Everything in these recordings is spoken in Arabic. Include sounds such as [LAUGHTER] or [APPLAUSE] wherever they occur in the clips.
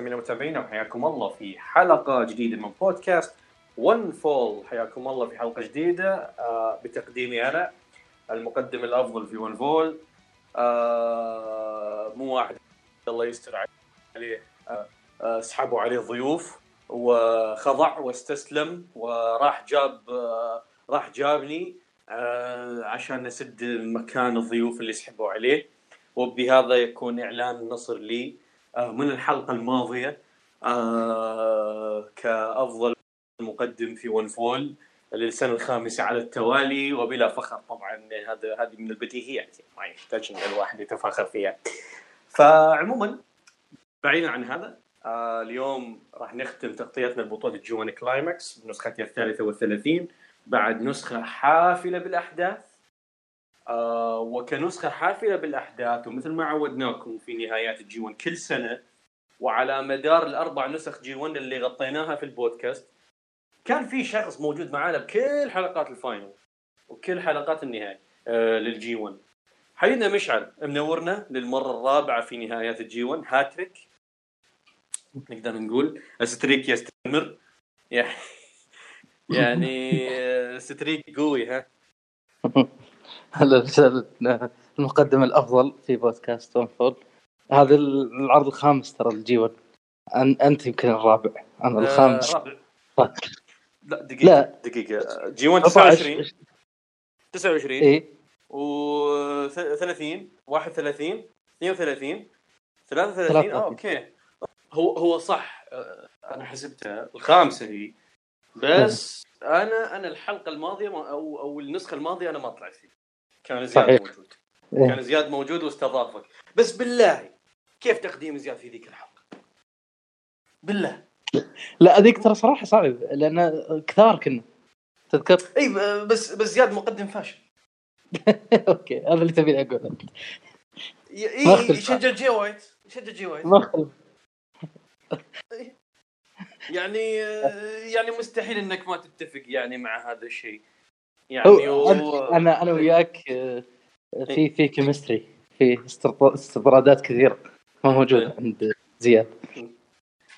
مستمعينا ومتابعينا وحياكم الله في حلقة جديدة من بودكاست One Fall حياكم الله في حلقة جديدة آه بتقديمي أنا المقدم الأفضل في One Fall آه مو واحد الله يستر عليه آه سحبوا عليه ضيوف وخضع واستسلم وراح جاب راح جابني عشان نسد مكان الضيوف اللي سحبوا عليه. وبهذا يكون إعلان النصر لي. من الحلقة الماضية آه كأفضل مقدم في One Fall للسنة الخامسة على التوالي وبلا فخر طبعا هذا هذه من البديهيات ما يحتاج ان الواحد يتفاخر فيها. فعموما بعيدا عن هذا آه اليوم راح نختم تغطيتنا لبطوله G1 Climax بنسختها الثالثة والثلاثين بعد نسخة حافلة بالأحداث. آه وكنسخة حافلة بالأحداث ومثل ما عودناكم في نهايات ال G1 كل سنة وعلى مدار الأربع نسخ G1 اللي غطيناها في البودكاست كان في شخص موجود معانا بكل حلقات ال final وكل حلقات النهائي آه لل G1 حبيبنا مشعل منورنا للمرة الرابعة في نهايات ال G1 هاتريك. نقدر نقول streak يستمر. يعني streak قوي ها. [LAUGHS] هلا المقدم الأفضل في بودكاست Fall هذا العرض الخامس ترى ال G1 أنت يمكن الرابع. أنا الخامس. آه رابع. لا دقيقة لا. دقيقة. G1 29 29 اي و 30 31 32 33 آه okay. هو هو صح. أنا حسبتها الخامسة هي. بس أنا أنا الحلقة الماضية أو أو النسخة الماضية أنا ما طلعت فيه كان زياد صحيح. موجود. كان زياد موجود واستضافك. بس بالله كيف تقديم زياد في ذيك الحلقة؟ بالله. لا هذيك ترى صراحة صعب لأن كثار كنا. تذكر؟ إي بس بس زياد مقدم فاشل. [LAUGHS] أوكي هذا اللي تبي أقوله. إي يشجع Jay White. يشجع Jay White. يعني يعني مستحيل إنك ما تتفق يعني مع هذا الشيء. يعني و... أنا أنا وياك في في chemistry في استطرادات كثيرة ما موجودة عند زياد.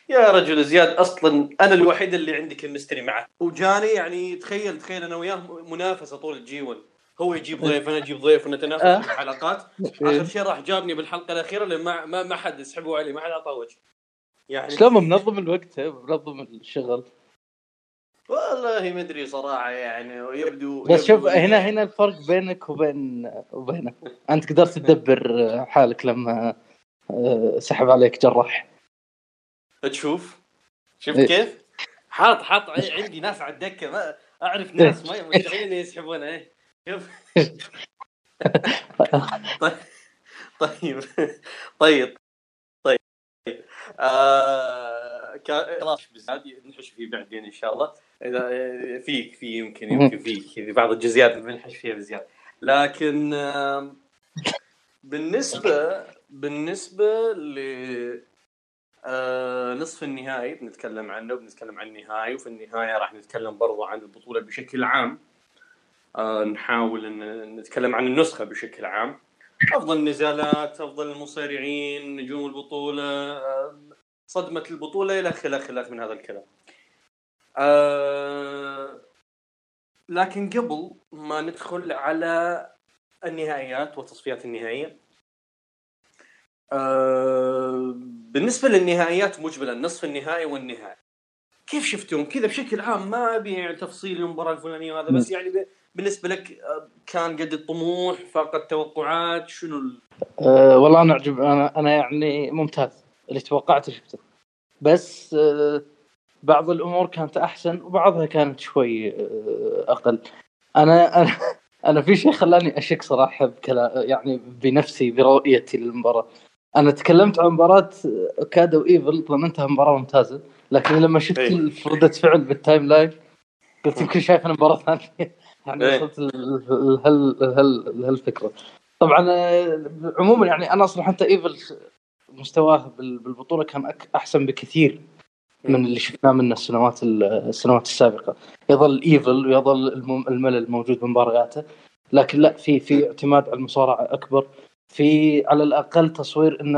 يا رجل زياد أصلا أنا الوحيد اللي عندي chemistry معه. وجاني يعني تخيل تخيل أنا وياه منافسة طول ال G1 هو يجيب ضيف أنا أجيب ضيف ونتنافس في الحلقات. آخر شيء راح جابني بالحلقة الأخيرة لأن ما ما, ما حد يسحبوا علي ما حد أعطاه وجه. يعني شلون؟ منظم الوقت منظم الشغل. والله ما أدري صراحة يعني يبدو بس شوف هنا هنا الفرق بينك وبين وبينه أنت قدرت تدبر حالك لما سحب عليك جراح. تشوف؟ شفت كيف؟ حاط حاط عندي ناس على الدكة ما أعرف ناس ما مستحيل يسحبونها إيه. شوف. طيب. طيب. طيب. طيب. آه خلاص بالزاد نحش فيه بعدين إن شاء الله. إذا فيك في يمكن يمكن فيك. في بعض الجزئيات بنحش فيها بزيادة. لكن بالنسبة بالنسبة ل آه نصف النهائي بنتكلم عنه بنتكلم عن النهائي وفي النهاية راح نتكلم برضو عن البطولة بشكل عام. آه نحاول إن نتكلم عن النسخة بشكل عام. أفضل النزالات أفضل المصارعين نجوم البطولة آه صدمة البطولة إلى خلاف خلاف من هذا الكلام. آه لكن قبل ما ندخل على النهائيات والتصفيات النهائية آه بالنسبة للنهائيات مجملا نصف النهائي والنهائي. كيف شفتهم كذا بشكل عام ما ابي تفصيل المباراة الفلانية وهذا بس يعني بالنسبة لك كان قد الطموح فاق التوقعات شنو ال... أه والله أنا أعجب أنا أنا يعني ممتاز. اللي توقعته شفته. بس أه بعض الأمور كانت أحسن وبعضها كانت شوي أه أقل. أنا أنا أنا في شيء خلاني أشك صراحة بكلا يعني بنفسي برؤيتي للمباراة. أنا تكلمت عن مباراة اوكادا وايفل ظننتها مباراة ممتازة لكن لما شفت أيه. ردة فعل بال timeline قلت يمكن شايف أنا مباراه ثانية. [LAUGHS] يعني أيه. وصلت لهال لهال لهالفكرة. طبعا عموما يعني أنا أصلا حتى إيفل مستواه بالبطولة كان أحسن بكثير. من اللي شفناه منه السنوات السنوات السابقة. يظل ايفل ويظل الملل موجود بمبارياته لكن لا في في اعتماد على المصارعة أكبر. في على الأقل تصوير إن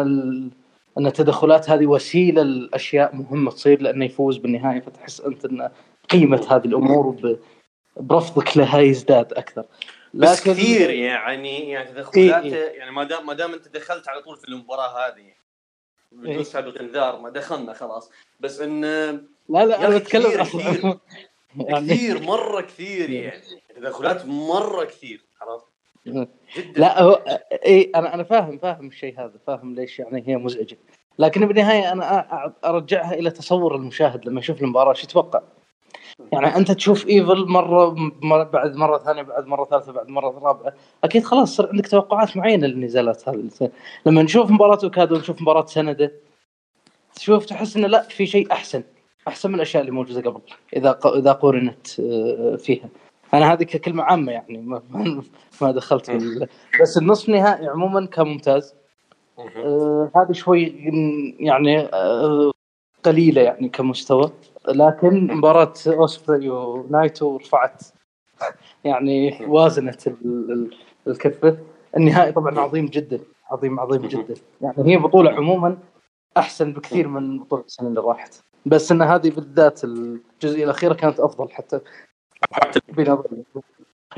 إن التدخلات هذه وسيلة لأشياء مهمة تصير لأنه يفوز بالنهاية. فتحس أنت إن قيمة هذه الأمور ب- برفضك لها يزداد أكثر. بس كثير يعني يعني تدخلاته إيه. يعني ما دام ما دام أنت دخلت على طول في المباراة هذه بدون إيه. سابق انذار ما دخلنا خلاص بس إن لا لا أنا بتكلم [LAUGHS] كثير-. يعني كثير مرة كثير يعني تدخلات مرة كثير عرفت؟ جدا لا هو اي أنا أنا فاهم فاهم الشيء هذا فاهم ليش يعني هي مزعجة لكن بالنهاية أنا أرجعها إلى تصور المشاهد لما يشوف المباراة شو يتوقع؟ يعني أنت تشوف إيفل مرة بعد مرة ثانية بعد مرة ثالثة بعد مرة رابعة أكيد خلاص صار عندك توقعات معينة للنزالات هذه لما نشوف مباراة أوكادا ونشوف مباراة سنادا تشوف تحس إنه لا في شيء أحسن أحسن من الأشياء اللي موجودة قبل إذا إذا قورنت آه، فيها. أنا هذه ككلمة عامة يعني ما, ما- دخلت بال... بس النصف النهائي عموما كان ممتاز. آه هذه شوي يعني آه قليلة يعني كمستوى. لكن مباراة أوسبري ونايتو رفعت يعني وازنت ال- ال- الكفه النهائي طبعا عظيم جدا عظيم عظيم جدا. يعني هي بطولة عموما أحسن بكثير من بطولة السنة اللي راحت. بس إن هذه بالذات الجزئيه الاخيره كانت أفضل حتى. حتى بنظري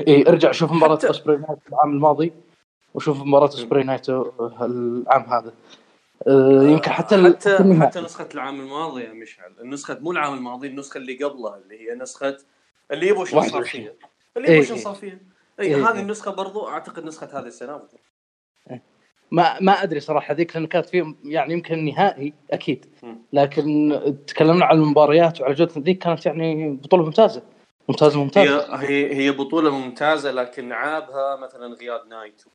إي ارجع شوف مباراة حتى- أوسبري نايتو العام الماضي وشوف مباراة أوسبري نايتو العام هذا. يمكن حتى حتى. حتى نسخة العام الماضي يا مشعل النسخة مو العام الماضي النسخة اللي قبلها اللي هي نسخه اللي يبغوا شنو صار 21. فيها اللي إيه، يبغوا شنو إيه. صار فيها إيه، اي هذه إيه. النسخة برضو أعتقد نسخة هذه السنة ما ما أدري صراحة ذيك لأنه كانت في يعني يمكن نهائي أكيد. لكن تكلمنا عن المباريات وعلى جودة ذيك كانت يعني بطولة ممتازة ممتازة ممتازة هي هي بطولة ممتازة لكن عابها مثلا غياب نايتو؟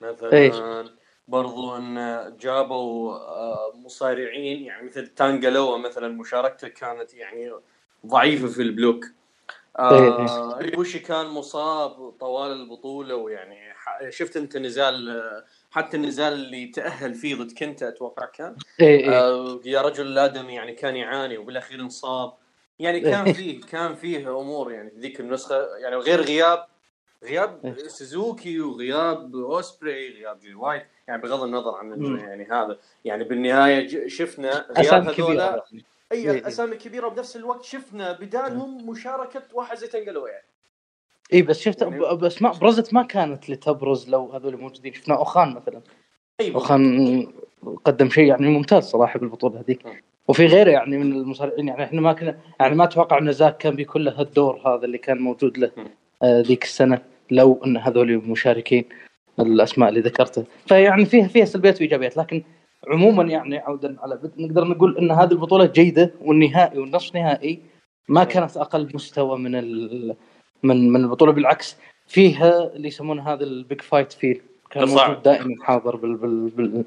مثلا برضو إن جابوا آه، مصارعين يعني مثل تانجالوا مثلا مشاركته كانت يعني ضعيفة في ال block. إيه. آه إيبوشي كان مصاب طوال البطولة؟ ويعني شفت أنت نزال آه، حتى النزال اللي تأهل فيه ضد كنتا أتوقع كان؟ آه يا رجل الادمي يعني كان يعاني وبالأخير انصاب. يعني كان فيه كان فيه أمور يعني في ذيك النسخة يعني غير غياب. غياب سوزوكي وغياب أوسبري غياب جي وايت يعني بغض النظر عن. يعني هذا يعني بالنهاية شفنا غياب هذولا يعني. إيه، إيه. اي أسامي كبيرة وبنفس الوقت شفنا بدالهم مشاركة واحد زي تنقلوا يعني اي بس شفت يعني- بس ما برزت ما كانت لتبرز لو هذول موجودين شفنا أوخان مثلا أي أوخان قدم شيء يعني ممتاز صراحة بالبطولة هذيك مم. وفي غيره يعني من المصارعين يعني إحنا ما كنا يعني ما أتوقع إن زاك كان بيكون له الدور هذا اللي كان موجود له مم. آه ذيك السنة لو أن هذول مشاركين الأسماء اللي ذكرتها. فيعني فيها فيها سلبيات وإيجابيات لكن عموما يعني عودا على نقدر نقول أن هذه البطوله جيدة والنهائي والنصف نهائي ما كانت أقل مستوى من ال من من البطولة بالعكس فيها اللي يسمونه هذا ال big fight feel كان. موجود دائما حاضر بال بال بال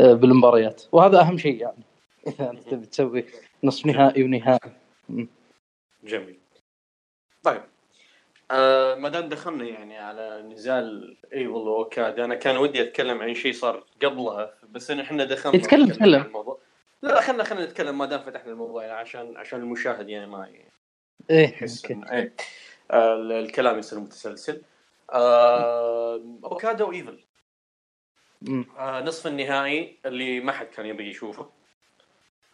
آه، بالمباريات. وهذا أهم شيء يعني [LAUGHS] إذا انت تبي تسوي نصف نهائي ونهائي. جميل. طيب آه ما دام دخلنا يعني على نزال ايفل واوكادا أنا كان ودي أتكلم عن شيء صار قبلها بس إن إحنا دخلنا يتكلم، نتكلم تكلم. لا خلينا خلينا نتكلم ما دام فتحنا الموضوع يعني عشان عشان المشاهد يعني ما إيه يحس إيه. آه الكلام يصير متسلسل. آه اوكادا وايفل. آه نصف النهائي اللي ما حد كان يبي يشوفه.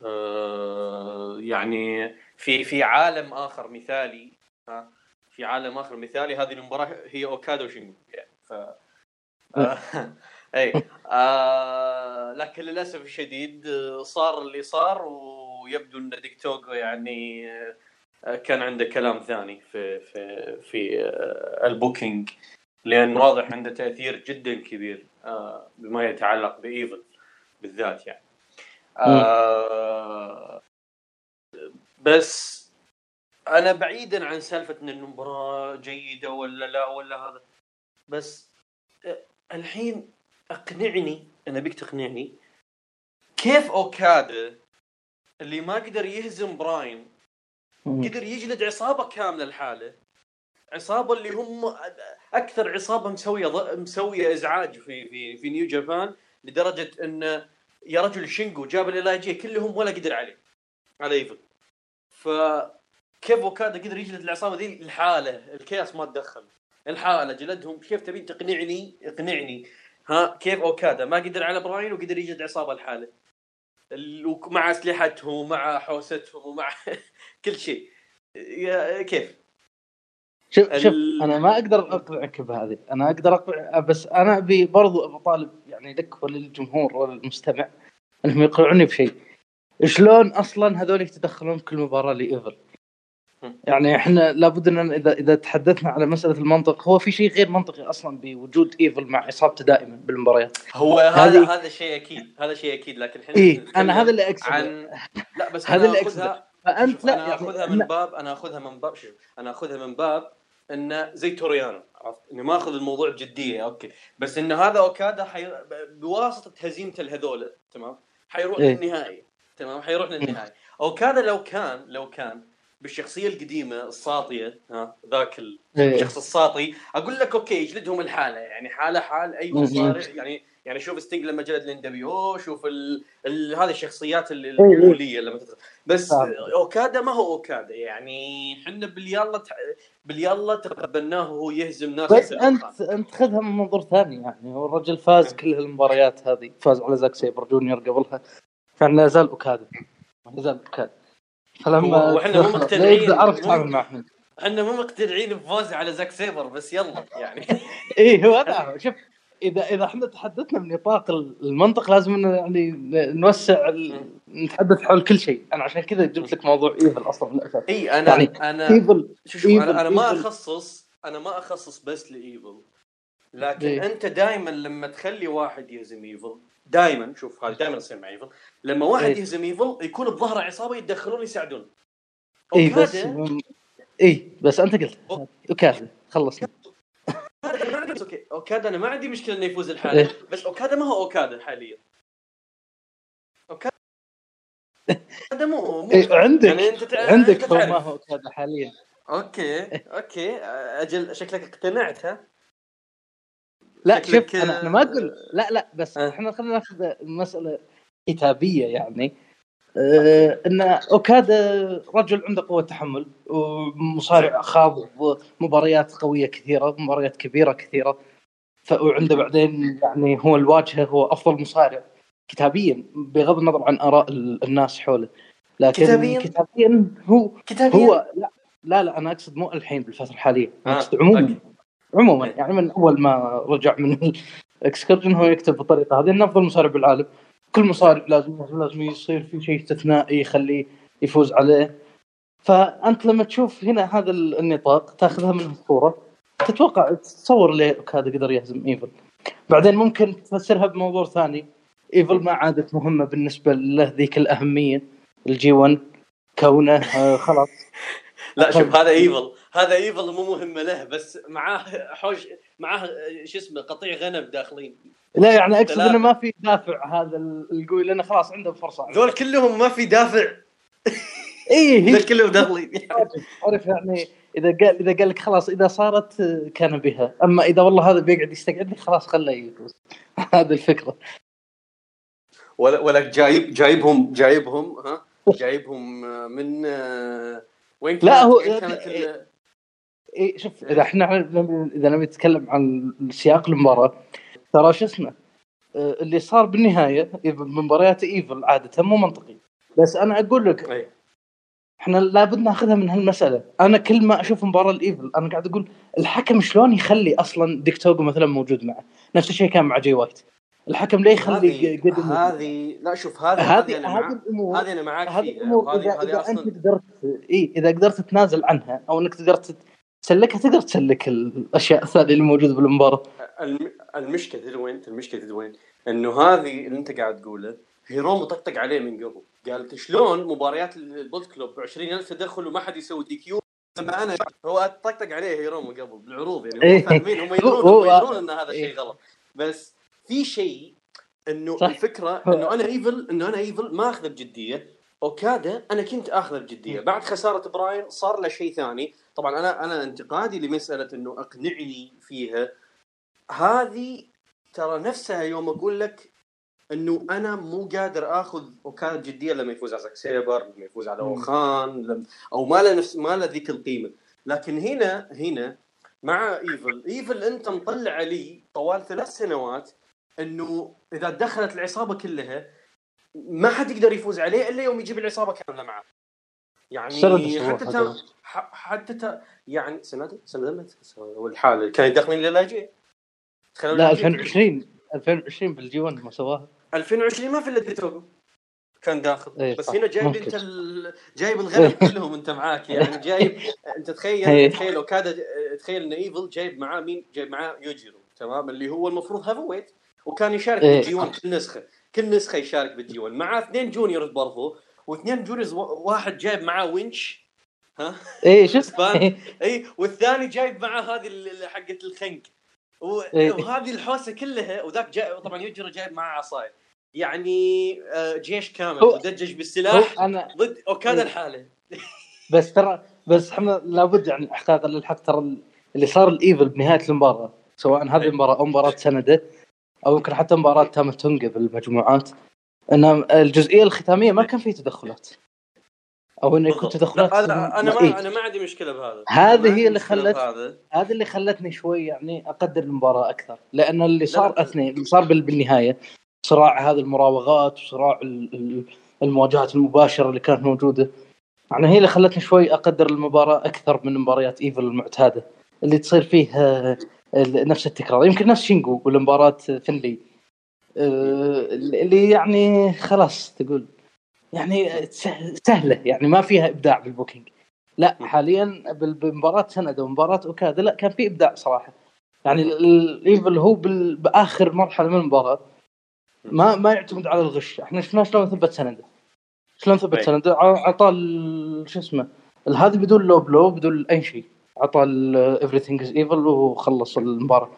آه يعني في في عالم آخر مثالي ها في عالم آخر. مثالي هذه المباراة هي اوكادا وشينجو يعني ف [LAUGHS] آه. [LAUGHS] اي آه لكن للأسف الشديد آه، صار اللي صار ويبدو أن ديك توغو يعني آه، كان عنده كلام ثاني في في في ال booking. لأن واضح عنده تأثير جدا كبير بما يتعلق بإيفل بالذات يعني. آه، بس أنا بعيدا عن سالفة إن المباراة جيدة ولا لا ولا هذا بس الحين أقنعني أنا بيك تقنعني كيف أوكادا اللي ما قدر يهزم براين. قدر يجلد عصابة كاملة لحاله عصابة اللي هم أكثر عصابة مسوية ض- مسوية إزعاج في في في نيو جابان لدرجة إن يا رجل شينجو جاب العلاجيه كلهم ولا قدر عليه على إيفل فكيف اوكادا قدر يجلد العصابة ذي الحاله الكياس ما تدخل. الحاله جلدهم. كيف تبين تقنعني؟ اقنعني. ها كيف أوكادا؟ ما قدر على براين وقدر يجلد عصابه الحاله ال- ومع أسلحتهم ومع حوستهم ومع [LAUGHS] كل شيء. يا كيف؟ شوف شوف أنا ما أقدر أقنعك بهذه. أنا أقدر أقنع بس أنا أبي برضو ابى طالب يعني لك وللجمهور وللمستمع إنهم يقنعوني بشيء. شلون أصلا هذول يتدخلون كل مباراة لإيفل؟ يعني إحنا لابد أن اذا إذا تحدثنا على مسألة المنطق هو في شيء غير منطقي أصلا بوجود إيفل مع عصابته دائما بالمباريات هو هذا هذا شيء أكيد هذا شيء أكيد لكن إحنا نتكلم أنا هذا اللي أقصده عن لا بس هذا اللي أقصده. فانت لا أنا يعني آخذها من. باب أنا آخذها من باب شوف أنا آخذها من باب إنه زي تورو يانو عرفت اني ما أخذ الموضوع بجديه okay بس إنه هذا أوكادا حي... بواسطة هزيمته لهذول تمام حيروح إيه. للنهائي تمام حيروح للنهائي أوكادا لو كان لو كان بالشخصية القديمة الساطية ها ذاك. إيه. الشخص الساطي أقول لك أوكي يجلدهم الحالة يعني حالة حال أي. مصارع يعني يعني شوف ستينج لما جلد لين دبليو شوف ال... ال... هذه الشخصيات ال- إيه، إيه. لما تدخل بس فاهم. أوكادا ما هو أوكادا يعني إحنا باليلا ت... باليالله تقبلناه وهو يهزم ناس بس أنت. أنت خذها من منظور ثاني يعني هو الرجل فاز كل المباريات هذه فاز على زاك سيبر جونيور قبلها كان لا يزال أوكادا لا يزال أوكادا فلما وإحنا مو مقتنعين. عرف يتعامل معهم إحنا مو مقتنعين بفوزه على زاك سيبر بس يلا يعني [LAUGHS] إيه هو هذا شوف اذا إذا إحنا تحدثنا بنطاق المنطق لازم يعني نوسع ال... نتحدث حول كل شيء أنا عشان كذا جبت لك موضوع ايفل أصلا من الأساس إي أنا يعني أنا ايفل شوف شوف أنا, أنا ما. اخصص أنا ما أخصص بس لإيفل لكن إيه. أنت دائما لما تخلي واحد يهزم إيفل دائما شوف هذا دائما يصير مع ايفل لما واحد إيه. يهزم ايفل يكون بظهره عصابة يتدخلون يساعدون. اي بس اي بس أنت قلت. اوكادا خلصنا okay أوكادا أنا ما عندي مشكلة إنه يفوز لحاله. إيه. بس أوكادا ما هو أوكادا حاليا. أوكادا مو مو إيه عندك. يعني أنت تع- عندك. هو تعرف. ما هو أوكادا حاليا. okay okay. أجل شكلك اقتنعت ها؟ لا شوف أنا أنا ما أقول لا لا بس آه. إحنا خلينا ناخذ المساله كتابية يعني. آه إن اوكادا رجل عنده قوة تحمل ومصارع خاض مباريات قوية كثيرة مباريات كبيرة كثيرة. وعنده بعدين يعني هو الواجهة هو أفضل مصارع كتابيا بغض النظر عن آراء ال- الناس حوله. لكن كتابياً؟ كتابيا هو كتابيا؟ هو لا لا, لا أنا أقصد مو الحين بالفترة الحالية. آه، أقصد عموما. عموما. يعني من أول ما رجع من ال excursion هو يكتب بالطريقة هذه إنه أفضل مصارع بالعالم. كل مصارع لازم لازم يصير في شيء استثنائي يخليه يفوز عليه. فأنت لما تشوف هنا هذا النطاق تأخذها من الصورة تتوقع تتصور ليه هذا قدر يهزم إيفل. بعدين ممكن تفسرها بموضوع ثاني. إيفل ما عادت مهمة بالنسبة له ذيك الأهمية الجي 1 كونه آه خلاص. [LAUGHS] لا شوف هذا إيفل. هذا ايفل مو مهمه له بس معاه حوش معاه شو اسمه قطيع غنم داخلين. لا يعني أقصد. إنه ما في دافع هذا القوي لأنه خلاص عنده فرصة. ذول كلهم ما في دافع. [LAUGHS] اي هي ذول كلهم داخلين. [LAUGHS] عارف يعني إذا قال إذا قال لك خلاص إذا صارت آه، كان بها. أما إذا والله هذا بيقعد يستقعد لك خلاص خله يفوز [LAUGHS] هذه الفكرة. ولا ولا جايب جايبهم جايبهم ها؟ جايبهم من آه، وين كانت لا، هو- كانت اي شوف إذا إحنا إذا نبي نتكلم عن سياق المباراة ترى شو اسمه آه، اللي صار بالنهاية بمباريات إيفل عادة مو منطقي. بس أنا أقول لك أي. إحنا لابد ناخذها من هالمسألة. أنا كل ما أشوف مباراة الإيفل أنا قاعد أقول الحكم شلون يخلي أصلا ديك توجو مثلا موجود معه؟ نفس الشيء كان مع جاي وايت. الحكم ليه يخلي هذه قدم هذه لا شوف هذه هذه مع- الأمور. هذه أنا معاك هذه الأمور. اذا, إذا أنت قدرت إي إذا قدرت تتنازل عنها أو إنك تقدر تسلكها تقدر تسلك الأشياء الثانية اللي موجودة بالمباراة. الم- المشكلة تدري وين؟ المشكلة تدري وين؟ إنه هذه اللي أنت قاعد تقوله هيرومو طقطق عليه من قبل. قال شلون مباريات ال Bullet Club ب 20000 تدخل وما حد يسوي DQ؟ لما أنا هو طقطق عليه هيرومو قبل بالعروض يعني. إيه. هم فاهمين هم يدرون هم يدرون إن هذا إيه. شيء غلط. بس في شيء إنه. الفكرة إنه أنا إيفل إنه أنا إيفل ما اخذه بجدية. أوكادا أنا كنت اخذه بجدية. بعد خسارة براين صار له شيء ثاني. طبعا أنا أنا انتقادي لمسألة إنه أقنعني فيها هذه ترى نفسها يوم أقول لك إنه أنا مو قادر آخذ اوكادا بجديه لما يفوز على زاك سيبر لما يفوز على. أوخان أو ما له نفس ما له ذيك القيمة لكن هنا هنا مع إيفل إيفل أنت مطلع علي طوال ثلاث سنوات إنه إذا دخلت العصابة كلها ما حد يقدر يفوز عليه إلا يوم يجيب العصابة كاملة معه يعني حتى. حتى. يعني سنة سنة متى والحال كانوا يدخلين للا جي دخلوا لا للا جي. 2020 2020 بالجي 1 ما سواها 2020 ما في إلا توجو كان داخل إيه، بس صح. هنا جايب ممكن. أنت ال... جايب الغنم كلهم أنت معاك يعني جايب [LAUGHS] أنت تخيل إيه. تخيل اوكادا تخيل إن إيفل جايب معاه مين؟ جايب معاه يوجيرو تمام اللي هو المفروض heavyweight وكان يشارك إيه، بال G1 كل نسخة كل نسخة يشارك بال G1 معاه اثنين juniors برضو واثنين juniors واحد جايب معاه wrench ها؟ إيه شفت اسبان اي والثاني جايب معاه هذه حقه الخنق إيه. وهذه الحوسة كلها وذاك جاي طبعا يوجيرو جايب معاه عصايه يعني آه، جيش كامل هو بالسلاح أنا ضد اوكادا إيه. لحاله [LAUGHS] بس ترى بس إحنا لابد يعني احقاقا للحق ترى اللي صار الإيفل بنهاية المباراة سواء هذه إيه. المباراة أو مباراة سنده أو يمكن حتى مباراة تامتونجا بالمجموعات إن الجزئية الختامية ما كان في تدخلات. أو إنه يكون. تدخلات لا، أنا أنا إيه. ما أنا ما عندي مشكلة بهذا هذه هي اللي خلت- هذا اللي خلتني شوي يعني أقدر المباراة أكثر لأن اللي صار لا. أثنين اللي صار بال- بالنهاية صراع هذه المراوغات وصراع ال- ال- المواجهات المباشرة اللي كانت موجودة يعني هي اللي خلتني شوي أقدر المباراة أكثر من مباريات إيفل المعتادة اللي تصير فيه ال- نفس التكرار يمكن نفس شينجو ولا مباراه فنلي آه، اللي يعني خلاص تقول يعني سه- سهلة يعني ما فيها إبداع بال booking. لا. حاليا بمباراه سنادا ومباراه أوكادا لا كان في إبداع صراحة. يعني ال- الايفل هو بآخر مرحلة من المباراة. ما ما يعتمد على الغش. إحنا شفنا شلون ثبت سنادا شلون ثبت. سنادا ع- عطى ال- شو اسمه هذه بدون low blow بدون أي شيء. عطى everything is Evil وخلص المباراة.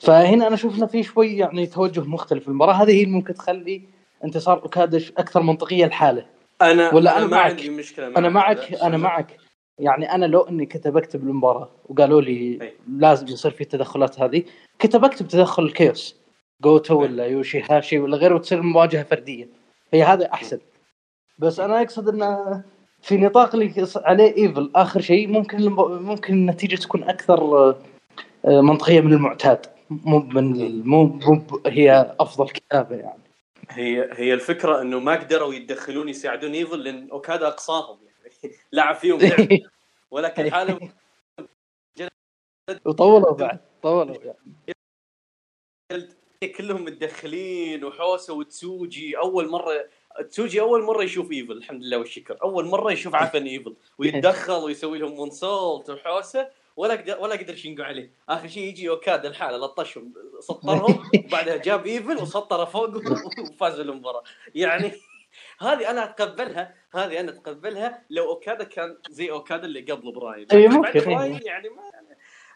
فهنا أنا أشوف انه في شوي يعني توجه مختلف. المباراة هذه هي اللي ممكن تخلي انتصار اوكادا أكثر منطقية لحاله أنا ولا أنا أنا ما معك. عندي مشكلة مع أنا معك. أنا معك يعني أنا لو إني كنت بكتب المباراه وقالوا لي أي. لازم يصير في التدخلات هذه كنت بكتب تدخل ال CHAOS جوتو. ولا يوشي هاشي ولا غيره وتصير مواجهة فردية هي هذا أحسن بس أنا أقصد انه في نطاق اللي عليه إيفل آخر شيء ممكن ممكن النتيجة تكون أكثر آه، منطقية من المعتاد مو من مو هي أفضل كتابة يعني هي هي الفكرة إنه ما قدروا يتدخلون يساعدون إيفل لأن أوكادا أقصاهم يعني. [LAUGHS] لعب فيهم لعب. [LAUGHS] ولكن [LAUGHS] حاله وطولوا بعد طولوا يعني كلهم متدخلين وحوسة وتسوجي أول مره تسوجي أول مرة يشوف إيفل الحمد لله والشكر. أول مرة يشوف عفن إيفل. ويتدخل ويسوي لهم moonsault وحوسة ولا قدر ولا قدر يشنقوا عليه آخر شيء يجي اوكادا لحاله لطشهم سطرهم [LAUGHS] وبعدها جاب إيفل وسطره فوق [LAUGHS] وفازوا المباراة يعني هذه أنا أتقبلها هذه أنا أتقبلها لو أوكادا كان زي أوكادا اللي قبل براين أي لكن ممكن. براين يعني ما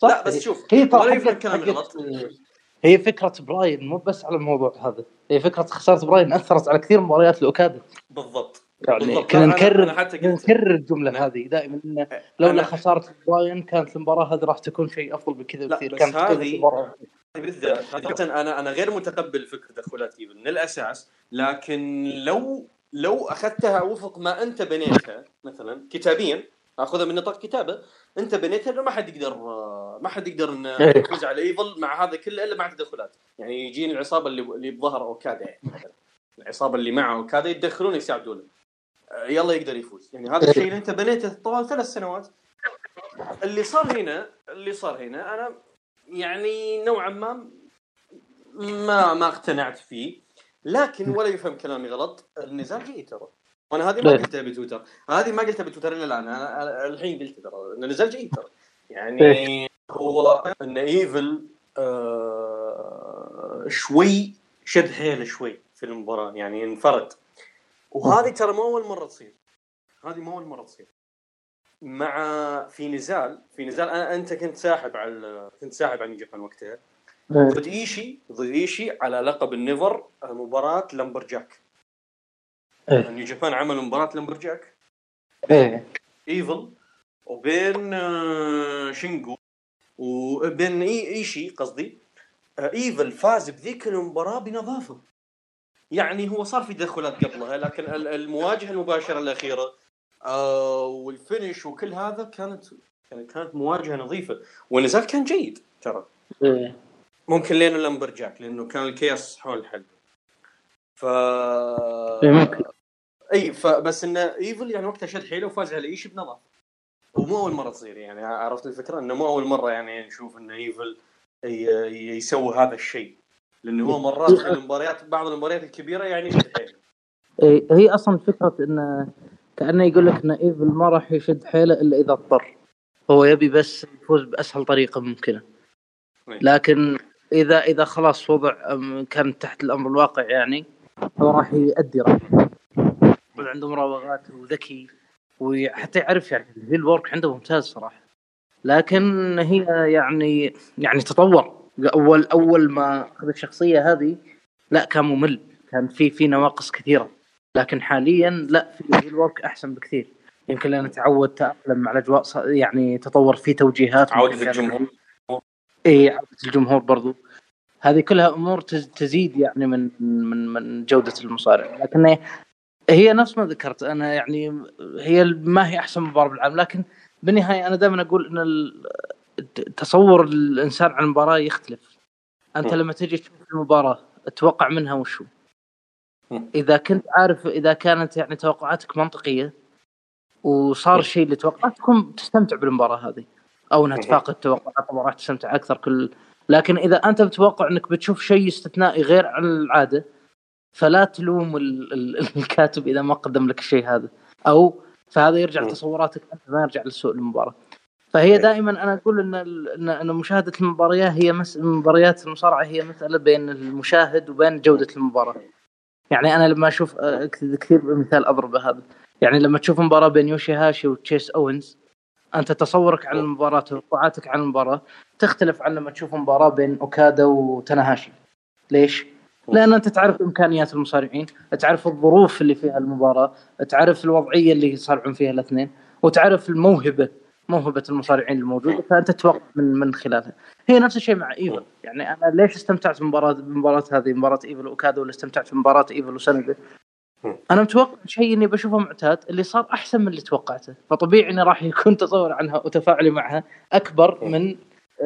صح. لا بس شوف هي ولا غلط. هي فكرة براين مو بس على الموضوع هذا هي فكرة خسارة براين أثرت على كثير مباريات الاوكادا بالضبط يعني. كنا أنا- نكرر أنا حتى نكرر الجملة نعم. هذه دائما انه لولا أنا- خسارة براين كانت المباراة هذه راح تكون شيء أفضل بكذا بكثير بس كانت هذه-. بالذات أنا أنا غير متقبل فكرة تدخلات إيفل من الاساس لكن لو لو أخذتها وفق ما أنت بنيتها مثلا كتابيا أخذها من نطاق كتابة أنت بنيتها إنه ما حد يقدر ما حد يقدر إيه. يفوز على إيفل مع هذا كله إلا مع تدخلات يعني يجيني العصابة اللي اللي بظهر أوكادا يعني مثلا العصابة اللي معه أوكادا يتدخلون يساعدونه يلا يقدر يفوز. يعني هذا الشيء اللي انت بنيته طوال ثلاث سنوات. اللي صار هنا اللي صار هنا أنا يعني نوعا ما ما ما اقتنعت فيه لكن ولا يفهم كلامي غلط. النزال جيد ترى. وأنا هذه ما إيه. قلتها بتويتر. هذه ما قلتها بتويتر إلا الآن. أنا الحين قلت ترى. ان النزال جيد ترى. يعني إيه. هو إن إيفل آه شوي شد حيله شوي في المباراة. يعني انفرد. وهذه ترى مو أول مرة تصير. هذه مو أول مرة تصير. مع في نزال في نزال أنا أنت كنت ساحب على كنت ساحب على Japan وقتها. إيه. ضد ايشي ضد ايشي على لقب ال NEVER مباراة lumberjack إيه. New Japan عملوا مباراة lumberjack إيه. إيفل وبين آه، شينجو وبين إيشي قصدي. آه، إيفل فاز بذيك المباراة بنظافة. يعني هو صار في تدخلات قبلها لكن ال- المواجهة المباشرة الأخيرة آه، وال finish وكل هذا كانت كانت كانت مواجهة نظيفة. والنزال كان جيد ترى. إيه. ممكن لين ال lumberjack لأنه كان ال CHAOS حول الحلبة ف إيه، ممكن. إي فبس إنه إيفل يعني وقتها شد حيله وفاز على إيش بنظافة. ومو أول مرة تصير يعني عرفت الفكرة؟ إنه مو أول مرة يعني نشوف إن إيفل يسوي هذا الشيء. لأنه هو مرات في المباريات بعض المباريات الكبيرة يعني إيه، هي أصلا فكرة انه كأنه يقول لك إن إيفل ما راح يشد حيله إلا إذا اضطر. هو يبي بس يفوز بأسهل طريقة ممكنة. إيه. لكن إذا إذا خلاص وضع كان تحت الأمر الواقع يعني هو راح يأدي راح. يكون عنده مراوغات وذكي وحتى يعرف يعني ال heel work عنده ممتاز صراحة. لكن هي يعني يعني تطور. اول أول ما أخذ الشخصية هذه لا كان ممل. كان في في نواقص كثيرة. لكن حاليا لا في ال heel work أحسن بكثير. يمكن لأنه تعود تاقلم مع الأجواء ص- يعني تطور في توجيهات. عودة الجمهور. إي عودة الجمهور برضو. هذه كلها أمور تز- تزيد يعني من من من جودة المصارع. لكن هي- نفس ما ذكرت. أنا يعني هي ما هي أحسن مباراه بالعالم لكن بالنهاية أنا دائما أقول إن تصور الإنسان عن المباراة يختلف أنت. لما تجي تشوف المباراة تتوقع منها وشو. إذا كنت عارف إذا كانت يعني توقعاتك منطقية وصار. الشيء اللي توقعتكم تستمتع بالمباراة هذه أو إنها. تفاقد توقعاتكم وراح تستمتع أكثر كل لكن إذا أنت بتوقع إنك بتشوف شيء استثنائي غير عن العادة فلا تلوم ال- ال- الكاتب إذا ما قدم لك الشيء هذا أو فهذا يرجع م. تصوراتك أنت ما يرجع لسوء المباراة فهي إيه. دائما أنا أقول إن ان مشاهدة المباريات هي مس... مباريات المصارعة هي مسألة بين المشاهد وبين جودة المباراة يعني أنا لما أشوف آه، كث- كثير مثال اضربه هذا يعني لما تشوف مباراة بين يوشي هاشي وتشيس أوينز أنت تصورك عن المباراة توقعاتك عن المباراة تختلف عن لما تشوف مباراة بين أوكادا وتاناهاشي ليش؟ لأن أنت تعرف إمكانيات المصارعين، تعرف الظروف اللي فيها المباراة، تعرف الوضعية اللي يصارعون فيها الاثنين، وتعرف الموهبة موهبة المصارعين الموجودة فأنت تتوقع من من خلالها. هي نفس الشيء مع إيفل، يعني أنا ليش استمتعت بمباراه بمباراة هذه؟ مباراة إيفل واوكادا ولا استمتعت بمباراة إيفل وسنادا؟ أنا متوقع شيء إني بشوفه معتاد اللي صار أحسن من اللي توقعته، فطبيعي إني راح يكون تصور عنها وتفاعلي معها أكبر من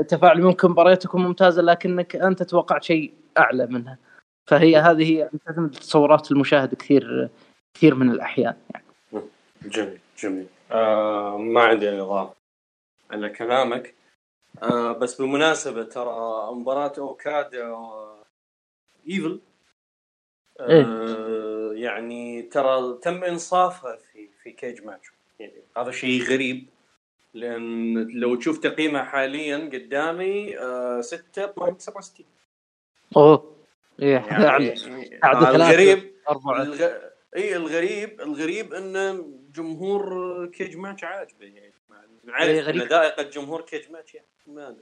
تفاعل ممكن مباريات تكون ممتازة لكنك أنت توقعت شيء أعلى منها. فهي هذه هي تعتمد تصورات المشاهد كثير كثير من الأحيان. يعني. جميل جميل. آه ما عندي أي اضافه على كلامك. آه بس بالمناسبة ترى مباراة اوكادا إيفل. آه يعني ترى تم انصافها في في كيج ماتش. يعني هذا شيء غريب لأن لو تشوف تقييمها حاليا قدامي آه 6.67 أوه. إيه يعني آه، ثلاثة. الغريب الغ... اي الغريب الغريب ان جمهور كيج ماتش عاجبه يعني عارف إيه، إن غريب. ذائقة جمهور كيج ماتش يعني ما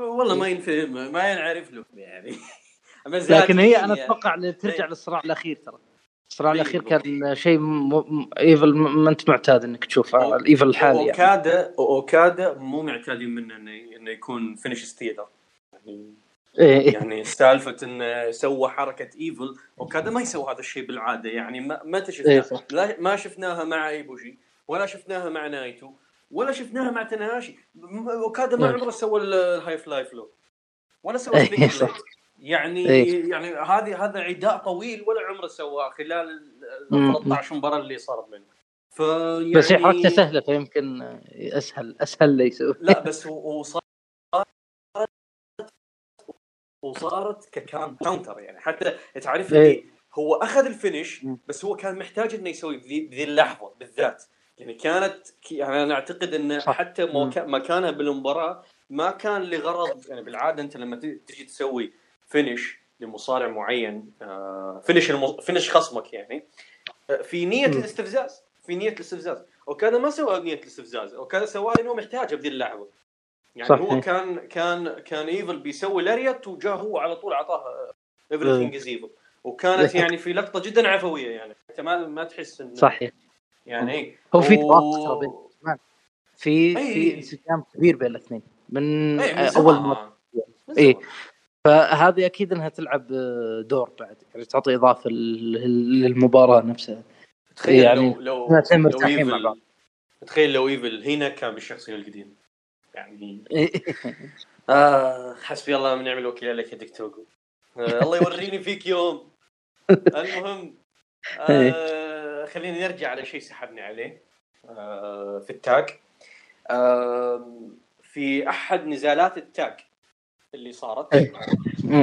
والله ما ينفهم ما ينعرف له يعني [LAUGHS] لكن هي أنا يعني. أتوقع اللي ترجع إيه. للصراع الأخير ترى الصراع إيه، الأخير. كان شيء م... م... إيفل م- ما أنت معتاد إنك تشوفه أو- الإيفل الحالي يعني. اوكادا اوكادا مو معتادين منه إنه إنه يكون finish stealer يعني إيه. يعني سالفة إنه سوى حركة إيفل اوكادا ما يسوي هذا الشيء بالعادة يعني ما ما إيه تشفناه صح. لا ما شفناها مع ايبوشي ولا شفناها مع نايتو ولا شفناها مع تاناهاشي اوكادا ما إيه. عمره سوى ال- ال High Fly Flow ولا سوى إيه،. يعني إيه. يعني هذه هذا عداء طويل ولا عمره سواه خلال ال مم. 13 مباراة اللي صارت منه فيعني بس هي حركته سهلة فيمكن اسهل أسهل له يسوي لا بس [LAUGHS] هو وصارت ككان counter يعني حتى تعرف إيه. اللي هو أخذ ال finish. بس هو كان محتاج إنه يسوي بذي, اللحظة بالذات يعني كانت يعني أنا أعتقد إنه. حتى مكانها بالمباراة ما كان لغرض يعني بالعادة أنت لما تجي تسوي finish لمصارع معين آه finish. finish خصمك يعني آه، في نية. الاستفزاز في نية الاستفزاز وكان ما سوى نية الاستفزاز وكان سواه لأنه محتاجه بذي اللحظة يعني صح. هو كان كان كان ايفل بيسوي lariat وجاه هو على طول اعطاه Everything is Evil وكانت يعني في لقطة جدا عفوية يعني. انت ما ما تحس انه صحيح. يعني هو في و- في أي. في انسجام كبير بين الاثنين. من من أول إيه. زمان. فهذه أكيد إنها تلعب دور بعد. يعني تعطي إضافة لل- للمباراة نفسها. تخيل يعني لو لو لو. ايفل تخيل لو ايفل هنا كان بالشخصية القديمة. يعني. [LAUGHS] آه حسبي الله ونعم الوكيل عليك يا دكتور. آه الله يوريني فيك يوم. [LAUGHS] المهم آه خلينا نرجع على شيء سحبني عليه. آه في التاج. آه في أحد نزالات التاج اللي صارت. إيه.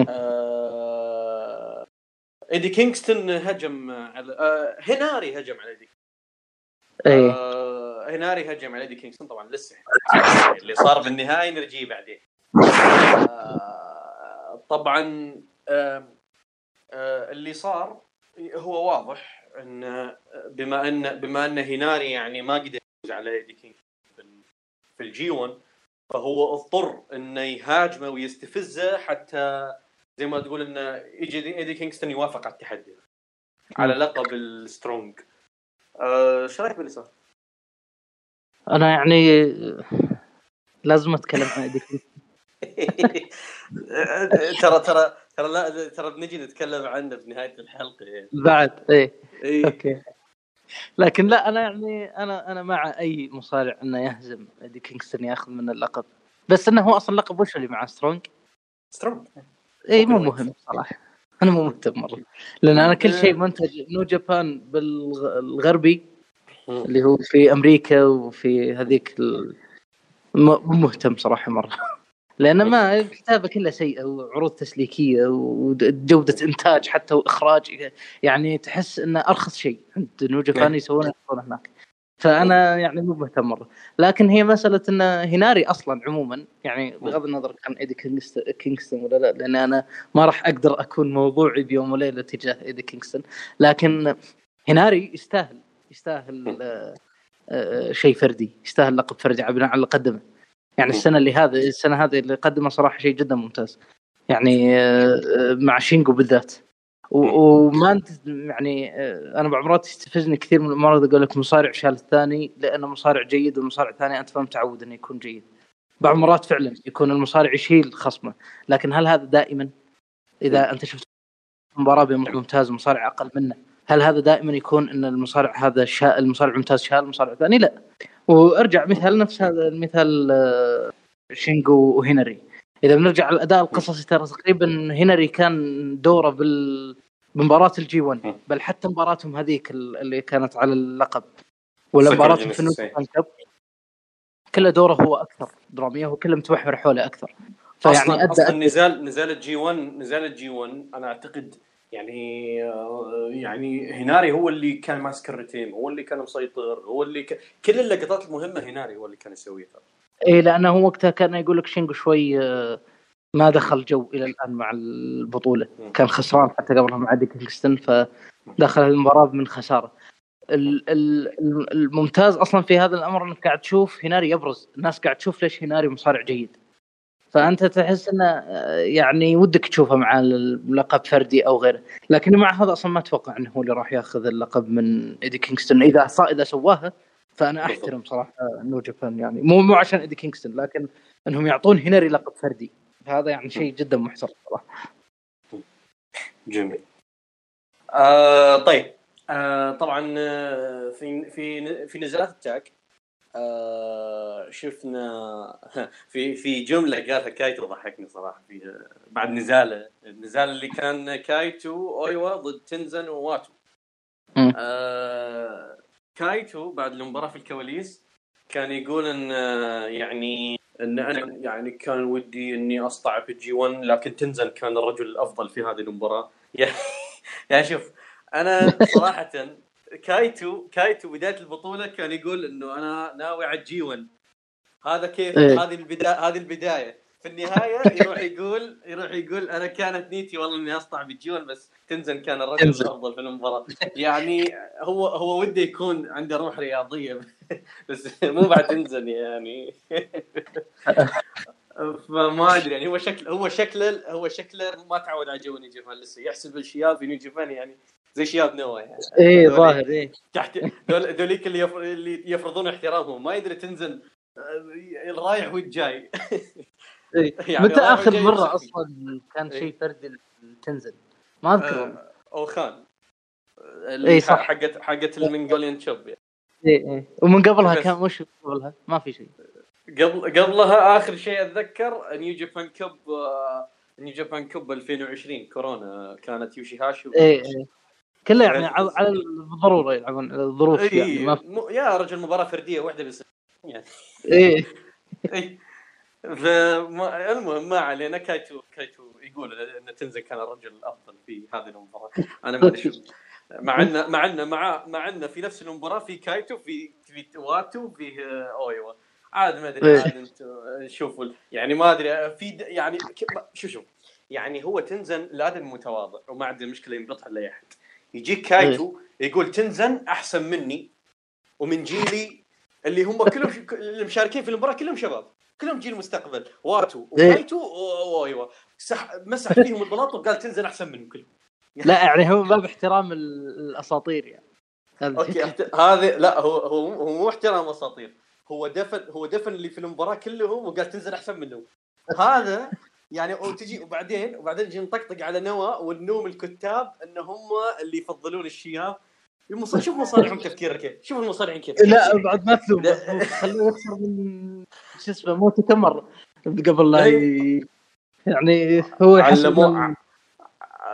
آه إيدي كينغستون هجم على آه هناري هجم على إيدي إيه. آه هناري هجم على ايدي كينغستون طبعا لسه. اللي صار بالنهايه نرجيه بعدين. آه طبعا آه آه اللي صار هو واضح إن بما إن بما إن هناري يعني ما قدر يفوز على ايدي كينغستون في- ال G1 فهو اضطر إنه يهاجمه ويستفزه حتى زي ما تقول إنه يجي ايدي كينغستون يوافق على التحدي على لقب ال Strong. إيش رأيك باللي صار؟ أنا يعني لازم أتكلم عن [LAUGHS] ترى ترى ترى لا ترى بنجي نتكلم عنه في نهاية الحلقة يعني. بعد إيه. إيه. أوكي. لكن لا أنا يعني أنا أنا مع أي مصارع إنه يهزم إيدي. كينغستون ياخذ منه اللقب. بس إنه هو أصلا لقب وش اللي معاه؟ Strong؟ Strong. اي مو مهم صراحة. أنا مو مهتم مرة. لأن أنا كل شيء منتج نيو جابان بالغربي اللي هو في أمريكا وفي هذيك ال... مو مهتم صراحة مرة. [LAUGHS] لأن ما الكتابة كلها سيئه وعروض تسليكية وجوده إنتاج حتى وإخراج يعني تحس إنه أرخص شيء. عند نيو جابان يسوونه يحطونه هناك. فأنا يعني مو مهتم مرة. لكن هي مسألة إن هناري أصلا عموما يعني بغض النظر كان إيدي كينغست- كينغستون ولا لا لأن أنا ما راح أقدر أكون موضوعي بيوم وليلة تجاه إيدي كينغستون. لكن هناري يستاهل يستاهل آه، آه، شيء فردي يستاهل لقب فردي على بناء على اللي قدمه. يعني السنة اللي هذا السنة هذه اللي قدمه صراحة شيء جدا ممتاز. يعني آه، مع شينجو بالذات. وما أنت يعني آه، أنا بعض المرات يستفزني كثير من المرات أقول لك مصارع شال الثاني لأنه مصارع جيد والمصارع الثاني أنت ما متعود إنه يكون جيد. بعض المرات فعلا يكون المصارع يشيل خصمه لكن هل هذا دائما؟ إذا أنت شفت مباراة بين ممتاز ومصارع أقل منه هل هذا دائما يكون إن المصارع هذا شا... المصارع الممتاز شال المصارع الثاني؟ لا. وأرجع مثال نفس هذا المثال آه، شينجو وهناري إذا بنرجع على الاداء القصصي ترى تقريبا هناري كان دوره بال بمباراة ال G1 بل حتى مباراتهم هذيك ال- اللي كانت على اللقب. ولا مباراتهم في Genesis, ال Never Title كاب كله دوره هو أكثر درامية وكله متمحور حوله أكثر. فيعني أصلا ادى أصلا أدى نزال نزال الجي 1 نزال الجي 1 أنا أعتقد يعني آه، يعني هناري هو اللي كان ماسك ال rhythm هو اللي كان مسيطر هو اللي ك... كل اللقطات المهمة هناري هو اللي كان يسويها. اي لأنه هو وقتها كان يقول لك شينجو شوي آه، ما دخل جو إلى الآن مع البطولة. كان خسران حتى قبلها مع إدي كينغستون فدخل المباراة من خسارة. ال- ال- الممتاز أصلا في هذا الأمر إنك قاعد تشوف هناري يبرز. الناس قاعد تشوف ليش هناري مصارع جيد. فأنت تحس إنه آه، يعني ودك تشوفه مع اللقب فردي أو غيره. لكن مع هذا أصلا ما أتوقع إنه هو اللي راح ياخذ اللقب من إيدي كينغستون. إذا إذا سواها فأنا. أحترم صراحة New Japan يعني مو مو عشان إيدي كينغستون لكن إنهم يعطون هنري لقب فردي. هذا يعني شيء جدا محترم صراحة. جميل. آه طيب. آه طبعا آه، في في في نزالات ال tag آه شفنا [LAUGHS] في في جملة قالها كايتو ضحكني صراحة في بعد نزاله النزال اللي كان كايتو أويوا ضد تنزن وواتو. آه كايتو بعد المباراة في الكواليس كان يقول إن آه، يعني إن أنا يعني كان ودي إني أسطع في ال G1 لكن تنزن كان الرجل الأفضل في هذه المباراة. [LAUGHS] يعني يعني شوف أنا صراحة كايتو كايتو بداية البطولة كان يقول إنه أنا ناوي على ال G1 هذا كيف؟ إيه. هذه البدايه هذه البداية. في النهاية يروح يقول يروح يقول أنا كانت نيتي والله إني أسطع بال G1 بس تنزن كان الرجل. الافضل في المباراة. يعني هو هو وده يكون عنده روح رياضية. [LAUGHS] بس مو بعد تنزن يعني. [LAUGHS] فما أدري يعني هو شكل هو شكله هو شكله ما تعود على جو New Japan لسه. يحسب الشياب في New Japan يعني زي شياب نوا يعني. هذول ظاهر إيه. تحت ذوليك اللي يفر... اللي يفرضون احترامهم. ما يدري تنزل آه، الرايح والجاي إيه. [LAUGHS] [LAUGHS] يعني متى آخر مرة. أصلا كان إيه. شيء فردي تنزل ما أذكر. آه، اوخان إيه، اللي صح. حقت حقت المنغوليان تشوب يعني. إيه إيه ومن قبلها بس. كان وش قبلها؟ ما في شيء قبل قبلها آخر شيء أتذكر نيو جابان آه، New Japan Cup 2020 كورونا كانت يوشي هاشي إيه إيه كله يعني على على الضرورة يلعبون على الظروف إيه يعني ما م... يا رجل مباراة فردية واحدة بس يعني إيه [LAUGHS] اي المهم ما علينا. كايتو كايتو يقول إن تنزن كان الرجل الافضل في هذه المباراه أنا ما أدري شو. مع ان مع ان مع مع ان في نفس المباراه في كايتو في في واتو في أويوا. عاد ما أدري إيه. عاد أنتم شوفوا. يعني ما أدري في يعني شو شو. يعني هو تنزن الادمي متواضع وما عنده مشكله ينبطح لاي أحد. يجيك كايتو يقول تنزن أحسن مني ومن جيلي اللي هم كلهم المشاركين في المباراه كلهم شباب. كلهم جيل المستقبل واتو إيه. وكايتو و- أيوه. سح مسح [LAUGHS] فيهم البلاط وقال تنزن أحسن منهم كلهم. لا يعني هو باب احترام ال- الأساطير يعني. هذا- أوكي أحت- هذه لا هو هو هو مو احترام أساطير. هو دفن هو دفن اللي في المباراة كلهم وقال تنزل أحسن منهم. هذا يعني وتجي وبعدين وبعدين نجي نطقطق على نوا ونلوم الكتاب إن هم اللي يفضلون الشياب شوف مصارعهم تفكيرك كيف. شوف المصارعين كيف. لا بعد ما تلوم. خلوه يخسر من شو اسمه موته كم مره قبل لا ي... يعني هو علموه.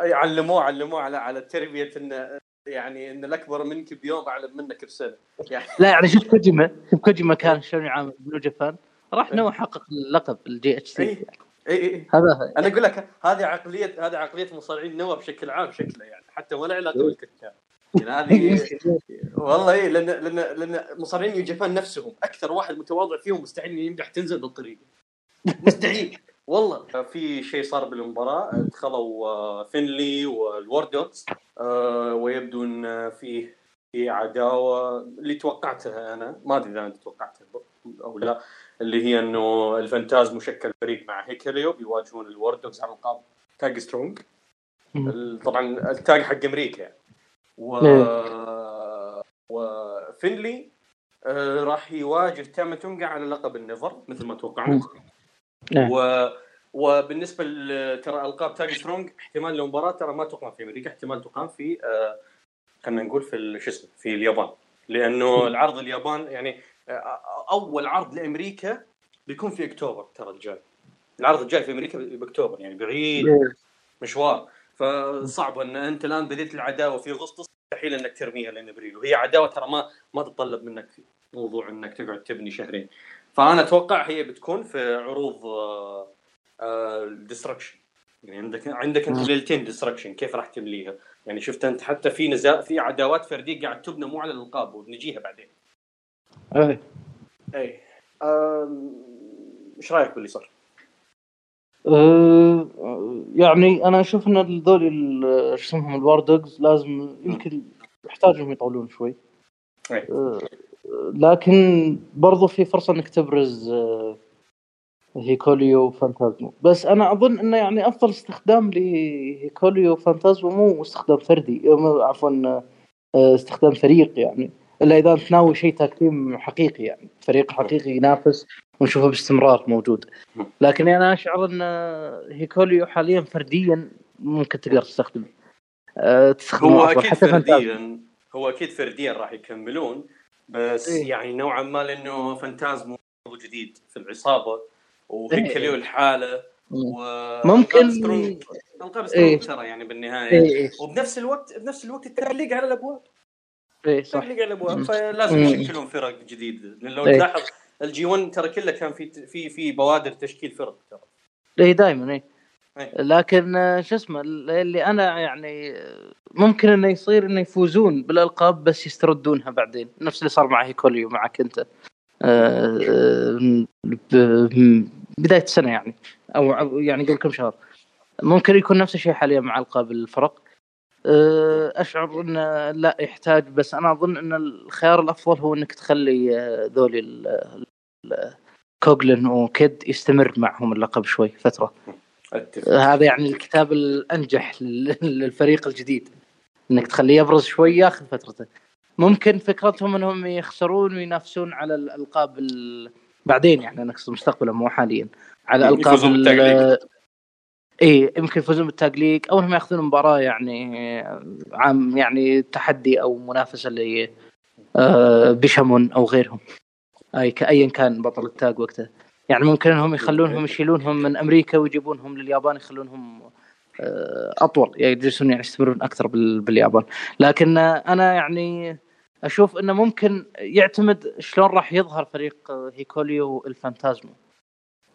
علموه علموه على على تربيه ان يعني ان الأكبر منك بيوم أعلم منك بسنة. يعني لا يعني شوف كوجيما شوف كوجيما كان شلون يعامل بلو جابان. راح نوع حقق اللقب الجي اتش سي اي اي هذا أنا أقول لك هذه عقلية هذه عقلية مصارعين نوا بشكل عام شكله يعني. حتى ولا علاقة بالكتاب. يعني هذه [LAUGHS] والله اي لأن لأن لأن مصارعين نيو جابان نفسهم. أكثر واحد متواضع فيهم مستحيل يمدح تنزل بالطريقة. مستحيل. [LAUGHS] والله. في شيء صار بالمباراة. دخلوا آه، فينلي وال War Dogs آه، ويبدو إن فيه في عداوة اللي توقعتها أنا. ما أدري إذا أنت توقعتها أو لا. اللي هي إنه الفانتازمو شكل فريق مع هيكوليو بيواجهون ال War Dogs على القاب tag Strong. طبعا ال tag حق أمريكا يعني. و وفينلي آه، راح يواجه تاما تونجا على لقب ال Never مثل ما توقعنا. نعم. و وبالنسبه ترى ألقاب tag Strong احتمال المباراه ترى ما تقام في أمريكا احتمال تقام في آه، خلينا نقول في شو اسمه في اليابان. لأنه العرض اليابان يعني آه، أول عرض لأمريكا بيكون في أكتوبر ترى الجاي. العرض الجاي في أمريكا بأكتوبر يعني بعيد. مشوار. فصعب إن أنت الآن بديت العداوة في أغسطس. مستحيل إنك ترميها لين ابريل وهي عداوة ترى ما ما تتطلب منك موضوع إنك تقعد تبني شهرين فأنا أتوقع هي بتكون في عروض ال Destruction يعني عندك عندك أنت ليلتين Destruction كيف راح تمليها؟ يعني شفت أنت حتى في نزاع في عداوات فردية قاعد تبنى مو على الألقاب وبنجيها بعدين. إيه. اي أم، إيش رأيك باللي صار؟ أه، يعني أنا أشوف إن ذول شو اسمهم ال War Dogs لازم يمكن يحتاجهم يطولون شوي. أه، لكن برضو في فرصة إنك تبرز أه، هيكوليو وفانتازمو بس أنا أظن إنه يعني أفضل استخدام لهيكوليو وفانتازمو مو استخدام فردي مو- عفوا أه، استخدام فريق يعني. إلا إذا انت ناوي شيء tag team حقيقي يعني فريق حقيقي ينافس ونشوفه باستمرار موجود لكن أنا أشعر أن هيكوليو حاليا فرديا ممكن تقدر تستخدمه أه، تستخدمه هو. أكيد. فرديا هو أكيد فرديا راح يكملون بس إيه. يعني نوعا ما لأنه فانتازمو جديد في العصابة وهيكليو إيه. الحالة مم. و ممكن- سترونج إيه. ترى يعني بالنهاية اي اي وبنفس الوقت بنفس الوقت التعليق على الأبواب اي صح. فلازم. يشكلون فرق جديده لأن لو إيه. تلاحظ ال G1 ترى كله كان في في في بوادر تشكيل فرق ترى. اي دائما اي إيه. لكن آه، شو اسمه اللي أنا يعني آه، ممكن إنه يصير إنه يفوزون بالألقاب بس يستردونها بعدين. نفس اللي صار مع هيكوليو مع كينتا. آه، بداية السنة يعني أو يعني قبل كم شهر. ممكن يكون نفس الشيء حاليا مع ألقاب الفرق. أشعر انه لا يحتاج بس أنا أظن إن الخيار الأفضل هو إنك تخلي آه، ذولي كوغلن وكيد يستمر معهم اللقب شوي فترة. أتفق. هذا يعني الكتاب الأنجح لل- للفريق الجديد. إنك تخليه يبرز شوي ياخذ فترته. ممكن فكرتهم إنهم يخسرون وينافسون على الالقاب ال... بعدين يعني أنا اقصد مستقبلا مو حاليا. على ألقاب اي يمكن يفوزون بال tag league أو إنهم يأخذون مباراة يعني عام يعني تحدي أو منافسة ل آه، بيشامون أو غيرهم. أي ايا كان بطل ال tag وقتها. يعني ممكن إنهم يخلونهم يشيلونهم من أمريكا ويجيبونهم لليابان يخلونهم آه، أطول. يجلسون يعني يستمرون أكثر باليابان. لكن أنا يعني أشوف إنه ممكن يعتمد شلون راح يظهر فريق هيكوليو الفانتازمو.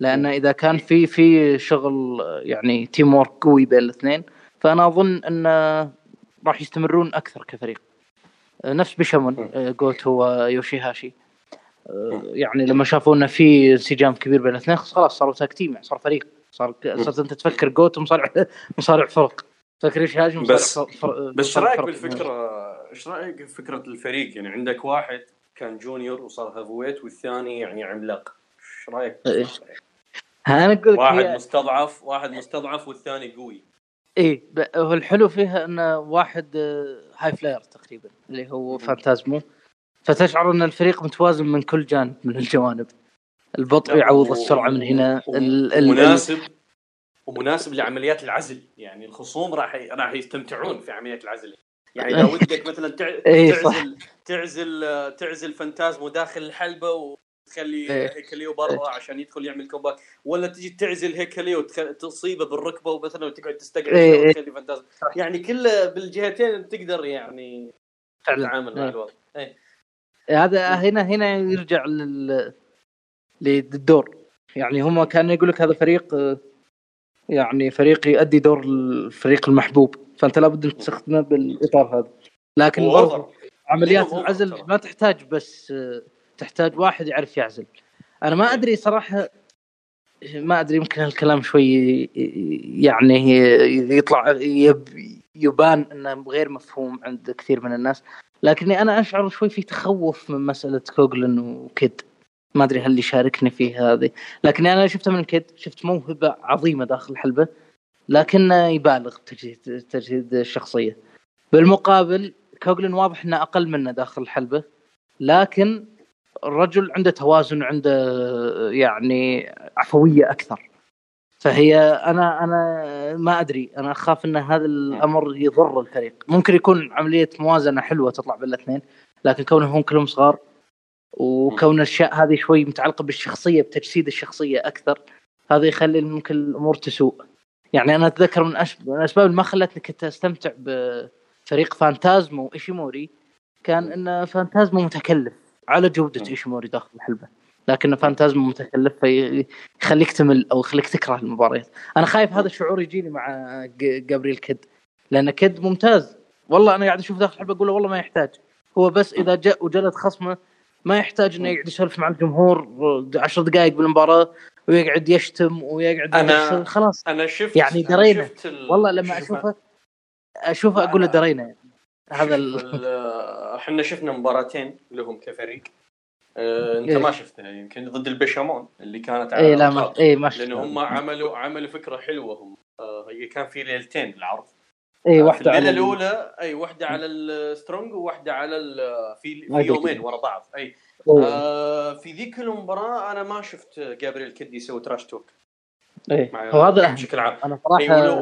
لأن إذا كان في في شغل يعني team work قوي بين الاثنين فأنا أظن انه راح يستمرون أكثر كفريق. نفس بيشامون جوتو ويوشيهاشي. يعني لما شافوا انه في انسجام كبير بين الاثنين خلاص صاروا tag team يعني صار فريق. صار صرت أنت تفكر جوتو مصارع [LAUGHS] مصارع فرق. فكر يوشيهاشي مصارع بس فر... بس إيش رأيك بالفكرة إيش رأيك بفكرة الفريق؟ يعني عندك واحد كان junior وصار heavyweight والثاني يعني عملاق. إيش رأيك؟ أنا أقول واحد هي... مستضعف واحد مستضعف والثاني قوي. إيه هو الحلو فيها إنه واحد high آه، flyer تقريبا اللي هو فانتازمو فتشعر إن الفريق متوازن من كل جانب من الجوانب. البطء يعوض السرعة من هنا. مناسب ومناسب لعمليات العزل. يعني الخصوم راح راح يستمتعون في عمليات العزل. يعني لو [LAUGHS] ودك مثلا إيه، تعزل تعزل تعزل فانتازمو داخل الحلبة تخلي إيه. هيكليو برا إيه. عشان يدخل يعمل comeback ولا تجي تعزل هيكليو وتصيبه بالركبة مثلا وتقعد تستقعد إيه. وتخلي فانتازم يعني كله بالجهتين تقدر يعني تتعامل مع الوضع إيه. هذا هنا هنا يرجع لل للدور يعني هم كانوا يقول لك هذا فريق يعني فريق يؤدي دور الفريق المحبوب فأنت لابد ان تستخدمه بالإطار هذا لكن برضه عمليات العزل ما تحتاج بس تحتاج واحد يعرف يعزل. أنا ما أدري صراحة ما أدري يمكن هالكلام شوي يعني يطلع يب يبان إنه غير مفهوم عند كثير من الناس. لكني أنا أشعر شوي في تخوف من مسألة كوغلن وكيد. ما أدري هل يشاركني فيه هذه. لكن أنا شفته من كيد شفت موهبة عظيمة داخل الحلبة لكنه يبالغ بتجهيد تجهيد الشخصية. بالمقابل كوغلن واضح إنه أقل منه داخل الحلبة لكن الرجل عنده توازن عنده يعني عفوية أكثر. فهي أنا أنا ما أدري. أنا أخاف إن هذا الأمر يضر الفريق. ممكن يكون عملية موازنة حلوة تطلع بين الاثنين لكن كونهم كلهم صغار وكون الأشياء هذه شوي متعلقة بالشخصية بتجسيد الشخصية أكثر هذا يخلي ممكن الأمور تسوء. يعني أنا أتذكر من, من الاسباب اللي ما خلتني كنت أستمتع بفريق فانتازمو وايشيموري كان إن فانتازمو متكلف. على جودة ايشيموري داخل الحلبة. لكن فانتازمو متكلف فيخليك تمل أو يخليك تكره المباريات. أنا خايف هذا الشعور يجيني مع جابرييل كيد. لأن كيد ممتاز. والله أنا قاعد أشوف داخل الحلبة أقول والله ما يحتاج. هو بس إذا جاء وجلد خصمه ما يحتاج إنه يقعد يسولف مع الجمهور عشر دقائق بالمباراة ويقعد يشتم ويقعد أنا خلاص. أنا شفت يعني درينا. شفت والله لما أشوفه أشوفه أقول له درينا يعني. هذا إحنا شفنا مباراتين لهم كفريق. آه انت إيه؟ ما شفتها يمكن ضد البشامون اللي كانت على اي لا ما اي ما لأن هم عملوا عملوا فكرة حلوة هم. آه هي كان في ليلتين العرض اي واحدة الليلة الأولى إي واحدة على ال Strong وواحدة على في في يومين ورا بعض إي. آه في ذيك المباراة أنا ما شفت جابريل كيدي يسوي trash talk إيه وهذا بشكل عام أنا صراحة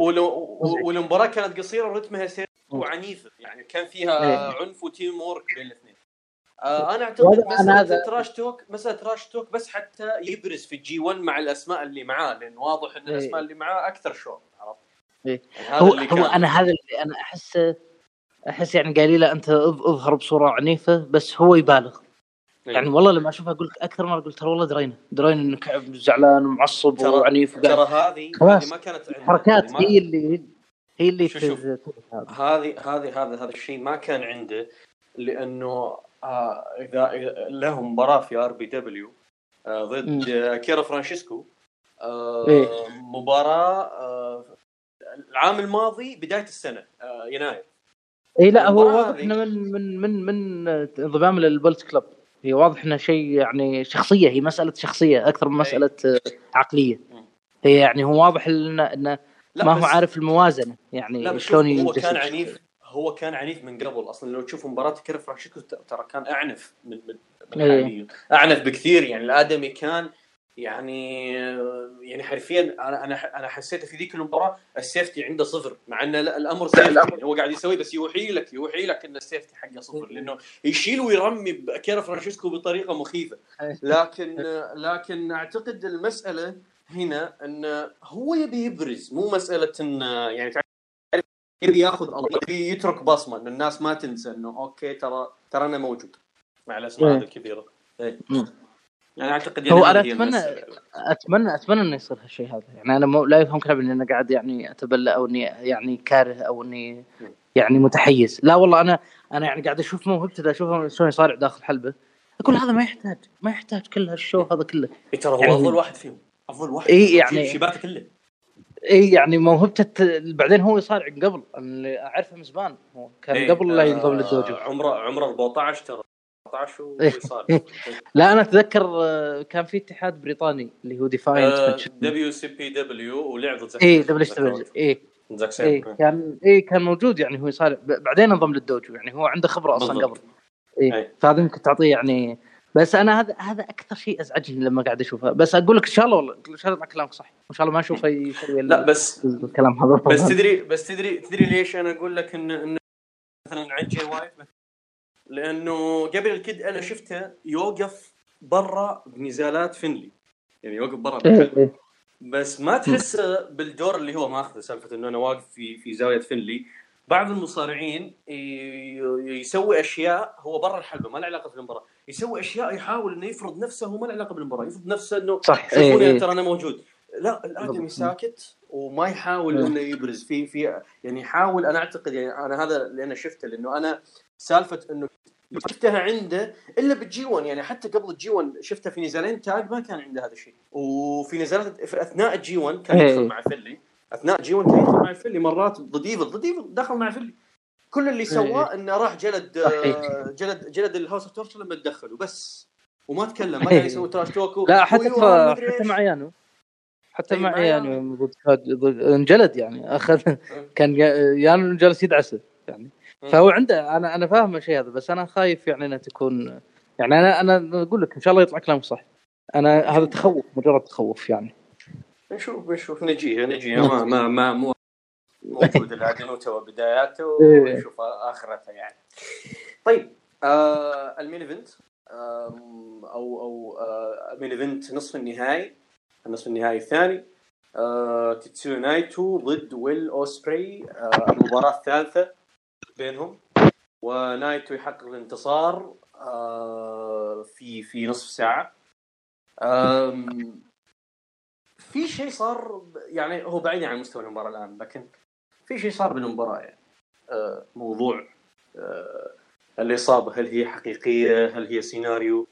والمباراة كانت قصيرة ورتمها سريع وعنيفه يعني كان فيها إيه. عنف و team work بين الاثنين آه أنا أعتقد مسألة هذا... trash talk مسألة trash talk بس حتى يبرز في ال G1 مع الأسماء اللي معاه لأن واضح إن الأسماء اللي معاه أكثر show عرفت؟ إيه. يعني هو, هو أنا هذا اللي أنا احس أحس يعني قال له انت اظهر بصورة عنيفة بس هو يبالغ إيه. يعني والله لما أشوفها أقول أكثر مرة قلت ترى والله درينا درينا إنك زعلان ومعصب وعنيف ترى هذه ما كانت حركات هي اللي هي اللي هذه هذه هذا هذا الشيء ما كان عنده لأنه آه اذا له مباراة في RPW آه ضد أكيرا فرانشيسكو. آه إيه؟ مباراة آه العام الماضي بداية السنة آه يناير. اي لا هو واضح إنه من من من من انضمام لل Bullet Club. هي واضح إنها شيء يعني شخصية هي مسألة شخصية أكثر من مسألة أي. عقلية. هي يعني هو واضح إنه إنه ما هو عارف الموازنة. يعني شلون هو كان عنيف هو كان عنيف من قبل. أصلا لو تشوف مباراة كيرا فرا ترى كان أعنف من من, من إيه. أعنف بكثير يعني. الآدمي كان يعني يعني حرفيا أنا أنا أنا حسيت في ذيك المباراة ال safety عنده صفر مع إن الأمر safety يعني هو قاعد يسوي بس يوحي لك يوحي لك إن ال safety حقه صفر لأنه يشيل ويرمي أكيرا فرانشيسكو بطريقة مخيفة. لكن لكن أعتقد المسألة هنا إن هو يبي يبرز مو مسألة إن يعني يبي ياخذ يبي يترك بصمة إن الناس ما تنسى إنه okay ترى ترى أنا موجود. مع الأسماء هذه الكبيرة. يعني أعتقد يعني هو أنا اتمنى اتمنى أتمنى إنه يصير هالشيء هذا. يعني أنا مو لا يفهم كلامي اني أنا قاعد يعني اتبلى أو إني يعني كاره أو إني يعني متحيز. لا والله أنا أنا يعني قاعد أشوف موهبته اشوفه شلون يصارع داخل حلبة أقول هذا ما يحتاج ما يحتاج كل هال show هذا كله. اي ترى هو يعني أفضل واحد فيهم. أفضل واحد اي يعني شيباته كله. اي يعني موهبته بعدين هو يصارع قبل. اللي أعرفه من زمان. هو كان إيه قبل لا ينضم لل dojo عمره عمره 14 ترى. 14 [LAUGHS] وصار [LAUGHS] لا أنا أتذكر آه، كان في اتحاد بريطاني اللي هو Defiant WCPW ولعب ضد اي WCP اي اي كان اي كان موجود يعني هو يصارع. بعدين انضم لل dojo يعني هو عنده خبرة أصلا قبل. أي. فهذا يمكن تعطيه يعني. بس أنا هذا هذا أكثر شيء أزعجني لما قاعد أشوفه. بس أقول لك إن شاء الله والله إن شاء الله كلامك صح. إن شاء الله ما اشوفه يسوي [LAUGHS] لا بس الكلام هذا. بس تدري بس تدري تدري ليش أنا أقول لك إن, إن مثلا عند جي وايت لأنه قبل الكد أنا شفته يوقف برا بنزالات فنلي يعني يوقف برا إيه، إيه. بس ما تحسه بالدور اللي هو ماخذه سالفة إنه أنا واقف في في زاوية فنلي بعض المصارعين يسوي أشياء هو برا الحلبة ما له علاقة في المباراة. يسوي أشياء يحاول إنه يفرض نفسه وما له علاقة بالمباراة. يفرض نفسه إنه صح شوفوني إيه. ترى أنا موجود. لا الآدمي ساكت. وما يحاول إنه يبرز. في في يعني يحاول أنا أعتقد يعني أنا هذا اللي أنا شفته لأنه أنا سالفة إنه شفتها عنده إلا بال G1 يعني حتى قبل ال G1 شفتها في نزالين tag ما كان عنده هذا الشيء. وفي نزالات في أثناء ال G1 كان يدخل إيه. مع فنلي. أثناء G1 كان يدخل مع فنلي مرات ضد EVIL. ضد EVIL دخل مع فنلي. كل اللي سواه إيه. إنه راح جلد جلد جلد ال House of لما تدخلوا بس. وما تكلم ما كان يسوي تراش توك لا حتى حتى مع يانو حتى مع يانو ضد انجلد يعني أخذ إيه. كان يانو جالس يدعسه يعني. فهو عنده أنا أنا فاهم الشيء هذا بس أنا خايف يعني انها تكون يعني أنا أنا أقول لك إن شاء الله يطلع كلامك صح. أنا هذا تخوف مجرد تخوف يعني. نشوف نشوف نجيه نجيه ما ما ما مو موجود الادمي تو بداياته ونشوف آخرته يعني. طيب آه ال main event آه أو أو آه ال main event نصف النهائي. النصف النهائي الثاني. آه تيتسو نايتو ضد ويل اوسبري آه المباراة الثالثة بينهم. ونايتو يحقق الانتصار آه، في في نصف ساعة. في شيء صار يعني هو بعيد عن مستوى المباراة الآن لكن في شيء صار بالمباراة يعني. آه، موضوع آه، الاصابه هل هي حقيقية هل هي سيناريو.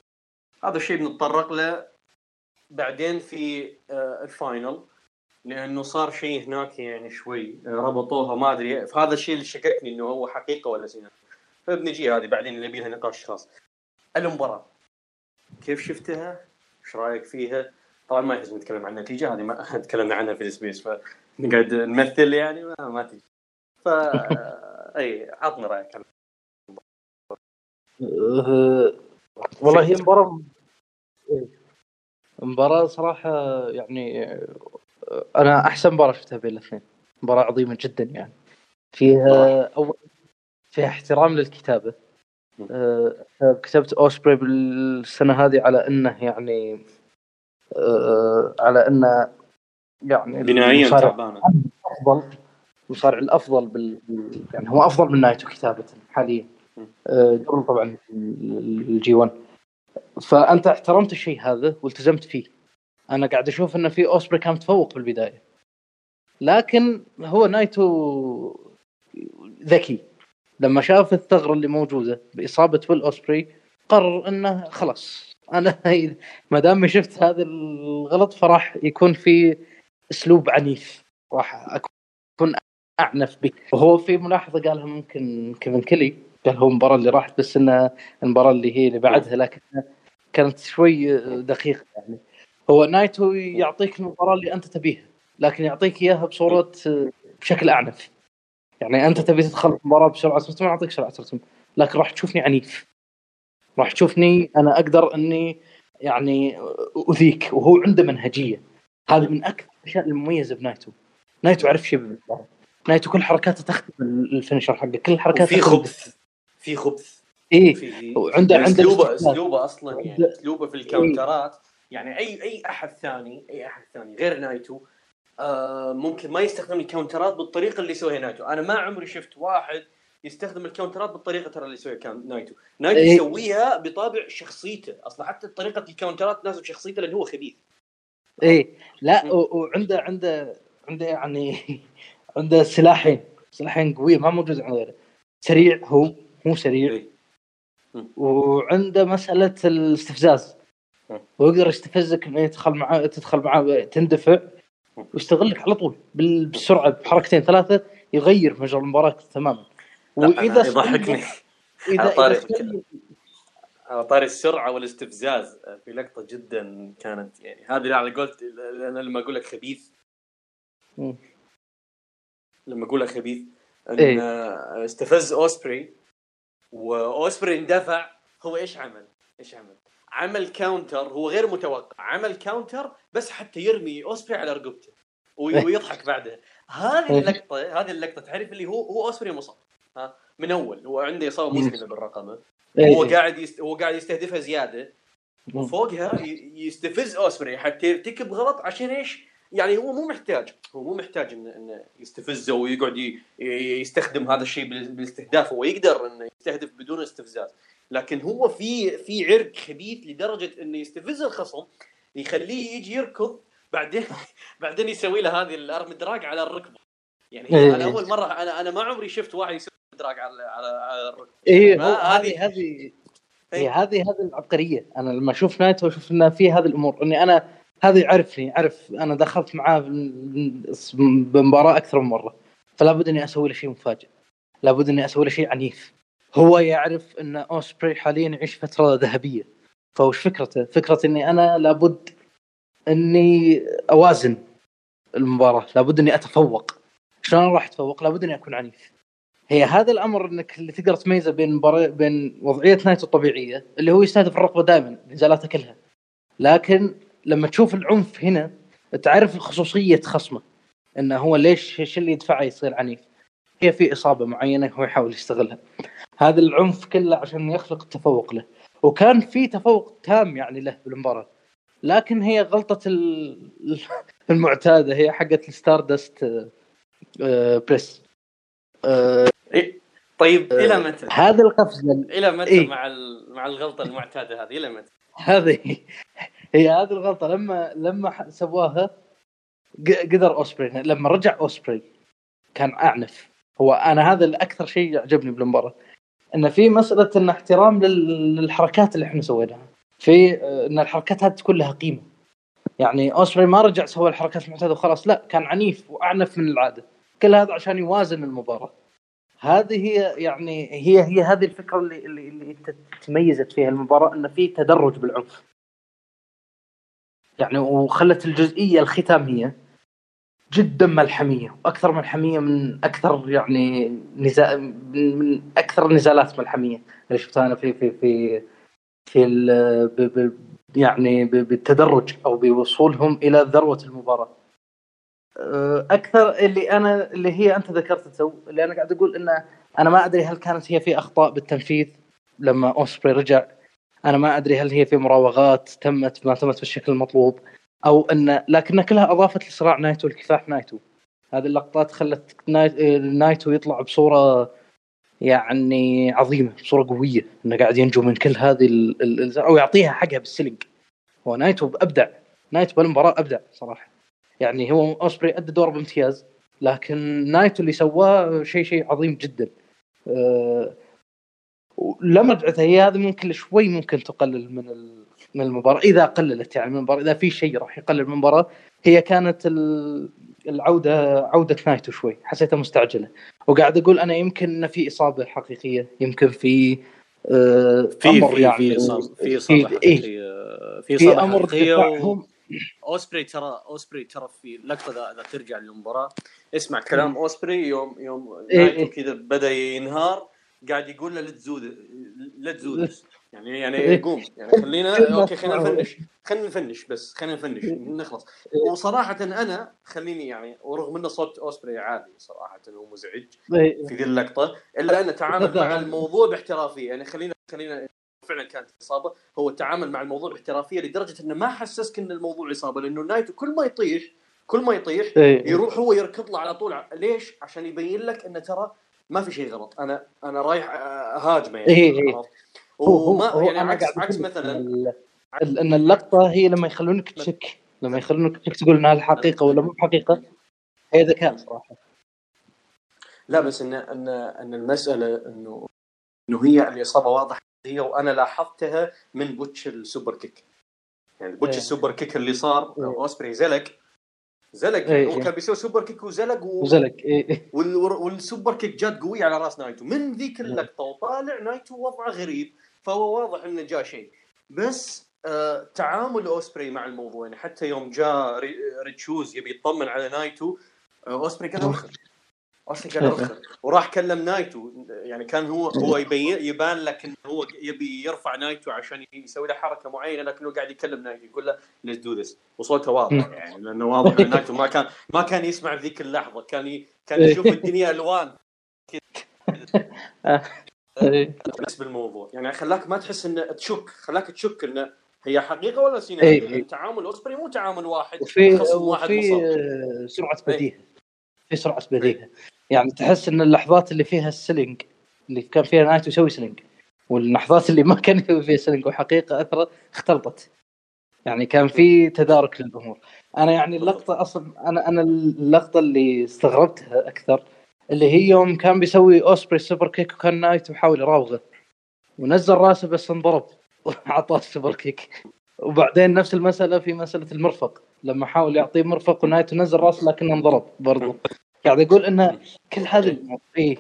هذا الشيء بنتطرق له بعدين في ال final لأنه صار شيء هناك يعني شوي ربطوها ما أدري فهذا الشيء اللي شككني إنه هو حقيقة ولا سيناريو فبنجي هذه بعدين اللي بيها نقاش خاص. المباراة. كيف شفتها؟ إيش رأيك فيها؟ طبعا ما يحتاج نتكلم عن النتيجة هذه ما [LAUGHS] تكلمنا عنها في ال space فنقعد نمثل يعني ما, ما تجي ف أي عطني رأيك عن والله هي مباراة مباراة صراحة يعني أنا أحسن مباراة شفتها بين الاثنين. مباراة عظيمة جدا يعني. فيها اول فيها احترام للكتابة. أه كتبت أوسبري بالسنة هذه على إنه يعني أه على إنه يعني بنائيا أفضل. المصارع الأفضل بال يعني هو أفضل من نايتو كتابة حاليا. قبل طبعا ال G1 فأنت احترمت الشيء هذا والتزمت فيه. أنا قاعد أشوف انه في أوسبري كان متفوق بالبداية. لكن هو نايتو ذكي. لما شاف الثغرة اللي موجودة بإصابة ويل أوسبري قرر إنه خلاص. أنا ما دام شفت هذا الغلط فراح يكون في أسلوب عنيف. راح أكون أعنف به. وهو في ملاحظة قالها ممكن كيفن كيلي قال هو المباراة اللي راحت بس انها المباراة اللي هي اللي بعدها لكن كانت شوي دقيقة يعني. هو نايتو يعطيك المباراة اللي أنت تبيها لكن يعطيك إياها بصورة بشكل أعنف. يعني أنت تبي تدخل المباراة بسرعة رتم اعطيك سرعه رتم لكن راح تشوفني عنيف. راح تشوفني أنا أقدر إني يعني أذيك وهو عنده منهجية. هذه من أكثر الأشياء المميزة بنايتو. نايتو عرف شيء بالمباراة. نايتو كل حركاته تخدم ال finisher حقه كل حركاته في خبث. في خبث. في وعنده عنده اسلوبه الاستحواذ. أسلوبه أصلا يعني أسلوبه في ال counter ات. يعني اي أي أحد ثاني أي أحد ثاني غير نايتو آه ممكن ما يستخدم ال counter ات بالطريقة اللي يسويها نايتو. أنا ما عمري شفت واحد يستخدم ال counter ات بالطريقة ترى اللي يسويها كان نايتو. نايتو إيه. يسويها بطابع شخصيته. أصلا حتى طريقة ال counter ات تناسب شخصيته لأنه هو خبيث. إيه. لا وعنده عنده عنده يعني [LAUGHS] عنده سلاحين. سلاحين قوية ما موجود عند غيره. سريع هو مو سريع. إيه. وعنده مسألة الاستفزاز. ويقدر يستفزك إنه يدخل معاه تدخل معاه تندفع. ويستغلك على طول بال- بالسرعه بحركتين ثلاثة يغير مجرى المباراة تماما وإذا يضحكني على طاري على طاري السرعة والاستفزاز في لقطة جدا كانت يعني هذه اللي على قولت أنا لما أقول لك خبيث. لما أقول لك خبيث إن إيه. استفز أوسبري وأوسبري اندفع هو إيش عمل؟ إيش عمل؟ عمل counter هو غير متوقع عمل counter بس حتى يرمي أوسبري على رقبته إيه. ويضحك بعدها هذه إيه. اللقطة هذه اللقطة تعرف اللي هو هو أوسبري مصاب ها من أول هو عنده إصابة. مزمنه بالرقبة إيه. هو قاعد يست... هو قاعد يستهدفها زيادة. وفوقها يستفز أوسبري حتى يرتكب غلط عشان إيش؟ يعني هو مو محتاج هو مو محتاج انه انه يستفزه ويقعد يستخدم هذا الشيء بال- بالاستهداف. هو يقدر انه يستهدف بدون استفزاز. لكن هو في في عرق خبيث لدرجة انه يستفز الخصم يخليه يجي يركض بعدين [LAUGHS] بعدين يسوي له هذه ال arm drag على الرقبة. يعني إيه. أنا أول مرة أنا أنا ما عمري شفت واحد يسوي drag على على, على الرقبة. ما هو هذه- هذه هذه إيه. هذه هذه العبقرية. أنا لما أشوف نايتو أشوف انه في هذه الأمور. إني أنا هذا يعرفني يعرف أنا دخلت معاه بمباراه أكثر من مرة. فلا بد إني أسوي له شيء مفاجئ. لابد إني أسوي له شيء عنيف. هو يعرف إن أوسبري حاليا يعيش فترة ذهبية. فوش فكرته؟ فكرة إني أنا لابد إني أوازن المباراة. لابد إني أتفوق. شلون راح أتفوق؟ لابد إني أكون عنيف. هي هذا الأمر إنك اللي تقدر تميزه بين مباراة بين وضعية نايتو الطبيعية اللي هو يستهدف الرقبة دائما نزالاته كلها. لكن لما تشوف العنف هنا تعرف خصوصيه خصمه إنه هو ليش إيش اللي يدفعه يصير عنيف هي في إصابة معينة هو يحاول يستغلها هذا العنف كله عشان يخلق التفوق له وكان في تفوق تام يعني له بالمباراة لكن هي غلطة ال- المعتادة هي حقت الستاردست بريس إيه. طيب إلى متى؟ هذا القفزه إلى متى إيه. مع مع الغلطة المعتادة هذه إلى متى؟ هذه هي هذه الغلطة. لما لما سواها قدر أوسبري. لما رجع أوسبري كان أعنف. هو أنا هذا الأكثر شيء يعجبني بالمباراة. إن في مسألة إن احترام لل- للحركات اللي إحنا سويناها. في إن الحركات هذه تكون لها قيمة. يعني أوسبري ما رجع سوى الحركات المعتادة وخلاص. لا كان عنيف وأعنف من العادة. كل هذا عشان يوازن المباراة. هذه هي يعني هي هي هذه الفكرة اللي اللي, اللي تميزت فيها المباراة إن في تدرج بالعنف. يعني وخلت الجزئية الختامية جدا ملحميه وأكثر ملحميه من أكثر يعني نزال من أكثر النزالات ملحميه اللي شفتها أنا في في في في ال- ب ب يعني ب- بالتدرج أو بوصولهم إلى ذروة المباراة. أه، أكثر اللي أنا اللي هي أنت ذكرت تو اللي أنا قاعد أقول إنه أنا ما أدري هل كانت هي في أخطاء بالتنفيذ لما أوسبري رجع أنا ما أدري هل هي في مراوغات تمت ما تمت بالشكل المطلوب أو إن لكن كلها أضافت لصراع نايتو لكفاح نايتو. هذه اللقطات خلت ناي- نايتو يطلع بصورة يعني عظيمة بصورة قوية إنه قاعد ينجو من كل هذه ال... ال... أو يعطيها حقها بال selling هو نايتو أبدع نايتو بالمباراة أبدع صراحة. يعني هو أوسبري أدى دوره بامتياز لكن نايتو اللي سواه شيء شيء عظيم جدا. أه... رجعت هي هذه ممكن شوي ممكن تقلل من. من المباراة إذا قللت يعني من المباراة إذا في شيء راح يقلل من المباراة هي كانت ال... العودة عودة نايتو شوي حسيتها مستعجلة وقاعد أقول أنا يمكن إن في إصابة حقيقية يمكن في آه في أمر في يعني في اصابه في إصابة في- إيه. حقيقية في في إصابة أمر حقيقية و... أوسبري ترى أوسبري ترى في لقطة اذا ترجع للمباراة اسمع كلام أوسبري يوم يوم إيه نايتو إيه. كذا بدأ ينهار قاعد يقول له لا تزود لا تزود. يعني يعني إيه. قوم. يعني خلينا كلمة okay خلينا. نفنش. خلينا نفنش بس خلينا نفنش. نخلص. وصراحة أنا خليني يعني ورغم ان صوت أوسبري عالي صراحة ومزعج إيه. في ذي اللقطة إلا انه تعامل [LAUGHS] مع الموضوع باحترافية. يعني خلينا خلينا فعلا كانت إصابة. هو التعامل مع الموضوع باحترافية لدرجة إنه ما حسسك إن الموضوع إصابة لأنه نايتو كل ما يطيح كل ما يطيح إيه. يروح هو يركض له على طول. ليش؟ عشان يبين لك انه ترى ما في شيء غلط أنا أنا رايح هاجمه يعني إيه، إيه. هو هو وما هو يعني أنا عكس عكس مثلا ال- إن اللقطة هي لما يخلونك تشك لما يخلونك تشك تقول إنها الحقيقة ولا مو بحقيقه هي ذكاء صراحة لا بس ان ان إن المسألة انه إنه هي الاصابه واضحة هي وأنا لاحظتها من botch ال super kick يعني botch إيه. ال super kick اللي صار إيه. أوسبري زلق زلق. إيه، هو إيه. كان بيسوي super kick وزلق و... وزلق إيه إيه. وال... وال super kick جات قوي على راس نايتو. من ذيك اللقطة وطالع نايتو وضعه غريب فهو واضح إنه جاء شيء. بس آه تعامل أوسبري مع الموضوع يعني حتى يوم جاء ري... ريد شوز يبي يطمن على نايتو آه أوسبري قال اوسبري قال وخر وراح كلم نايتو. يعني كان هو هو يبين يبان لك إنه هو يبي يرفع نايتو عشان يسوي له حركة معينة لكنه قاعد يكلم نايتو يقول له Let's do this وصوته واضح. يعني لأنه واضح إن نايتو ما كان ما كان يسمع في ذيك اللحظة. كان ي... كان يشوف الدنيا ألوان. [LAUGHS] إيه. بس بالموضوع. يعني خلاك ما تحس إنه تشك خلاك تشك إنه هي حقيقة ولا إيه. سيناريو. لأن تعامل اوسبري مو تعامل واحد وفي خصم واحد وفي آه، سرعة بديهة. في سرعة بديهة. يعني تحس إن اللحظات اللي فيها ال selling اللي كان فيها نايتو يسوي selling واللحظات اللي ما كان يسوي فيها selling وحقيقة اثر اختلطت. يعني كان في تدارك للأمور. أنا يعني اللقطة أصلا أنا أنا اللقطة اللي استغربتها أكثر اللي هي يوم كان بيسوي أوسبري super kick وكان نايتو يحاول يراوغه. ونزل راسه بس انضرب وعطاه ال super kick. وبعدين نفس المسألة في مسألة المرفق. لما حاول يعطيه مرفق ونايتو نزل راسه لكنه انضرب برضو. قاعد أقول إنه كل هذه الأمور إيه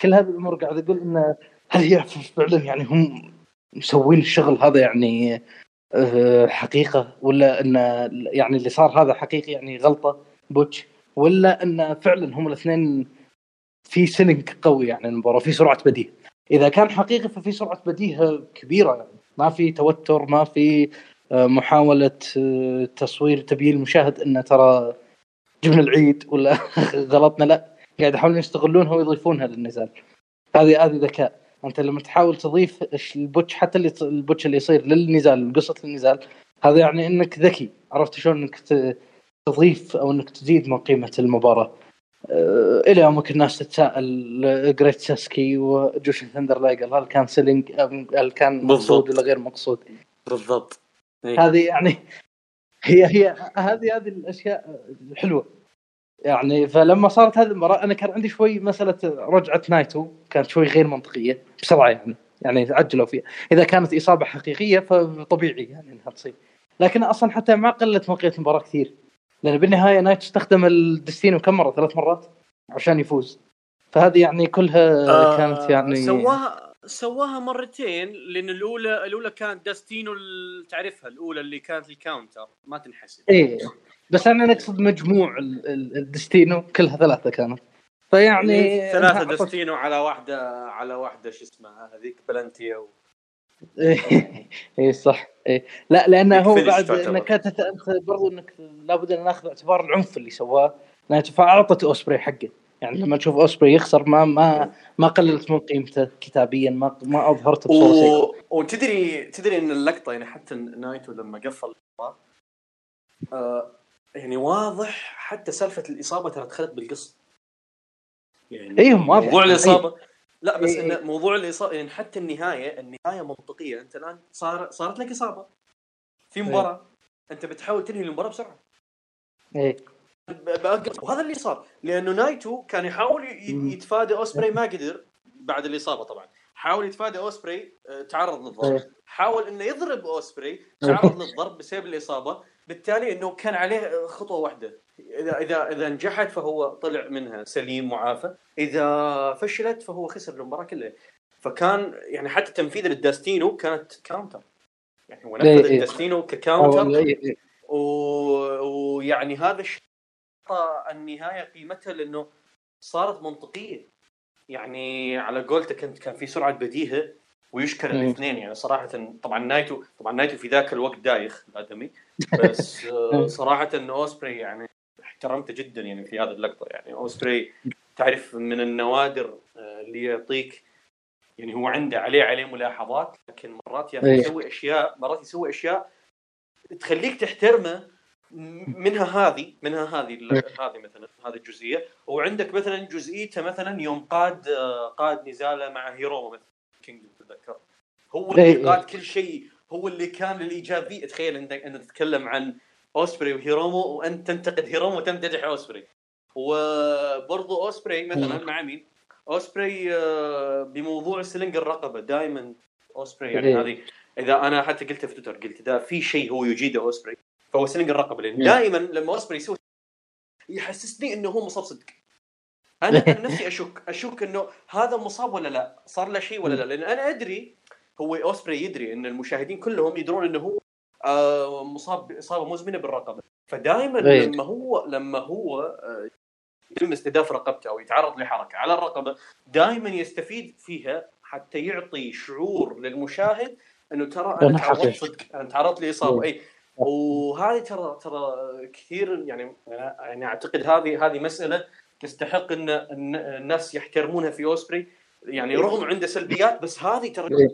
كل هذه الأمور قاعد أقول إنه هل هي فعلا يعني هم مسوين الشغل هذا يعني آه، حقيقة ولا انه يعني اللي صار هذا حقيقي يعني غلطة؟ بوتش. ولا إن فعلا هم الاثنين في سلنج قوي يعني المباراه في سرعة بديهة. إذا كان حقيقي ففي سرعة بديهة كبيرة يعني. ما في توتر ما في آه، محاولة آه، تصوير تبيين المشاهد انه ترى جبنا العيد ولا [LAUGHS] غلطنا لا. قاعد يحاولون يستغلونها ويضيفونها للنزال هذه هذه ذكاء. أنت لما تحاول تضيف ال botch حتى اللي ال botch اللي يصير للنزال قصة النزال هذا يعني إنك ذكي. عرفت شلون؟ إنك تضيف أو إنك تزيد من قيمة المباراة. آه، إلى يومك الناس تتساءل جريت ساسكي وجوشن ثندر لايجر هل كان selling هل كان مقصود. ولا غير مقصود؟ بالضبط. إيه. هذه يعني هي هي هذه هذه الأشياء الحلوة. يعني فلما صارت هذه المباراة أنا كان عندي شوي مسألة رجعة نايتو كانت شوي غير منطقية بسرعة يعني يعني عجلوا فيها. إذا كانت إصابة حقيقية فطبيعي يعني إنها تصير لكن أصلا حتى ما قللت واقعية المباراة كثير. لأن بالنهاية نايتو استخدم ال Destino كم مرة؟ ثلاث مرات؟ عشان يفوز. فهذه يعني كلها آه، كانت يعني سواها سواها مرتين لأن الأولى الأولى كانت داستينو تعرفها الأولى اللي كانت الكاونتر ما تنحسب. إيه. بس أنا نقصد مجموع ال- ال- الدستينو كلها ثلاثة كانت فيعني أعطت- داستينو على واحدة على واحدة شو اسمها هذيك بلانتيا و... [LAUGHS] إيه صح. إيه. لا لأنه هو بعد. إنك أنت برضو إنك لابد أن نأخذ اعتبار العنف اللي سواه فاعطت اوسبري حقه. يعني لما تشوف اوسبري يخسر ما ما ما قللت من قيمته كتابيا ما ما أظهرته بصورة سيئه و... وتدري تدري إن اللقطة يعني حتى نايتو لما قفل آه يعني واضح حتى سالفة الإصابة ترى دخلت بالقصة. يعني إيه، واضح. موضوع الإصابة لا بس إيه، إن إيه. موضوع الإصابة يعني حتى النهاية النهاية منطقية. أنت الآن صار صارت لك إصابة. في مباراة. أنت بتحاول تنهي المباراة بسرعة. إيه. وهذا اللي صار لأنه نايتو كان يحاول. يتفادى أوسبري ما قدر بعد الاصابه طبعا. حاول يتفادى أوسبري آه، تعرض للضرب. إيه. حاول إنه يضرب أوسبري تعرض للضرب بسبب الإصابة. بالتالي إنه كان عليه خطوة واحدة. إذا إذا إذا نجحت فهو طلع منها سليم معافى إذا فشلت فهو خسر المباراة كلها. فكان يعني حتى تنفيذ لل Destino كانت counter. يعني هو إيه، نفذ إيه. ال Destino ك counter. إيه، إيه. و- ويعني هذا الشيء النهاية قيمتها لأنه صارت منطقية يعني على قولتك أنت كان في سرعة بديهة ويشكر مم. الاثنين يعني صراحة طبعا نايتو طبعا نايتو في ذاك الوقت دايخ الآدمي بس [LAUGHS] آه، صراحة أوسبري يعني احترمته جدا يعني في هذه اللقطة يعني أوسبري تعرف من النوادر آه، اللي يعطيك يعني هو عنده عليه عليه ملاحظات لكن مرات إيه. يسوي اشياء مرات يسوي أشياء تخليك تحترمه منها هذه منها هذه ال- هذه مثلا هذه الجزئية. وعندك مثلا جزئيته مثلا يوم قاد قاد نزاله مع هيرومو مثلا كينج تتذكر هو إيه، اللي إيه. قاد كل شيء هو اللي كان للايجابيه تخيل أنت أنت تتكلم عن أوسبري وهيرومو وأنت تنتقد هيرومو وتمتدح أوسبري. وبرضو أوسبري مثلا مع مين؟ أوسبري آه، بموضوع selling الرقبه دائما أوسبري يعني إيه. هذه. إذا أنا حتى قلتها في تويتر قلت إذا في شيء هو يجيده أوسبري فهو selling الرقبة لأن. دائما لما اوسبري يسوي يحسسني إنه هو مصاب صدق أنا [LAUGHS] عن نفسي أشك أشك إنه هذا مصاب ولا لا صار له شيء ولا لا لأن أنا أدري هو أوسبري يدري إن المشاهدين كلهم يدرون إنه هو آه، مصاب باصابه مزمنة بالرقبة فدائما إيه. لما هو لما هو آه، يتم استهداف رقبته أو يتعرض لحركة على الرقبة دائما يستفيد فيها حتى يعطي شعور للمشاهد إنه ترى أنا تعرضت. صدق أنا تعرضت لإصابة. أي وهذه ترى ترى كثير يعني أنا- يعني أعتقد هذه هذه مسألة تستحق إن الناس يحترمونها في أوسبري. يعني رغم عنده سلبيات بس هذه ترى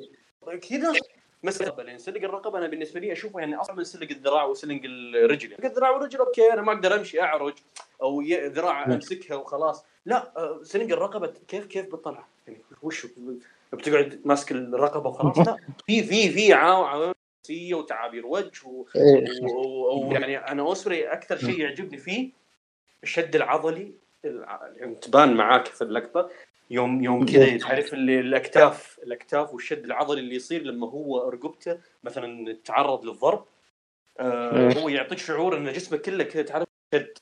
كثير ناس مسألة لأن سلق الرقبة أنا بالنسبة لي أشوفه يعني اصعب من سلق الذراع وسلق الرجل. يعني الذراع والرجل أوكي أنا ما أقدر أمشي أعرج أو ذراع أمسكها وخلاص. لا سلق الرقبة كيف كيف بتطلع؟ يعني وش بتقعد ماسك الرقبة وخلاص؟ لا في في في عاو- عوامل نفسيه وتعابير وجه و- إيه. و- و- أنا اوسبري أكثر شيء يعجبني فيه الشد العضلي الع- يعني تبان معاك في اللقطة. يوم يوم كذا تعرف اللي الأكتاف الأكتاف والشد العضلي اللي يصير لما هو رقبته مثلا تعرض للضرب. آه هو يعطيك شعور إن جسمك كله كذا تعرف شد.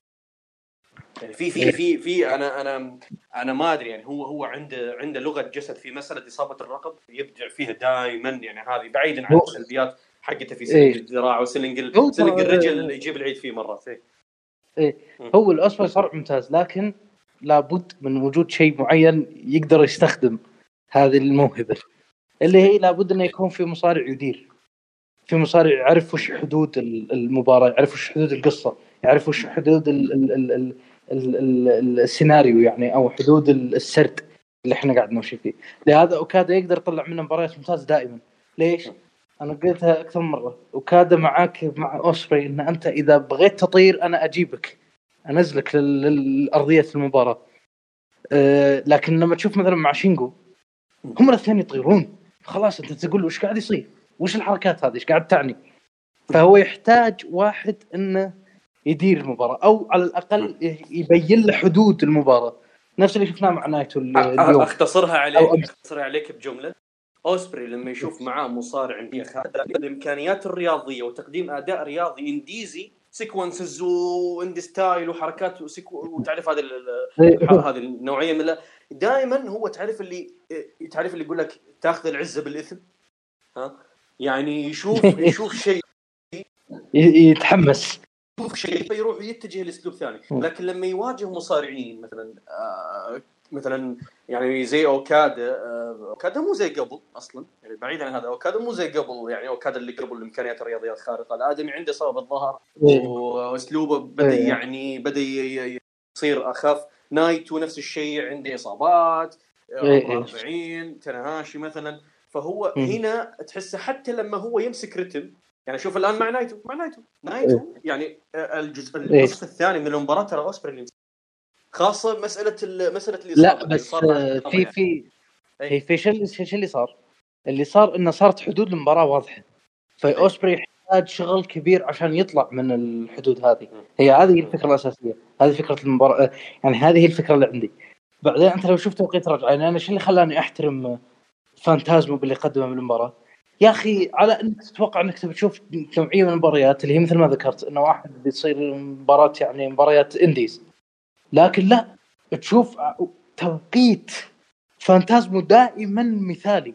يعني في في في في أنا أنا أنا ما أدري يعني هو هو عنده عنده لغة جسد في مسألة إصابة الرقبة يبدع فيها دائما يعني هذه بعيدا عن السلبيات. حقته في إيه. selling الذراع و selling selling ترى- الرجل اللي يجيب العيد فيه مرات إيه. هو الاوسبري صار ممتاز لكن لابد من وجود شيء معين يقدر يستخدم هذه الموهبة. اللي هي لابد إنه يكون في مصارع يدير. في مصارع يعرف وش حدود ال- المباراة يعرف وش حدود القصة يعرف وش حدود ال ال ال ال ال ال السيناريو يعني أو حدود ال- السرد اللي إحنا قاعد نمشي فيه. لهذا أوكادا يقدر يطلع منه مباريات ممتازة دائما. ليش؟ أنا قلتها أكثر من مرة اوكادا معاك مع أوسبري إن أنت إذا بغيت تطير أنا أجيبك أنزلك لارضيه المباراة أه لكن لما تشوف مثلا مع شينجو هم الأثنين يطيرون خلاص أنت تقول وش قاعد يصير؟ وش الحركات هذه؟ إيش قاعد تعني؟ فهو يحتاج واحد إنه يدير المباراة أو على الأقل يبين له حدود المباراة نفس اللي شفناه مع نايتو ال- اليوم أختصرها عليك. أختصرها عليك بجملة أوسبري لما يشوف معاه مصارع هذا الإمكانيات الرياضية وتقديم أداء رياضي إنديزي sequences و indie style وحركات وسيكو وتعرف هذا ال- هذه النوعية من دائما هو تعرف اللي تعرف اللي يقول لك تأخذ العزة بالإثم؟ ها؟ يعني يشوف [LAUGHS] يشوف شيء يتحمس. يشوف شيء فيروح يتجه لأسلوب ثاني. لكن لما يواجه مصارعين مثلا آه مثلا يعني زي أوكادا آه أوكادا مو زي قبل أصلا يعني بعيدا عن هذا أوكادا مو زي قبل يعني أوكادا اللي قبل الإمكانيات الرياضيه الخارقه الآدمي عنده صوب الظهر إيه. وأسلوبه بدأ إيه. يعني بدأ يصير أخف نايتو نفس الشيء عنده إصابات إيه. عمره 40 تنهاشي مثلا فهو. هنا تحسه حتى لما هو يمسك رتم يعني شوف الآن مع نايتو مع نايتو نايتو يعني آه، الجزء إيه. النصف الثاني من المباراة ترى اوسبري اللي. خاصة مسألة ال- مسألة الاصابه لا بس الإصابة في يعني. في إيه. هي في show اللي شو اللي صار؟ اللي صار إنه صارت حدود المباراه واضحة. فاوسبري يحتاج شغل كبير عشان يطلع من الحدود هذه. هي هذه الفكرة الأساسية. هذه فكرة المباراة يعني هذه هي الفكرة اللي عندي. بعدين أنت لو شفت توقيت رجعه يعني أنا شو اللي خلاني أحترم فانتازمو باللي قدمه بالمباراه يا أخي على إنك تتوقع إنك تبي تشوف نوعيه من المباريات اللي هي مثل ما ذكرت إنه واحد بيصير مباراة يعني مباريات إنديز. لكن لا تشوف توقيت فانتازمو دائما مثالي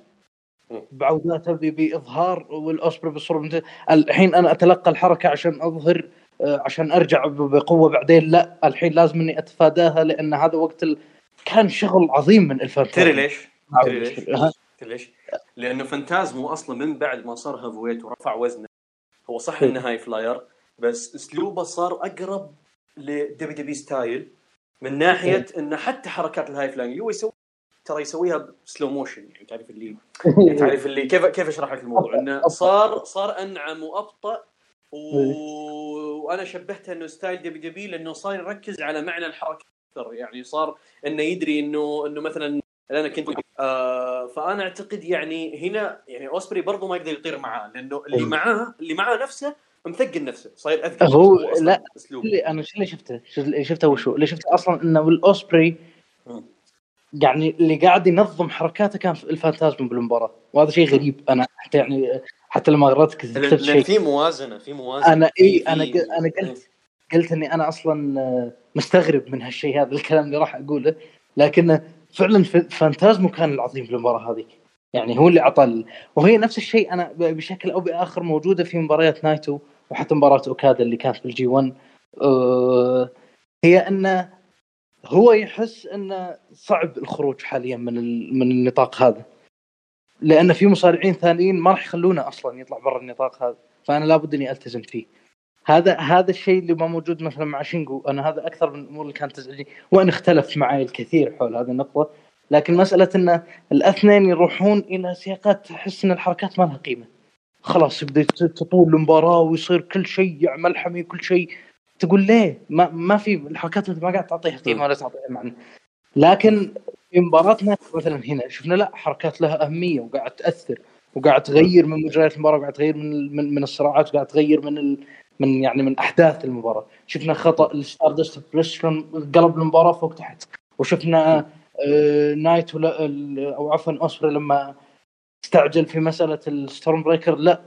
م. بعوداته ب- بإظهار والاوسبري بالصورة. الحين أنا أتلقى الحركة عشان أظهر آه، عشان أرجع بقوة بعدين لا الحين لازم إني أتفاداها لأن هذا وقت ال... كان شغل عظيم من الفانتازمو تدري ليش؟ تدري ليش؟ ليش؟ لأنه فانتازمو أصلا من بعد ما صار heavyweight ورفع وزنه هو صح إنه high flyer بس أسلوبه صار أقرب ل WWE style من ناحية انه حتى حركات ال high flying هو يسوي ترى يسويها ب slow motion يعني تعرف اللي [LAUGHS] يعني تعرف اللي كيف كيف أشرح لك الموضوع؟ إنه صار صار أنعم وأبطأ و... وأنا شبهته إنه style WWE لأنه صار يركز على معنى الحركة أكثر. يعني صار إنه يدري انه إنه مثلا أنا كنت آه فأنا أعتقد يعني هنا يعني أوسبري برضو ما يقدر يطير معاه لأنه اللي معاه اللي معاه نفسه مثقل نفسه. صاير أذكى هو لا اسلوبه اللي أنا شو اللي شفته؟ شو اللي شفته وشو؟ اللي شفته أصلا إنه بالأوسبري مم. يعني اللي قاعد ينظم حركاته كان الفانتازمو بالمباراة. وهذا شيء غريب. أنا حتى يعني حتى لما قرأت كتبت شيء. في موازنة في موازنة. أنا إي أنا أنا قلت قلت إني أنا أصلا مستغرب من هالشيء هذا الكلام اللي راح أقوله. لكن فعلا فانتازمو كان العظيم في المباراة هذه. يعني هو اللي أعطى وهي نفس الشيء أنا بشكل أو بآخر موجودة في مباريات نايتو. وحتى مباراة أوكادا اللي كانت بالجي 1 آه، هي انه هو يحس انه صعب الخروج حاليا من من النطاق هذا. لأن في مصارعين ثانيين ما راح يخلونه أصلا يطلع برا النطاق هذا فأنا لابد أني ألتزم فيه. هذا هذا الشيء اللي ما موجود مثلا مع شينجو أنا هذا أكثر من الأمور اللي كانت تزعجني وأن اختلف معي الكثير حول هذه النقطة. لكن مسألة أن الاثنين يروحون إلى سياقات تحس أن الحركات ما لها قيمة. خلاص يبدأ تطول المباراة ويصير كل شيء ملحمي كل شيء. تقول ليه؟ ما ما في الحركات انت ما قاعد تعطيها قيمة ولا تعطيها معنى. لكن في مباراتنا مثلا هنا شفنا لا حركات لها أهمية وقاعد تأثر وقاعد تغير من مجريات المباراة وقاعد تغير من من, من الصراعات وقاعد تغير من ال من يعني من أحداث المباراة. شفنا خطأ ال Stardust بليسترون قلب المباراة فوق تحت. وشفنا آه نايت ولا أو عفوا أوسبري لما استعجل في مسألة ال Storm Breaker؟ لا.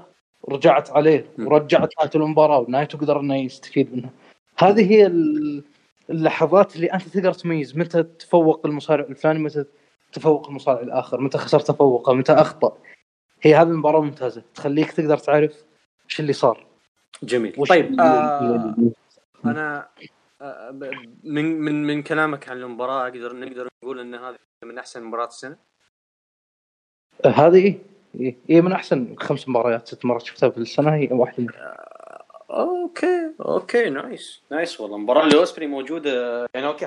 رجعت عليه. ورجعت نايتو المباراة ونايتو قدر إنه يستفيد منها. هذه هي ال- اللحظات اللي أنت تقدر تميز متى تفوق المصارع الفلاني متى تفوق المصارع الآخر متى خسر تفوقه متى أخطأ. هي هذه المباراة ممتازة تخليك تقدر تعرف إيش اللي صار. جميل. طيب آه أنا آه، من من من كلامك عن المباراة أقدر نقدر نقول إن هذه من أحسن مباريات السنة؟ هذه إيه؟ إيه من أحسن خمس مباريات ست مرات شفتها في السنة هي واحدة منها okay okay nice nice والله. المباراه اللي اوسبري موجودة. يعني okay.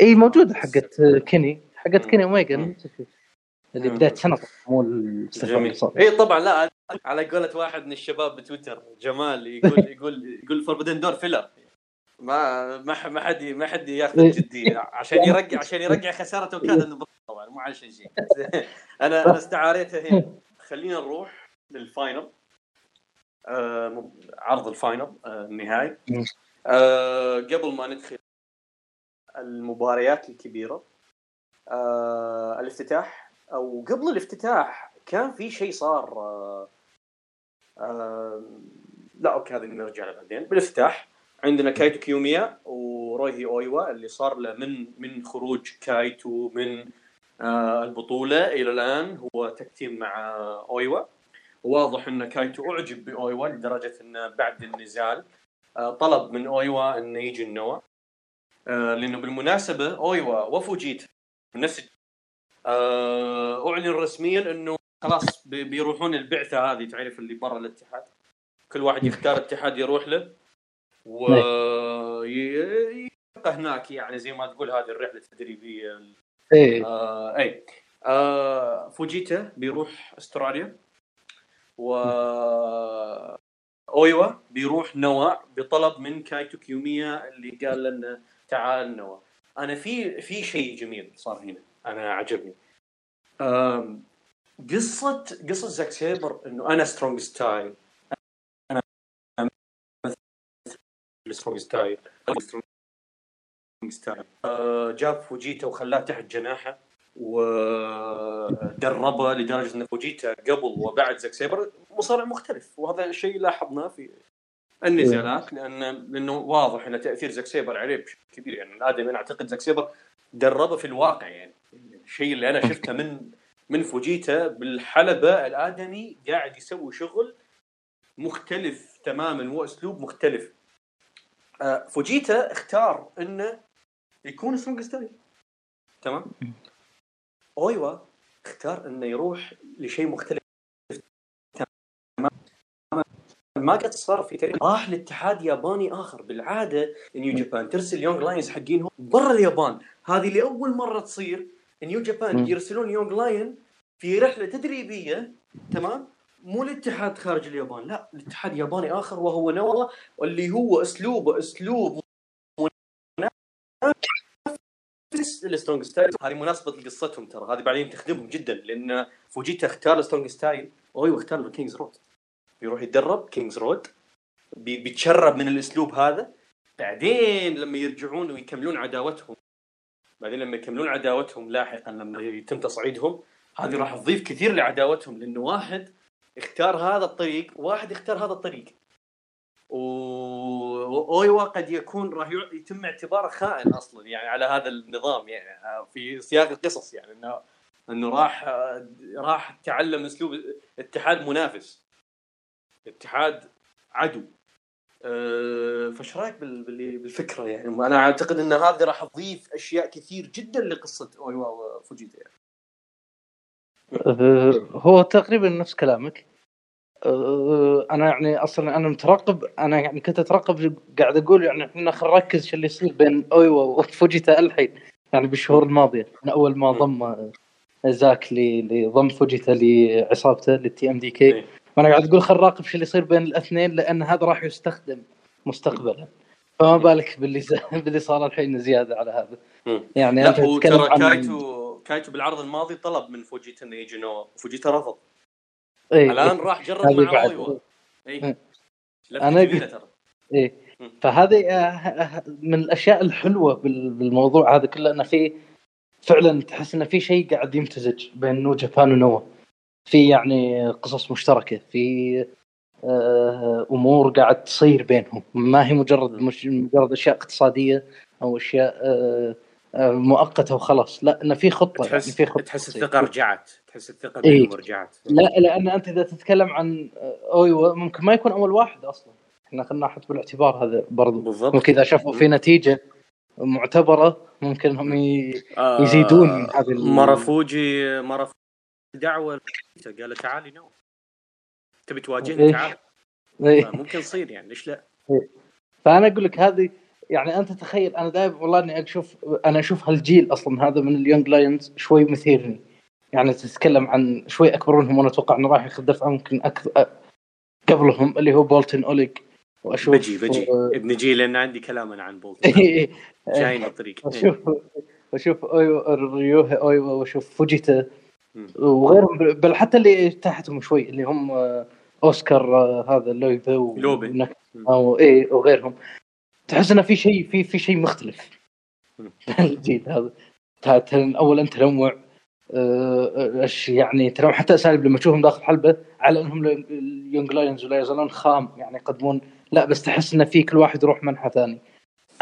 إي موجودة حقت كيني حقت. كيني اوميجا. اللي. بداية سنة مو جميل. إي طبعا لا على قولة واحد من الشباب بتويتر جمال يقول [LAUGHS] يقول يقول Forbidden Door filler ما ما حد ما حد ياخذ جدي عشان يرجع عشان يرجع إنه بطل طبعا مو عشان شيء [LAUGHS] أنا أنا استعاريته هنا خلينا نروح لل final. آه عرض ال final آه النهائي. آه قبل ما ندخل المباريات الكبيرة آه الافتتاح أو قبل الافتتاح كان في شيء صار آه آه لا okay هذا نرجع له بعدين. بالافتتاح عندنا كايتو كيوميا ورويهي أويوا اللي صار له من من خروج كايتو من البطولة إلى الآن هو تاق تيم مع أويوا. واضح أن كايتو أعجب بأويوا لدرجة انه بعد النزال آه طلب من أويوا انه يجي النوا آه لأنه بالمناسبة أويوا وفوجيت نفس آه أعلن رسميا أنه خلاص بي- بيروحون البعثة هذه تعرف اللي برا الاتحاد. كل واحد يختار اتحاد يروح له. و يبقى هناك يعني زي ما تقول هذه الرحلة التدريبية إيه. آه اي آه فوجيتا بيروح أستراليا و أويوا بيروح نوا بطلب من كايتو كيوميا اللي قال لنا تعال نوا. أنا في في شيء جميل صار هنا. أنا عجبني. قصة قصة زاك سيبر إنه أنا strong style أنا strong style strong style آه، جاب فوجيتا وخلاه تحت جناحه ودربه لدرجة إن فوجيتا قبل وبعد زاك سيبر مصارع مختلف. وهذا الشيء لاحظناه في النزالات لأن لأنه واضح إن تأثير زاك سيبر عليه بشكل كبير. يعني الآدمي أنا أعتقد زاك سيبر دربه في الواقع. يعني الشيء اللي أنا شفته من من فوجيتا بالحلبة الآدمي قاعد يسوي شغل مختلف تماما وأسلوب مختلف. آه، فوجيتا اختار إنه يكون strong style تمام. أويوا اختار إنه يروح لشيء مختلف. ما قد صار في تاريخ. راح لاتحاد ياباني آخر. بالعادة New Japan ترسل young lions حقينهم برا اليابان. هذه لاول مرة تصير New Japan يرسلون young lion في رحلة تدريبية. تمام. مو الاتحاد خارج اليابان. لا الاتحاد ياباني آخر. وهو نوا واللي هو اسلوبه أسلوب ال strong style هذه مناسبة لقصتهم ترى. هذه بعدين تخدمهم جدا لأن فوجيتا اختار ال strong style وأويوا اختار ال King's Road بيروح يتدرب King's Road بيتشرب من الأسلوب هذا. بعدين لما يرجعون ويكملون عداوتهم بعدين لما يكملون عداوتهم لاحقا لما يتم تصعيدهم هذه راح تضيف كثير لعداوتهم لأنه واحد اختار هذا الطريق وواحد اختار هذا الطريق. واويوا قد يكون راح يتم اعتباره خائن أصلا يعني على هذا النظام يعني في سياق القصص يعني انه إنه راح راح تعلم أسلوب اتحاد منافس اتحاد عدو. أه فايش رأيك بالفكرة؟ يعني أنا أعتقد إن هذه راح تضيف أشياء كثير جدا لقصة أويوا وفوجيتا يعني. هو تقريبا نفس كلامك. أنا يعني أصلا أنا مترقب أنا يعني كنت أترقب قاعد أقول يعني إحنا خلينا نركز شو اللي يصير بين اويوا وفوجيتا الحين يعني بالشهور الماضية من أول ما ضم زاك لضم فوجيتا لعصابته لل TMDK فانا قاعد أقول خل نراقب شو اللي يصير بين الاثنين لأن هذا راح يستخدم مستقبلا. فما بالك باللي باللي صار الحين زيادة على هذا. يعني لا أنت تتكلم عن كايتو كايتو بالعرض الماضي طلب من فوجيتا إنه يجي نوا فوجيتا رفض. إيه الآن إيه راح جرب مع أويوا. اي أنا ترى. إيه. فهذه آه، آه، من الأشياء الحلوة بالموضوع هذا كله إنه في فعلا تحس إنه في شيء قاعد يمتزج بين نيو جابان ونوا في يعني قصص مشتركة في آه، أمور قاعد تصير بينهم. ما هي مجرد مش مجرد أشياء اقتصادية أو أشياء آه، آه، مؤقتة وخلاص. لا انه في خطة تحس يعني في خطة تحس الثقة رجعت. تحس الثقة إيه؟ رجعت. لا لأن أنت إذا تتكلم عن اويو ممكن ما يكون اول واحد أصلا. إحنا خلينا نحط بالاعتبار هذا برضو. بالضبط. ممكن إذا شافوا في نتيجة معتبرة ممكن هم يزيدون آه هذه مرفوجي مرفوجي دعوة. قال تعال لي نوا تبي تواجهني؟ إيه. تعال. إيه. ممكن تصير يعني ليش لا؟ إيه. فأنا أقول لك هذه يعني أنت تخيل أنا دائما والله إني أشوف أنا أشوف هالجيل أصلا هذا من ال young lions شوي مثيرني. يعني تتكلم عن شوي اكبر منهم وأنا أتوقع إنه راح ياخذ دفعه ممكن أكثر قبلهم اللي هو بولتن اوليج وأشوف بجي بجي. ابن جي لأن عندي كلام أنا عن بولتن جايين الطريق. واشوف واشوف ريوهي اويوا وأشوف فوجيتا. وغيرهم بل حتى اللي تحتهم شوي اللي هم آه، أوسكار آه، هذا لويفا لوبي أو إي وغيرهم. تحس إنه في شيء في في شيء مختلف. [LAUGHS] الجيل هذا اولا تنوع آه، إيش يعني تنوع. حتى اساليب لما تشوفهم داخل حلبة على إنهم ال young lions ولا يزالون خام يعني يقدمون. لا بس تحس إنه في كل واحد يروح منحى ثاني.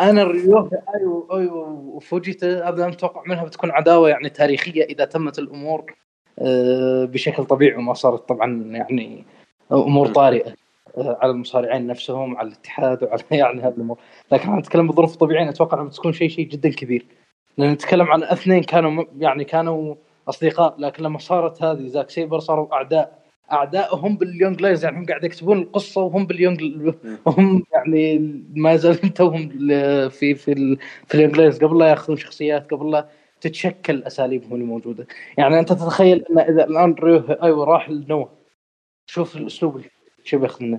أنا ريوهي أويوا أويوا وفوجيتا ابدا أتوقع منها بتكون عداوة يعني تاريخية إذا تمت الأمور آه، بشكل طبيعي وما صارت طبعا يعني أمور طارئة. آه، على المصارعين نفسهم على الاتحاد وعلى [LAUGHS] يعني هذه الأمور. لكن إحنا نتكلم بظروف طبيعيه أتوقع انها بتكون شيء شيء جدا كبير. لأن نتكلم عن اثنين كانوا يعني كانوا أصدقاء لكن لما صارت هذه زاك سيبر صاروا أعداء. اعدائهم بال young lions يعني هم قاعد يكتبون القصة وهم بال young وهم يعني ما زالوا توهم في في في ال young lions قبل لا يأخذون شخصيات قبل لا تتشكل أساليبهم الموجودة. يعني أنت تتخيل إن إذا الآن ريوهي أويوا راح لنوا شوف الأسلوب شو بياخذ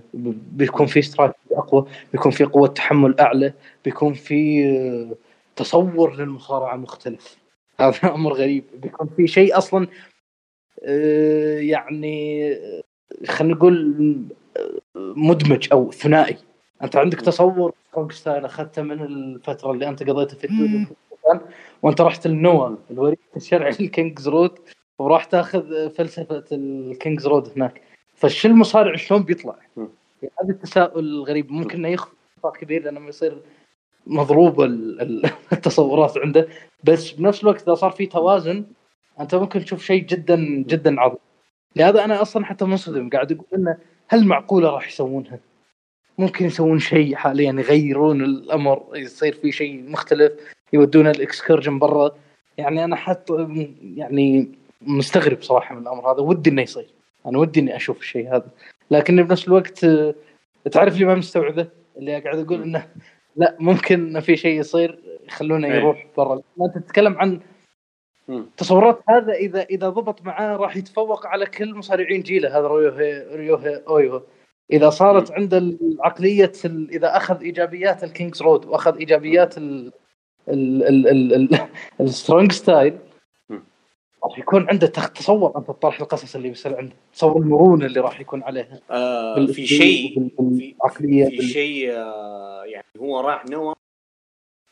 بيكون في استراتيجي أقوى بيكون في قوة تحمل أعلى بيكون في آه، تصور للمصارعة مختلف. [LAUGHS] هذا أمر غريب. بيكون في شيء أصلا آه، يعني آه، خلينا نقول مدمج أو ثنائي. أنت عندك تصور style أخذته من الفترة اللي أنت قضيتها في وأنت رحت للنوا الوريث الشرعي لل King's Road وراح تأخذ فلسفة ال King's Road هناك. فالشو المصارع شلون بيطلع؟ هذا التساؤل الغريب. ممكن إنه يخفق كبير لأنه يصير مضروب [LAUGHS] التصورات عنده. بس بنفس الوقت إذا صار في توازن أنت ممكن تشوف شيء جدا جدا عظيم. لهذا أنا أصلا حتى منصدم. قاعد أقول إنه هل معقولة راح يسوونها؟ ممكن يسوون شيء حاليا يغيرون الأمر يصير في شيء مختلف يودون الاكسكرجن برا. يعني أنا حط يعني مستغرب صراحة من الأمر هذا. ودي إنه يصير. أنا ودي اني أشوف الشيء هذا لكني بنفس الوقت آه، تعرف اللي ما مستوعبه اللي قاعد أقول انه لا ممكن انه في شيء يصير يخلونه إيه. يروح برا ما تتكلم عن. تصورات هذا اذا اذا ضبط معاه راح يتفوق على كل مصارعين جيله هذا ريوهي ريوهي اويوا اذا صارت عنده العقليه ال- اذا اخذ ايجابيات ال King's Road واخذ ايجابيات ال ال ال ال ال ال strong style. راح يكون عنده تخ- تصور أنت الطرح القصص اللي بيصير عنده تصور المرونة اللي راح يكون عليها آه في شيء في, في شيء آه يعني هو راح نوا.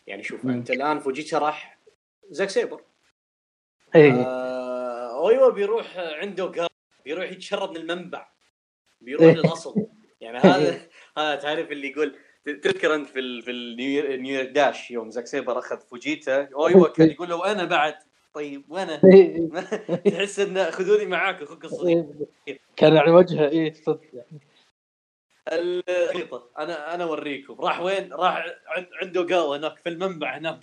يعني شوف مم. أنت الآن فوجيتا راح زاك سيبر. إيه. آه أويوا بيروح عنده قال بيروح يتشرب من المنبع. بيروح إيه. للأصل. يعني هذا هذا تعرف اللي يقول تذكر أنت في ال في ال New Year Dash يوم زاك سيبر أخذ فوجيتا أويوا كان يقول له وأنا بعد طيب وأنا [LAUGHS] إيه. [LAUGHS] تحس انه خذوني معاك أخوك الصغير. إيه. [LAUGHS] كان يعني وجهه إيه صدق يعني. الخريطه أنا أنا أوريكم. راح وين؟ راح عند- عنده قهوة هناك في المنبع هناك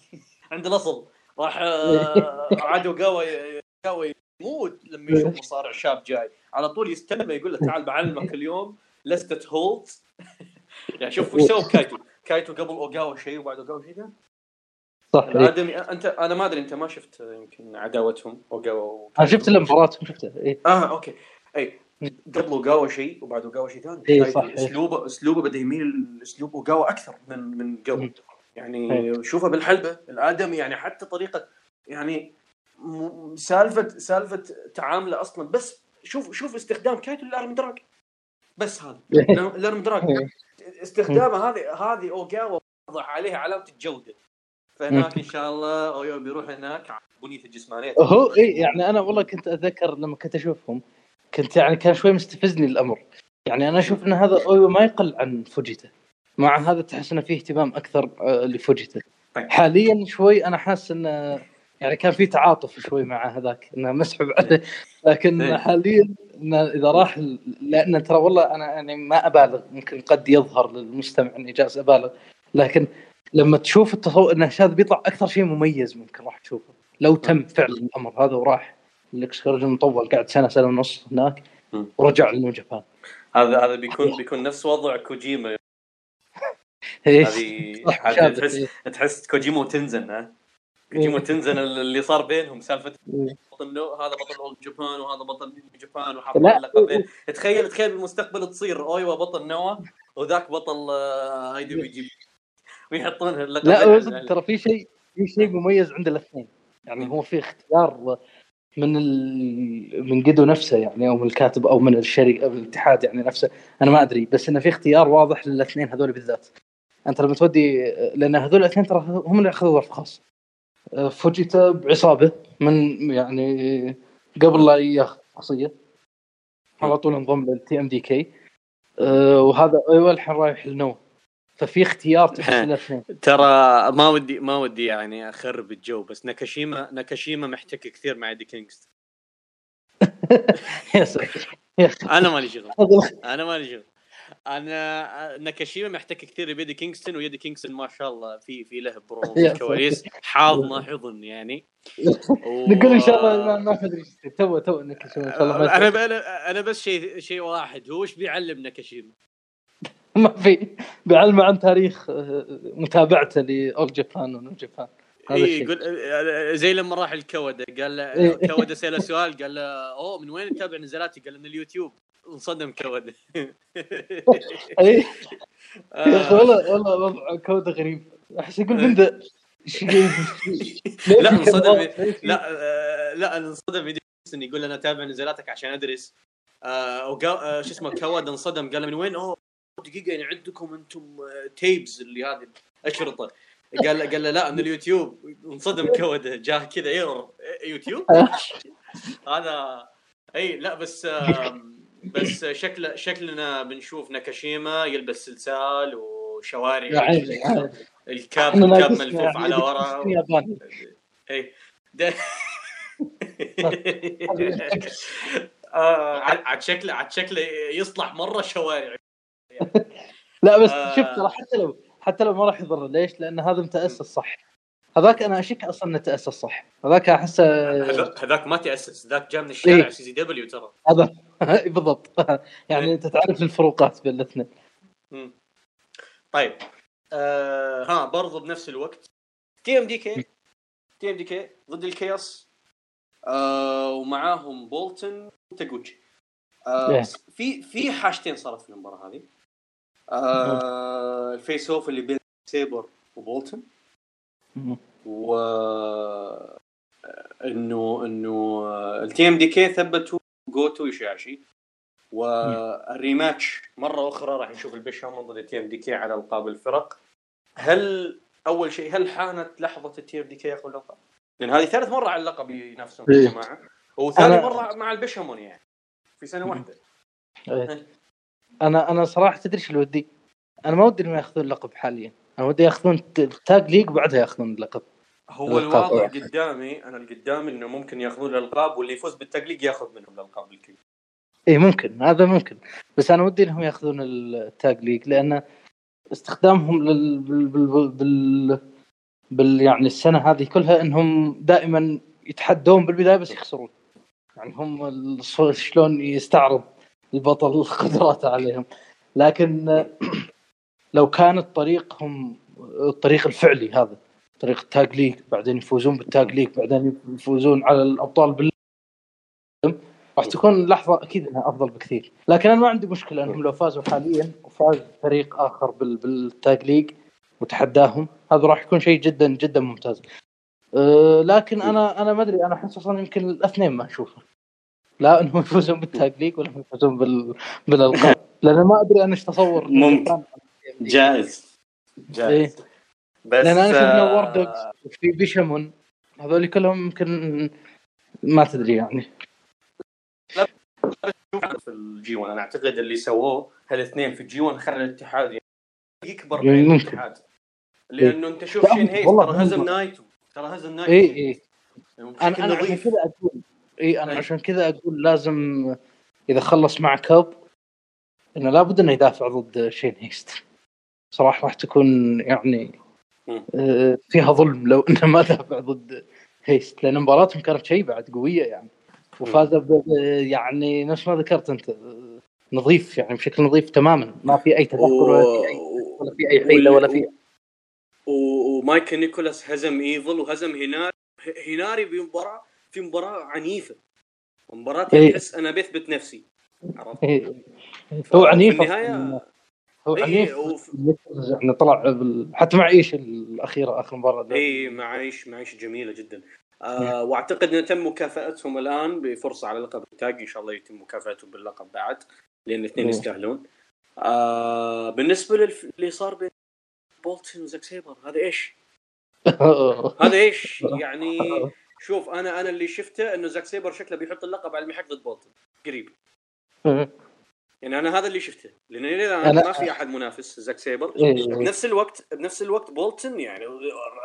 عند الأصل. راح آه، عنده قهوة قهوة يموت لما يشوف مصارع شاب جاي. على طول يستلمه يقول له تعال بعلمك اليوم لستة هولت يعني شوف وش سوى كايتو كايتو قبل اوغاوا شيء وبعد اوغاوا شيء صح إيه. الادمي أنت أنا ما أدري أنت ما شفت يمكن عداوتهم اوغاوا أنا شفت الانفراد شفته إيه. آه أوكي. اي قبل اوغاوا شيء وبعد اوغاوا شيء ثاني. إيه، كايتو صح، إيه. أسلوبه أسلوبه بدأ يميل اسلوب اوغاوا أكثر من من قبل. يعني إيه. شوفه بالحلبة الآدمي يعني حتى طريقة يعني سالفة سالفة تعامله أصلا. بس شوف شوف استخدام كايتو لل arm drag بس هذا. [LAUGHS] ال arm drag إيه. استخدامه هذه هذه اوغاوا وضع عليها علامة الجودة. فهناك إن شاء الله اويوا بيروح هناك. بنيته الجسمانية. هو إي يعني أنا والله كنت أتذكر لما كنت أشوفهم كنت يعني كان شوي مستفزني الأمر. يعني أنا أشوف إن هذا أويو ما يقل عن فوجيتا. مع هذا تحس إنه فيه اهتمام أكثر آه، لفوجيتا. طيب. حاليا شوي أنا حاسس إنه يعني كان في تعاطف شوي مع هذاك إنه مسحب عليه. لكن إيه. حاليا إنه إذا راح لأن ترى والله أنا يعني ما أبالغ ممكن قد يظهر للمستمع إني جالس أبالغ. لكن لما تشوف التصور إن هذا بيطلع أكثر شيء مميز ممكن راح تشوفه لو تم فعلا الأمر هذا وراح ال excursion مطول قاعد سنة سنة ونص هناك. ورجع لنيو جابان هذا هذا بيكون بيكون نفس وضع كوجيما [LAUGHS] إيه. هذه. تحس تحس كوجيما وتنزان ها كوجيما وتنزان اللي صار بينهم سالفة إيه. بطل هذا بطل أول جابان وهذا بطل نيو جابان. لقبين تخيل تخيل بالمستقبل تصير اويوا بطل نوا وذاك بطل آه، IWGP ويحطون اللقبين لا ترى في شيء في شيء مميز عند الاثنين. يعني هو في اختيار من ال... من قيدو نفسه يعني أو من الكاتب أو من الشركة أو الاتحاد يعني نفسه. أنا ما أدري بس إنه في اختيار واضح للاثنين هذول بالذات. أنت لما تودي لأن هذول الاثنين ترى هم اللي أخذوا ظرف خاص. فوجيتا بعصابه من يعني قبل لا ياخذ شخصيه على طول انضم لل TMDK وهذا أيوه الحين رايح لنو ففي اختيار تحس الاثنين ترى ما ودي ما ودي يعني أخرب الجو بس ناكاشيما ناكاشيما محتك كثير مع [LAUGHS] يا أخي. أنا مالي شغل. أنا مالي شغل. أنا ناكاشيما محتك كثير بايدي كينغستون وايدي كينغستون ما شاء الله في في له برو [LAUGHS] في الكواليس حاضنه حضن يعني. و- [LAUGHS] نقول إن شاء الله ما ادري. تو تو انك إن شاء الله. أنا أنا بس شيء شيء واحد هو إيش بيعلم ناكاشيما؟ ما في. بعلمه عن تاريخ آه، متابعته ل All Japan و New Japan هذا اي يقول آه، زي لما راح الكوده قال له إيه. كوده ساله [LAUGHS] سؤال قال له أوه من وين تتابع نزالاتي؟ قال من اليوتيوب. انصدم كوده. اي يا أخي آه، والله والله وضع كود غريب. أحس يقول ذا إيش- [LAUGHS] لا، انصدم. لا آه، لا انصدم. يقول أنا أتابع نزالاتك عشان أدرس. آه وقا... آه شو اسمه كود انصدم. قال من وين؟ أوه دقيقة يعني عندكم أنتم آه، tapes اللي هذه اشرطه قال قال له لا من اليوتيوب. انصدم [LAUGHS] كود جاه كذا error يوتيوب؟ [LAUGHS] هذا إي لا بس بس شكله شكلنا بنشوف ناكاشيما يلبس سلسال وشوارع. ال cap ال cap ملفوف على ورا. إي. [LAUGHS] آه، عاد شكله عاد شكله يصلح مرة شوارع. [LAUGHS] لا بس آه. شوف ترى حتى لو حتى لو ما راح يضر ليش؟ لأن هذا متأسس صح. هذاك أنا أشك أصلا إنه تأسس صح. هذاك احسه هذا- هذاك ما تأسس ذاك جاء من الشارع إيه. CCW ترى. هذا. [LAUGHS] بالضبط. [LAUGHS] يعني أنت تعرف الفروقات بين الاثنين. طيب. آه ها برضو بنفس الوقت. تي ام دي كي تي ام دي كي ضد الكيوس. آه ومعاهم بولتن وتاجوتشي آه إيه. في في حاجتين صارت في المباراة هذه. آه ال face off اللي بين سيبر وبولتن. و إنه إنه ال TMDK ثبتوا جوتو يشاشي وال rematch مرة أخرى راح نشوف البيشامون ضد ال TMDK على ألقاب الفرق. هل أول شيء هل حانت لحظة ال TMDK ياخذ اللقب؟ لأن هذه ثالث مرة على اللقب ينافسون إيه. يا جماعة وثاني مرة مع البيشامون يعني في سنة واحدة. إيه. [LAUGHS] أنا أنا صراحة تدري شو اللي ودي؟ أنا ما ودي إنهم يأخذون اللقب حاليا. أنا ودي يأخذون ال Tag League بعدها يأخذون اللقب هو. الواضح قدامي أنا اللي قدامي إنه ممكن يأخذون الألقاب واللي يفوز بال Tag League يأخذ منهم الألقاب الكل. اي ممكن. هذا ممكن. بس أنا ودي إنهم يأخذون ال Tag League لأن استخدامهم لل بال, بال... بال... بال... يعني السنة هذه كلها إنهم دائما يتحدون بالبداية بس يخسرون. يعني هم شلون يستعرض؟ البطل [LAUGHS] قدراته عليهم. لكن لو كانت طريقهم الطريق الفعلي هذا طريق ال Tag League بعدين يفوزون بال Tag League بعدين يفوزون على الأبطال بال راح تكون لحظة أكيد إنها أفضل بكثير. لكن أنا ما عندي مشكلة إنهم لو فازوا حاليا وفاز فريق آخر بال... بال Tag League وتحداهم هذا راح يكون شيء جدا جدا ممتاز. أه لكن أنا أنا ما أدري أنا أحس أصلا يمكن الاثنين ما اشوفه لا [LAUGHS] إنهم يفوزون بال Tag League ولا يفوزون بال... بالألقاب. لأن ما أدري أنا إيش تصور. ممكن. جائز. إيه. بس لأن أنا شفنا آه، War Dogs وفي بيشامون هذول كلهم يمكن ما تدري يعني. في ال G1 أنا أعتقد اللي سووه هالاثنين في ال G1 خلى الاتحاد يعني يكبر يعني بين ممكن. الاتحاد. لأنه أنت شوف لا، شين والله ترى هزم نايتو. ترى هزم نايتو. اي اي بشكل أنا أنا عشان. كذا أقول اي أنا إيه. عشان كذا أقول لازم إذا خلص مع كوب إنه لابد إنه يدافع ضد شين هيست. صراحة راح تكون يعني. آه، فيها ظلم لو إنه ما دافع ضد هيست. لأن مباراتهم كانت شيء بعد قوية يعني. وفاز يعني نفس ما ذكرت أنت نظيف يعني بشكل نظيف تماما. ما في أي تدخل ولا في أي ولا في أي حيلة ولا في ومايكي نيكولز هزم إيفل وهزم هيناري هيناري بمباراة. في مباراة عنيفة مباراة إيه. تحس أنا بثبت نفسي عرفت؟ إيه. هو عنيف في النهاية. هو إيه، عنيف وف- يعني طلع بال... حتى مع إيش الأخيرة آخر مباراة اي إيه، معايش معايش جميلة جدا آه وأعتقد ان تم مكافأتهم الآن بفرصة على لقب ال tag إن شاء الله يتم مكافأتهم باللقب بعد لأن الاثنين. يستاهلون آه بالنسبة. اللي صار بين بولتن وزاك سيبر هذا إيش؟ [LAUGHS] هذا إيش؟ يعني [LAUGHS] شوف أنا أنا اللي شفته إنه زاك سيبر شكله بيحط اللقب على المحك ضد بولتن قريب. يعني أنا هذا اللي شفته. لأن إلى الآن أنا- ما في أحد منافس زاك سيبر. إيه. بنفس الوقت بنفس الوقت بولتن يعني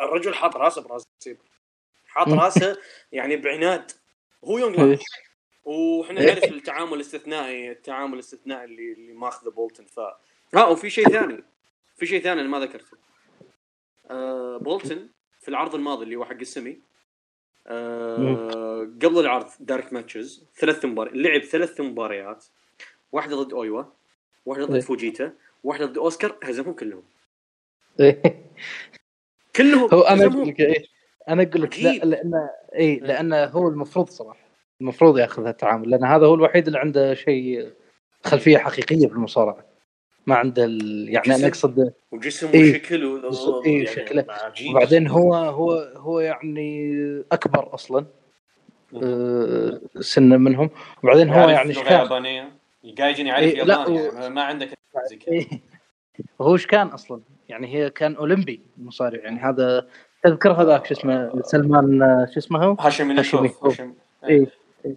الرجل حاط راسه براس سيبر. حاط. راسه يعني بعناد. هو young إيه. lion وإحنا إيه. نعرف التعامل الاستثنائي التعامل الاستثنائي اللي اللي ماخذه بولتن ف آه وفي شيء ثاني. في شيء ثاني أنا ما ذكرته. آه بولتن في العرض الماضي اللي هو حق السمي آه قبل العرض dark matches ثلاث مباريات لعب ثلاث مباريات واحدة ضد أويوا واحدة ضد إيه. فوجيتا واحدة ضد أوسكار هزمهم كلهم إيه. كلهم هو أنا أقول لك إيه. أنا أقول لك لا. لأن اي لأن هو المفروض صراحة المفروض ياخذ التعامل لأن هذا هو الوحيد اللي عنده شيء خلفية حقيقية في المصارعة ما عنده ال... يعني أنا اقصد وجسم إيه. وشكل و... بس- إيه، شكله. عجيب وبعدين هو هو هو يعني أكبر أصلا آه، سنا منهم وبعدين هو يعني شكان يابانيه gaijin يعرف إيه، ياباني يعني ما عندك إيه. هو إيش كان أصلا؟ يعني هي كان أولمبي مصارع يعني هذا تذكر هذاك شو اسمه سلمان آه، شو اسمه هو؟ هاشم. نشوف هاشم إيه. إيه.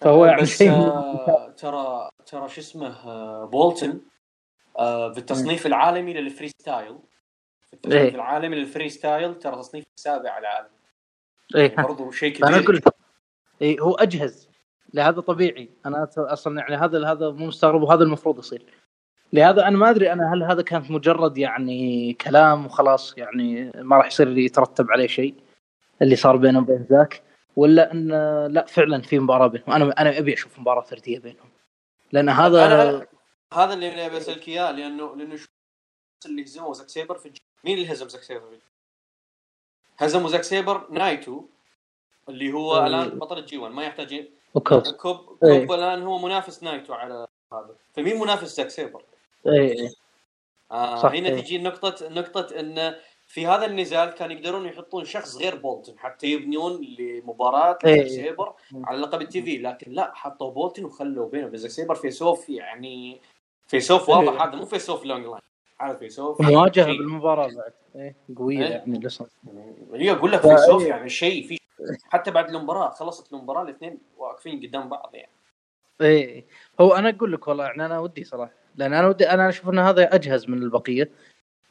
فهو يعني بس شيء آه ترى ترى شو اسمه آه بولتن آه في التصنيف العالمي لل freestyle. في التصنيف إيه. العالمي لل freestyle ترى تصنيف السابع على العالم إيه. يعني برضو شيء كبير. أنا أقول اي هو أجهز. لهذا طبيعي. أنا أصلا يعني هذا هذا مو مستغرب وهذا المفروض يصير. لهذا أنا ما أدري أنا هل هذا كانت مجرد يعني كلام وخلاص يعني ما راح يصير يترتب عليه شيء اللي صار بينه وبين ذاك ولا ان لا فعلا في مباراة بينهم. أنا أنا أبي أشوف مباراة فردية بينهم. لأن هذا أنا هذا اللي أبي أسألك إياه لأنه لأنه شو اللي هزموا زاك سيبر في الج... مين اللي هزم زاك سيبر؟ في هزموا زاك سيبر نايتو اللي هو أه. الآن بطل ال G 1 ما يحتاج وكوب كوب كوب إيه. الآن هو منافس نايتو على هذا فمين منافس زاك سيبر؟ إيه آه صح، هنا إيه. تجي نقطة نقطة إن في هذا النزال كان يقدرون يحطون شخص غير بولتن حتى يبنون لمباراة إيه. زاك سيبر على لقب ال TV لكن لا حطوا بولتن وخلوا بينه وبين زاك سيبر face off يعني face off واضح إيه. هذا مو face off young lion هذا face off مواجهة. بالمباراة بعد. إيه قوية إيه. يعني لسه. هي أقول لك face off إيه. يعني شيء في حتى بعد المباراة خلصت المباراة الاثنين واقفين قدام بعض يعني. إيه. هو أنا أقول لك والله يعني أنا ودي صراحة لأن أنا ودي أنا أشوف إن هذا أجهز من البقية.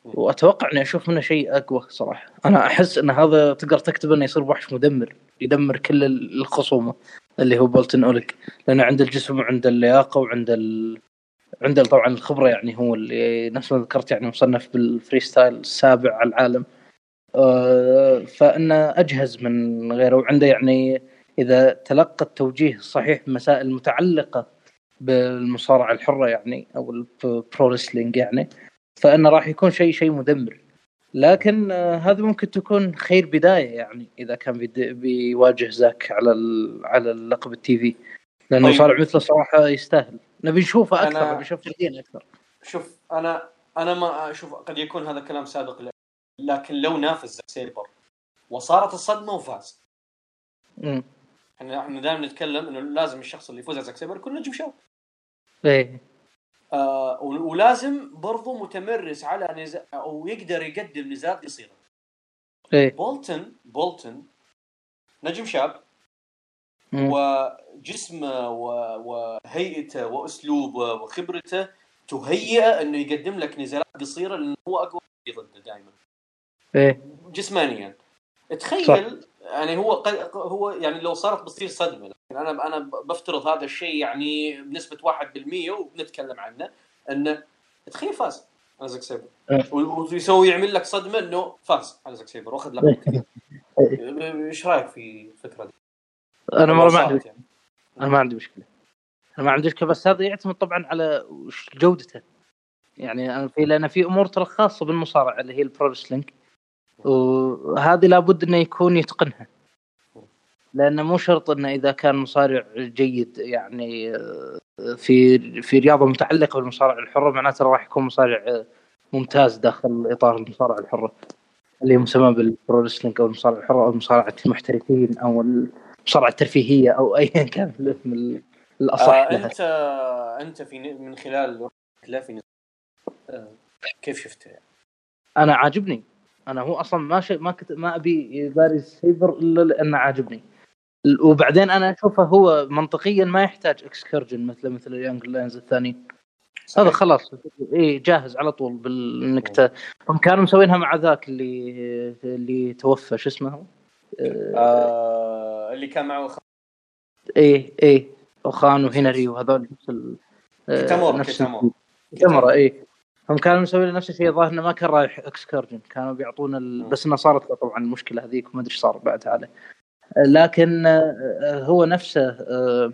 وأتوقع إني أشوف منه شيء أقوى صراحة. أنا أحس إن هذا تقدر تكتب إنه يصير وحش مدمر يدمر كل الخصومة اللي هو بولتن أوليك. لأنه عنده الجسم وعنده اللياقة وعنده ال... عنده طبعا الخبرة يعني هو اللي نفس ما ذكرت يعني مصنف بال freestyle السابع على العالم. آه، فانه أجهز من غيره. وعنده يعني إذا تلقى التوجيه الصحيح بمسائل متعلقة بالمصارعة الحرة يعني أو ال pro wrestling يعني فانه راح يكون شيء شيء مدمر. لكن آه، هذا ممكن تكون خير بداية يعني إذا كان بيواجه زاك على على اللقب التي في. لأنه طيب. مصارع مثله صراحة يستاهل. نبي نشوفه أكثر أنا- نبي نشوف فردين أكثر. شوف أنا أنا ما أشوف قد يكون هذا كلام سابق ل- لكن لو نافس زاك سيبر وصارت الصدمة وفاز. امم إحنا إحنا دائما نتكلم إنه لازم الشخص اللي يفوز على زاك سيبر يكون نجم شاب إيه. آه ولازم برضو متمرس على نزال أو يقدر يقدم نزال قصيرة. إيه. بولتن بولتن نجم شاب. وجسمه و- وهيئته واسلوبه وخبرته تهيئه إنه يقدم لك نزالات قصيرة لأنه هو أقوى ضده دائما إيه. جسمانيا. تخيل صح. يعني هو قد هو يعني لو صارت بتصير صدمة لكن أنا أنا بفترض هذا الشيء يعني بنسبة 1% وبنتكلم عنه إنه تخيل فاز على زاك سيبر. إيه. ويسوي يعمل لك صدمة إنه فاز على زاك سيبر واخذ لقب إيش رأيك في الفكرة دي؟ أنا مرة ما عندي يعني. أنا ما عندي مشكلة. أنا ما عندي مشكلة بس هذا يعتمد طبعا على جودته. يعني أنا في لأن في أمور ترى خاصة بالمصارعة اللي هي ال pro وهذه لابد إنه يكون يتقنها. لأنه مو شرط إنه إذا كان مصارع جيد يعني في في رياضة متعلقة بالمصارعة الحرة معناته راح يكون مصارع ممتاز داخل إطار المصارعة الحرة. اللي مسمى بالبرو أو المصارعة الحرة أو مصارعه المحترفين أو المصارعه الترفيهيه أو ايا كان الاسم ال- الأصح آه لها انت أنت في من خلال لا في. آه كيف شفته يعني؟ أنا عاجبني أنا هو أصلا ما ش... ما كنت ما أبي يبارز سيبر إلا لأنه عاجبني وبعدين أنا أشوفه هو منطقيا ما يحتاج excursion مثل مثل ال young lions الثانيين هذا خلاص إي جاهز على طول بالانك ت... هم كانوا مسوينها مع ذاك اللي اللي توفى شو اسمه؟ آه اللي كان معه خ- إيه إيه. اوخان وهنري وهذول نفس ال... آه، كيتامورا، نفس كيتامورا. كيتامورا إيه. هم كانوا مسوين نفس الشيء الظاهر إنه ما كان رايح excursion كانوا بيعطون ال... بس إنه صارت له طبعا المشكلة هذيك وما أدري إيش صار بعدها عليه. لكن آه، هو نفسه آه،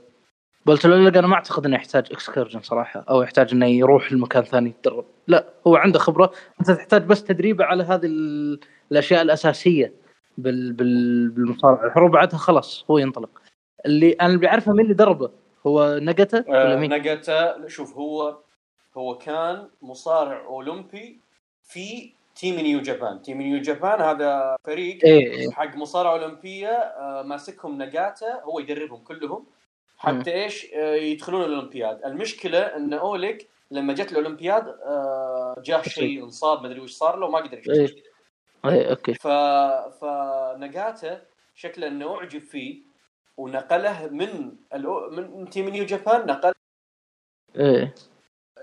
بولتن أوليك أنا ما أعتقد إنه يحتاج excursion صراحة أو يحتاج إنه يروح لمكان ثاني يتدرب. لا هو عنده خبرة. أنت تحتاج بس تدريبه على هذه ال- الأشياء الأساسية. بال... بال... بالمصارعة. الحر وبعدها خلاص هو ينطلق. اللي أنا اللي بعرفه مين اللي دربه هو ولا آه مين؟ نجاتا شوف هو هو كان مصارع أولمبي في Team New Japan. Team New Japan هذا فريق إيه إيه. حق مصارعة أولمبية آه ماسكهم نجاتا هو يدربهم كلهم حتى إيش آه يدخلون الأولمبياد. المشكلة إن أوليك لما جت الأولمبياد جاه شيء انصاب ما أدري وش صار له وما قدر يشتغل. إيه okay. ف فنجاتا شكله إنه أعجب فيه ونقله من الأو... من Team New Japan نقل إيه.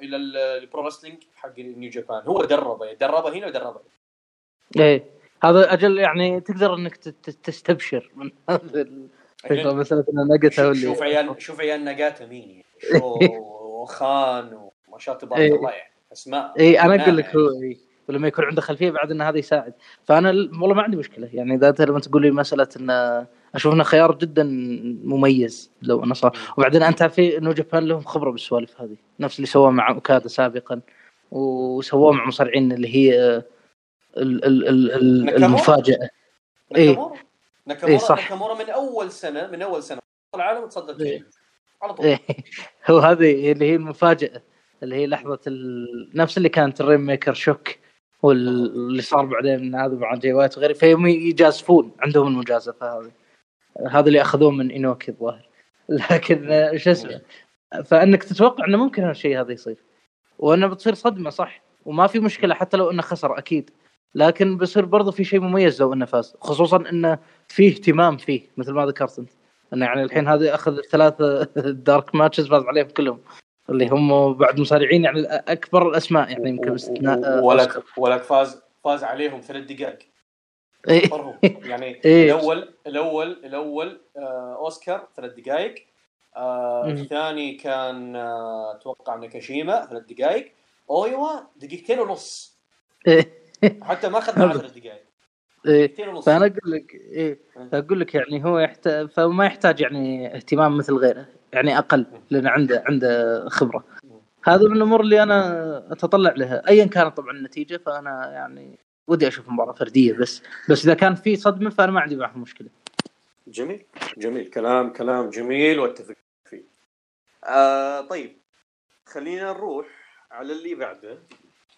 إلى ال- ال pro wrestling حق New Japan. هو دربه دربه هنا ودربه. إيه. هذا أجل يعني تقدر إنك تستبشر من هذا ان نقته شوف, شوف عيال شوف عيال نجاتا مين يعني. [LAUGHS] شو وخان وما ما شاء تبارك إيه. الله يعني. أسماء. اي أنا أقول لك هو إي. ولما يكون عنده خلفية بعد إن هذا يساعد. فأنا ال- والله ما عندي مشكلة. يعني إذا أنت لما تقول لي مسألة انه أشوف إنه خيار جدا مميز لو انه صار. وبعدين أنت في إنه جابان لهم خبرة بالسوالف هذه. نفس اللي سووه مع أوكادا سابقا. وسووه مع مصارعين اللي هي ال- ال- ال-؟ المفاجأة. إيه. ناكامورا؟ إيه، صح. ناكامورا من أول سنه من أول سنة. العالم تصدر إيه. على طول. إيه. [LAUGHS] هو هذه اللي هي المفاجأة. اللي هي لحظة ال... نفس اللي كانت ال Rainmaker Shock. واللي صار بعدين هذا مع جاي وايت وغيره. فهم يجازفون عندهم المجازفة هذه. هذا اللي أخذوه من إينوكي الظاهر. [LAUGHS] لكن شو اسمه فأنك تتوقع إنه ممكن هالشيء هذا يصير. وأنه بتصير صدمة صح. وما في مشكلة حتى لو إنه خسر أكيد. لكن بيصير برضه في شيء مميز لو إنه فاز. خصوصا إنه في اهتمام فيه مثل ما ذكرت أنت. إنه يعني الحين هذا أخذ ثلاثة [LAUGHS] dark matches فاز عليهم كلهم. اللي هم بعد مصارعين يعني اكبر الأسماء يعني يمكن باستثناء آه، ولك ولك فاز فاز عليهم ثلاث دقائق إيه. يعني [LAUGHS] إيه. الأول الأول الأول آه أوسكار ثلاث دقائق آه. الثاني كان آه أتوقع ناكاشيما ثلاث دقائق أويوا دقيقتين ونص إيه. حتى ما أخذ هذا. ثلاث دقائق إيه. فأنا أقول لك إيه أقول لك يعني هو يحتاج فما يحتاج يعني اهتمام مثل غيره يعني أقل لأن عنده عنده خبرة. هذا من الأمور اللي أنا أتطلع لها. ايا كانت طبعا النتيجة فأنا يعني ودي أشوف مباراة فردية بس بس إذا كان في صدمة فأنا ما عندي معها مشكلة. جميل جميل. كلام كلام جميل وأتفق فيه. آه طيب خلينا نروح على اللي بعده.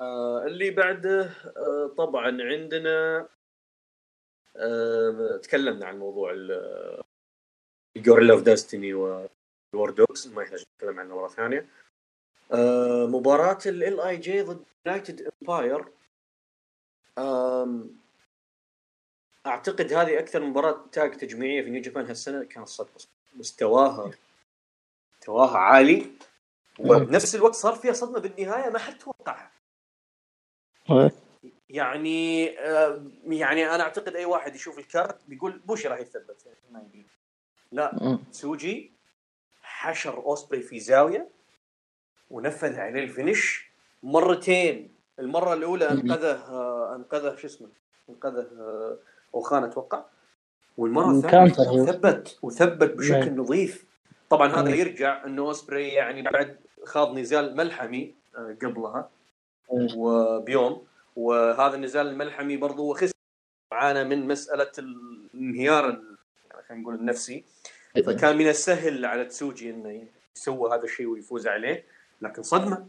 آه اللي بعده آه طبعا عندنا آه تكلمنا عن موضوع ال Guerrillas of Destiny وال War Dogs ما يحتاج نتكلم عنه مرة ثانية. آه مباراة LIJ ضد United Empire أعتقد هذه أكثر مباراة tag تجميعية في New Japan هالسنة. كانت صدق مستواها مستواها عالي. وبنفس الوقت صار فيها صدمة بالنهاية ما حد توقعها. يعني آه، يعني أنا أعتقد أي واحد يشوف ال card بيقول بوشي راح يتثبت يعني ما يبي. لا سوجي حشر أوسبري في زاوية ونفذ عليه ال finish مرتين. المرة الأولى أنقذه آه، أنقذه شو اسمه؟ أنقذه آه، أوخان أتوقع. والمرة الثانية. ثبت وثبت بشكل. نظيف. طبعا هذا. يرجع انه أوسبري يعني بعد خاض نزال ملحمي آه، قبلها وبيوم. وهذا النزال الملحمي برضو هو خسر عانى من مسألة الانهيار ال- يعني خلينا نقول النفسي. فكان من السهل على تسوجي إنه يسوي هذا الشيء ويفوز عليه لكن صدمة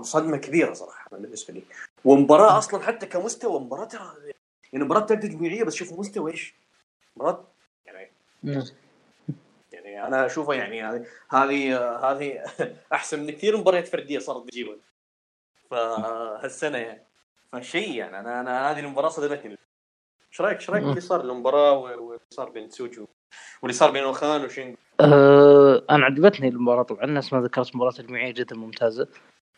صدمة كبيرة صراحة بالنسبة لي. ومباراة أصلا حتى كمستوى مباراة ترى يعني مباراة تجميعيه بس شوف مستوى إيش؟ مباراة يعني يعني أنا اشوفها يعني هذه هذه أحسن من كثير مباريات فردية صارت بجيبها فهالسنة يعني فشيء يعني أنا أنا هذه المباراة صدمتني. إيش رأيك إيش رأيك باللي صار؟ المباراة واللي صار بين تسوجي واللي صار بين اوخان وشينجو أه أنا عجبتني المباراة طبعا نفس ما ذكرت مباراة تجميعيه جدا ممتازة.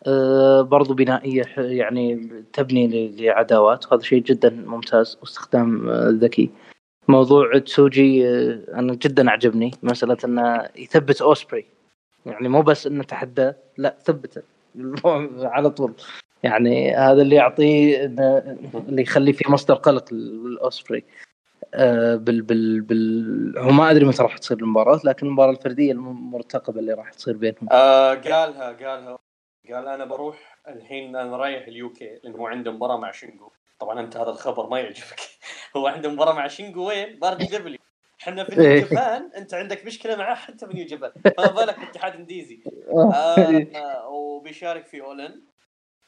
أه برضو بنائية يعني تبني لعداوات وهذا شيء جدا ممتاز واستخدام آه، ذكي. موضوع تسوجي آه، أنا جدا عجبني مسألة إنه يثبت أوسبري. يعني مو بس إنه تحداه لا ثبته [LAUGHS] على طول. يعني هذا اللي يعطيه اللي يخلي في مصدر قلق للأوسبري. بال بال بال هو ما أدري متى راح تصير المباراة لكن المباراة الفردية المرتقبة اللي راح تصير بينهم. آه قالها قالها. قال أنا بروح الحين أنا رايح ال UK لأنه هو عنده مباراة مع شينجو. طبعا أنت هذا الخبر ما يعجبك. [LAUGHS] هو عنده مباراة مع شينجو وين؟ ب RPW إحنا في New إيه. Japan أنت عندك مشكلة معاه حتى في New Japan. فما بالك بالاتحاد ال indies آه. آه وبيشارك في All In.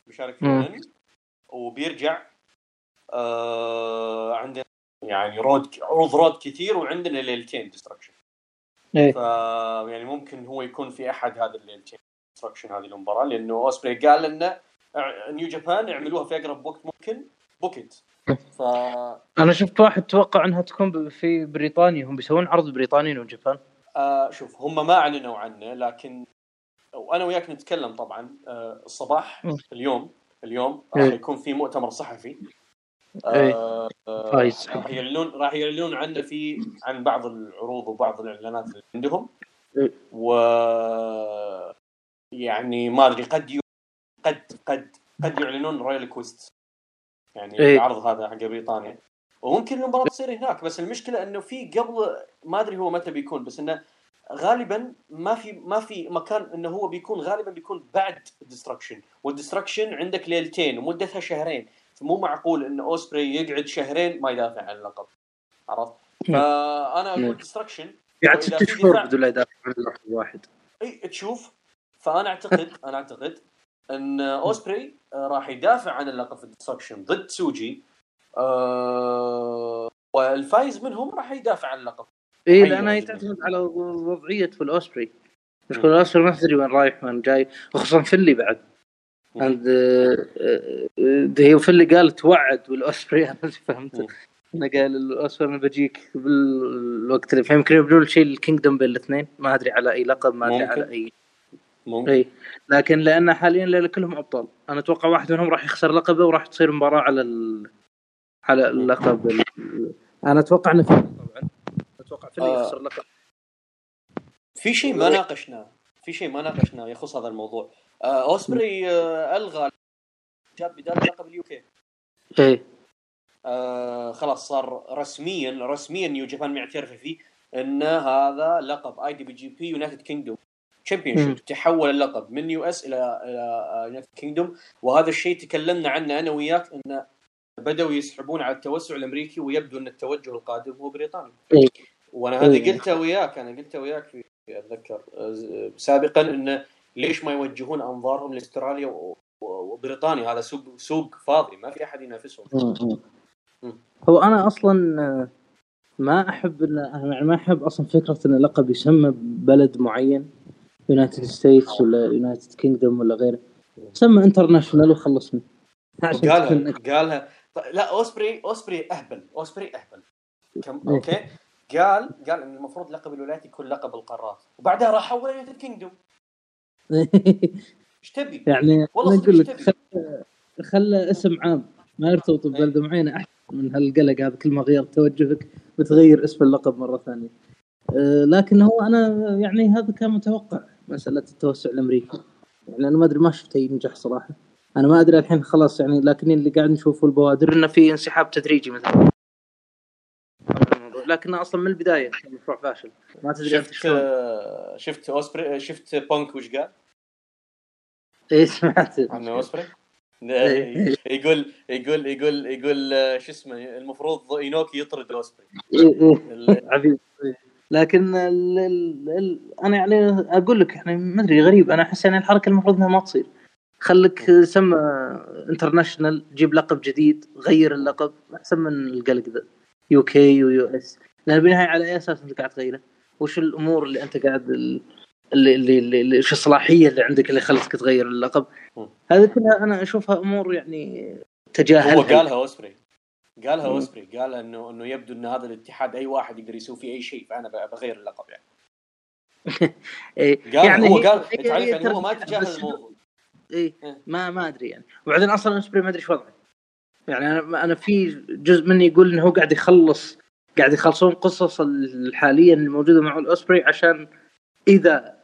بيشارك في. All In. وبيرجع. آه عندنا يعني Road عروض Road كثير وعندنا ليلتين Destruction إيه. ف يعني ممكن هو يكون في أحد هذه الليلتين Destruction هذه المباراة لأنه اوسبري قال لنا New Japan يعملوها في أقرب وقت ممكن بوكيت ف أنا شفت واحد توقع إنها تكون في بريطانيا هم بيسوون عرض بريطاني وجابان آه شوف هم ما أعلنوا عنه لكن وأنا وياك نتكلم طبعا آه الصباح. اليوم اليوم راح إيه. يكون في مؤتمر صحفي. آه آه فايز. راح يعلنون راح يعلنون عنه في عن بعض العروض وبعض الإعلانات اللي عندهم إيه. و يعني ما أدري قد ي... قد قد قد يعلنون Royal Quest يعني إيه. العرض هذا حق بريطانيا وممكن المباراة تصير هناك بس المشكلة إنه في قبل ما أدري هو متى بيكون بس إنه غالبا ما في ما في مكان إنه هو بيكون غالبا بيكون بعد Destruction وال Destruction عندك ليلتين ومدتها شهرين فمو معقول إن اوسبري يقعد شهرين ما يدافع عن اللقب. عرفت؟ فأنا أقول. Destruction وإذا ست في شهور بدون لا يدافع عن اللقب واحد. إي تشوف. فأنا اعتقد [LAUGHS] أنا أعتقد إن اوسبري آه، راح يدافع عن اللقب في ال Destruction ضد سوجي آه والفايز منهم راح يدافع عن اللقب. إي لانها. تعتمد على وضعية في الأوسبري. مشكلة الاوسبري ما تدري وين رايح وين جاي وخصوصا فينلي بعد. عند آه، آه، هي فينلي قالت وعد والأوسبري [LAUGHS] أنا فهمت. انه قال الأوسبري أنا بجيك بالوقت اللي فيمكن يبدون شيء ال Kingdom بين الاثنين. ما أدري على أي لقب ما أدري. على أي. ممكن. إي. لكن لأن حاليا لأن كلهم أبطال. أنا أتوقع واحد منهم راح يخسر لقبه وراح تصير مباراة على ال... على اللقب. ال... أنا أتوقع إنه طبعا. أتوقع فينلي آه. يخسر اللقب في شيء ما ناقشناه. في شيء ما ناقشناه يخص هذا الموضوع. أوسبري آه ألغى جاب بدال لقب ال UK. إيه. آه خلاص صار رسميا رسميا New Japan معترفه فيه إن هذا لقب اي دي بي جي بي يونايتد كينجدوم تشامبيون تحول اللقب من US إلى إلى United Kingdom وهذا الشيء تكلمنا عنه أنا وياك انه بدأوا يسحبون على التوسع الأمريكي ويبدو إن التوجه القادم هو بريطانيا. إيه. وأنا هذا إيه. قلته وياك أنا قلته وياك في أتذكر آه، سابقا انه ليش ما يوجهون أنظارهم لأستراليا وبريطانيا؟ هذا سوق سوق فاضي ما في أحد ينافسهم. هو أنا أصلا آه، ما أحب ان أنا يعني ما أحب أصلا فكرة إن اللقب يسمى ببلد معين United States ولا United Kingdom ولا غيره سمى International وخلصنا قالها قالها. طيب، لا أوسبري أوسبري أهبل أوسبري أهبل. كم إيه. أوكي؟ قال قال إن المفروض لقب الولايات يكون لقب القارات. وبعدها راح حول United Kingdom [LAUGHS] إيش تبي؟ يعني والله أقول لك؟ خلى خلى اسم عام. ما يرتبط ببلده معينة أحسن من هالقلق هذا كل ما غير توجهك بتغير اسم اللقب مرة ثانية. أه، لكن هو أنا يعني هذا كان متوقع مسألة التوسع الأمريكي. يعني أنا ما أدري ما شفته ينجح صراحة. أنا ما أدري الحين خلاص يعني لكن اللي قاعد نشوفه البوادر إنه في انسحاب تدريجي مثلا. لكنه أصلا من البداية مشروع فاشل. ما تدري شفت شفت اوسبري شفت بونك وش قال؟ إيه سمعت. عن اوسبري؟ [LAUGHS] إيه. يقول يقول يقول يقول شو اسمه المفروض إينوكي يطرد اوسبري إيه إيه. عبيد. لكن ال ال ال أنا يعني أقول لك يعني ما أدري غريب. أنا أحس يعني الحركة المفروض إنها ما تصير. خليك سمى International جيب لقب جديد غير اللقب. أحسن من القلق ذا. UK و US. لأن بالنهاية على أي أساس أنت قاعد تغيره؟ وش الأمور اللي أنت قاعد اللي اللي, وش الصلاحية اللي عندك اللي خلتك تغير اللقب؟ هذه كلها أنا أشوفها أمور يعني تجاهل هو قالها اوسبري قالها. اوسبري قال انه إنه يبدو إن هذا الاتحاد أي واحد يقدر يسوي فيه أي شيء فأنا بغير اللقب يعني. [LAUGHS] إيه قال يعني هو قال هي يعني هو ما تجاهل الموضوع. إيه إيه. ما ما أدري يعني. وبعدين أصلا أسبري ما أدري إيش وضعه. يعني أنا أنا في جزء مني يقول إنه هو قاعد يخلص قاعد يخلصون قصص الحاليا الموجودة مع الاوسبري عشان إذا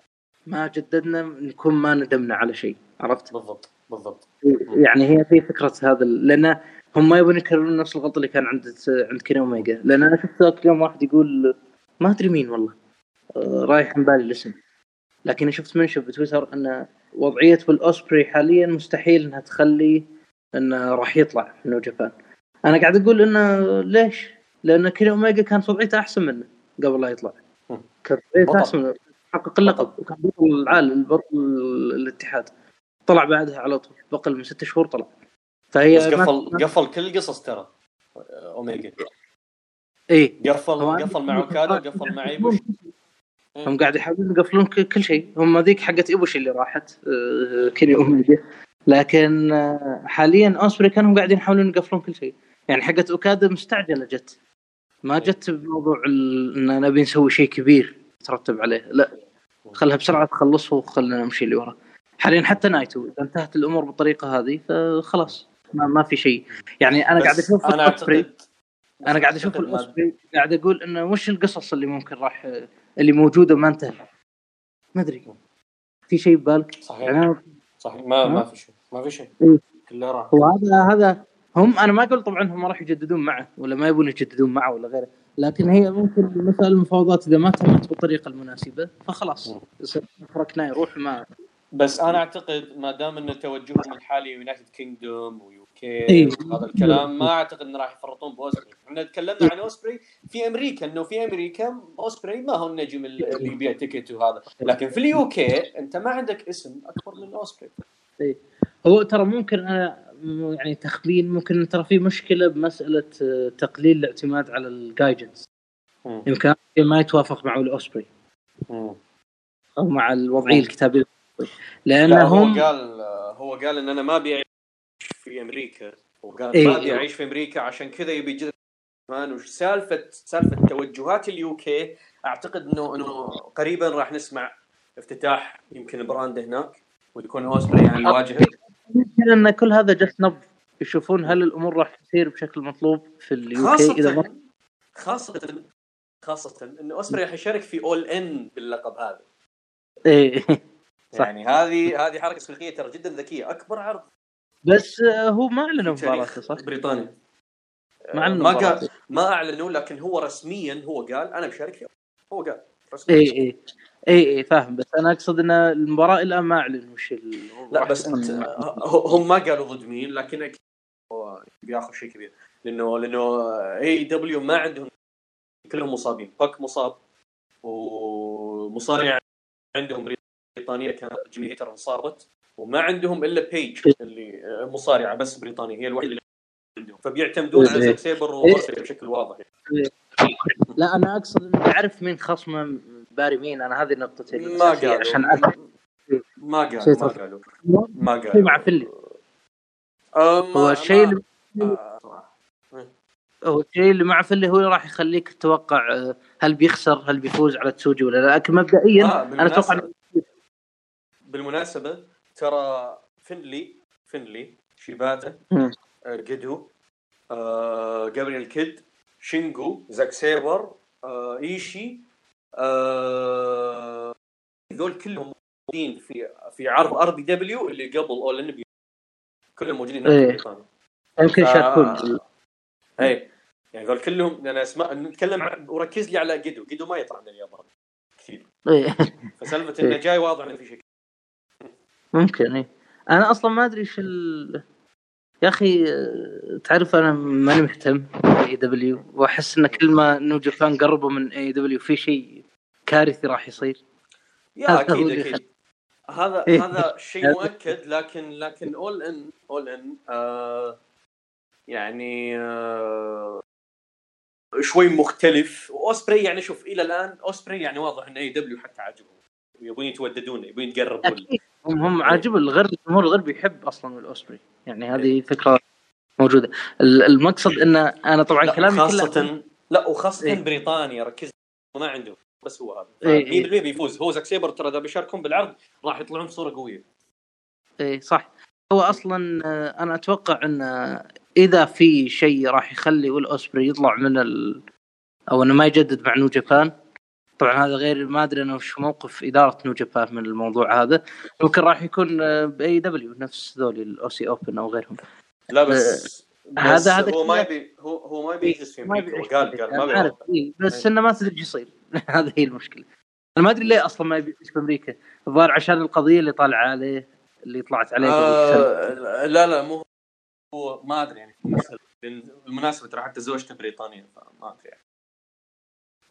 ما جددنا نكون ما ندمنا على شيء عرفت؟ بالضبط بالضبط يعني هي في فكرة هذا لأن هم ما يبون يكررون نفس الغلط اللي كان عند عند كيني اوميجا لأن أنا شفت ذاك اليوم واحد يقول ما أدري مين والله آه، رايح عن بالي الاسم لكن شفت mention بتويتر إن وضعية الأوسبري حاليا مستحيل إنها تخلي إنه راح يطلع من Japan أنا قاعد أقول إنه ليش؟ لأن كيني اوميجا كانت وضعيته أحسن منه قبل لا يطلع. كانت وضعيته. أحسن منه حقق اللقب وكان بطل العالم بطل الاتحاد. طلع بعدها على طول بقل من ست شهور طلع. فهي بس ما- قفل قفل كل القصص ترى أوميجا. إيه. قفل قفل مع أوكادا وقفل مع إيبوش. هم قاعد يحاولون يقفلون كل شيء. هم ذيك حقت ايبوشي اللي راحت آه، كيني أوميجا. لكن آه، حاليا اوسبري كانوا قاعدين يحاولون يقفلون كل شيء. يعني حقت أوكادا مستعجلة جت. ما جت بموضوع إن نبي نسوي شيء كبير. ترتب عليه. لا خلها بسرعة تخلصه وخلنا نمشي اللي ورا. حاليا حتى نايتو إذا انتهت الأمور بالطريقة هذه فخلاص ما, ما في شيء. يعني أنا قاعد أشوف أنا اعتقد أنا قاعد أشوف الاوسبري قاعد أقول إنه وش القصص اللي ممكن راح اللي موجودة ما انتهت. ما أدري. في شيء ببالك؟ صحيح. يعني صحيح. ما؟ ما في شيء. ما في شيء. إيه. كله راح. هو هذا هذا هم أنا ما أقول طبعا هم راح يجددون معه ولا ما يبون يجددون معه ولا غيره. لكن هي ممكن مثلا المفاوضات إذا ما تمت بالطريقة المناسبة فخلاص. فرقنا يروح ما بس أنا أعتقد ما دام إن توجههم الحالي United Kingdom و UK إيه. هذا الكلام ما أعتقد انه راح يفرطون باوسبري، إحنا تكلمنا عن أوسبري في أمريكا إنه في أمريكا أوسبري ما هو النجم اللي يبيع ticket وهذا، لكن في ال UK أنت ما عندك اسم أكبر من أوسبري. هو ترى ممكن أنا يعني تخمين ممكن ترى في مشكلة بمسألة آه، تقليل الاعتماد على ال gaijins يمكن ما يتوافق مع الاوسبري أو مع الوضعية. الكتابية لا لانهم هو قال هو قال إن أنا ما أبي أعيش في أمريكا. وقال إيه. ما أبي أعيش في أمريكا عشان كذا يبي كمان. وش سالفه سالفة توجهات ال UK أعتقد انه إنه قريبا راح نسمع افتتاح يمكن brand هناك ويكون اوسبري يعني الواجهه يمكن إن كل هذا جس نبض يشوفون هل الأمور راح تصير بشكل مطلوب في ال UK إذا ما خاصة خاصة خاصة إن أوسبري راح يشارك في All In باللقب هذا. إيه. صح. يعني هذه هذه حركة تسويقية ترى جدا ذكية. أكبر عرض. بس آه، هو ما اعلنوا مباراته صح؟ بريطانيا. ما اعلنوا ما. قال ما أعلنوا لكن هو رسميا هو قال أنا بشارك فيها هو قال رسميا. اي اي إي إي فاهم. بس أنا أقصد إن المباراة الآن ما أعلنوا وش لا بس أنت هم ما قالوا ضد مين لكن أكيد بياخذ شيء كبير. لأنه لأنه AEW ما عندهم كلهم مصابين. باك مصاب ومصارع عندهم بريطانية كانت جيمي هيتر انصابت وما عندهم إلا بيج اللي مصارعة بس بريطانية هي الوحيدة اللي عندهم. فبيعتمدون على إيه. زاك سيبر بشكل واضح. لا أنا أقصد انه تعرف مين خصمه باري مين أنا هذه نقطتي ما الأساسية قالوا عشان. ما قالوا ما. قالوا ما قالوا مع فيلي ما- هو الشيء ما- اللي آه،. هو الشيء اللي مع فيلي هو اللي راح يخليك تتوقع آه، هل بيخسر هل بيفوز على تسوجي ولا لا لكن مبدئيا آه، أنا أتوقع بالمناسبة- ترى فينلي فينلي شيباتا مم. آه، جدو آه، جابرييل كيد شينجو زاك سيبر آه، إيشي آه، ذول كلهم موجودين في في عرض RPW اللي قبل All In كلهم موجودين إيه. يمكن يشاركون اي يعني ذول كلهم أنا اسماء نتكلم عن وركز لي على جدو جدو ما يطلع من اليابان. كثير. إيه. فسالفة إنه إيه. جاي واضح إنه في شيء. ممكن اي أنا أصلا ما أدري إيش ال... يا أخي آه، تعرف أنا ماني مهتم ب AEW وأحس إن كل ما New Japan قربوا من AEW في شيء كارثي راح يصير؟ يا هذا أكيد أكيد. هذا إيه. هذا شيء مؤكد لكن لكن All In All In آه يعني آه شوي مختلف. وأوسبري يعني شوف إلى الآن أوسبري يعني واضح ان AEW حتى عاجبهم يبون يتوددون يبون يتقربون أكيد. هم هم عاجب الغرب الجمهور الغربي يحب أصلا الأوسبري. يعني هذه فكرة موجودة. ال- المقصد ان أنا طبعا لا كلامي كله خاصة لا وخاصة إيه. بريطانيا ركز ما عندهم. بس هو هذا. إيه، 100% إيه. بيفوز؟ هو زاك سيبر ترى إذا بيشاركون بالعرض راح يطلعون بصورة قوية. اي صح. هو أصلا آه، أنا أتوقع إن آه، إذا في شيء راح يخلي ويل أوسبري يطلع من ال... أو إنه ما يجدد مع New Japan. طبعا هذا غير ما أدري أنا وش موقف إدارة New Japan من الموضوع هذا. ممكن راح يكون ب AEW نفس ذولي ال Aussie Open أو غيرهم. لا بس بس هذا- هذا هو ما يبي هو هو ما يبي يجلس في ما أمريكا يبي قال قال ما إيه بس إيه. إنه ما تدري إيش يصير. [LAUGHS] هذه هي المشكلة. أنا ما أدري ليه أصلا ما يبي يعيش في أمريكا الظاهر عشان القضية اللي طالعة عليه اللي طلعت عليه. آه لا لا مو هو ما أدري يعني. لأن بالمناسبة ترى حتى زوجته بريطانية فما أدري يعني.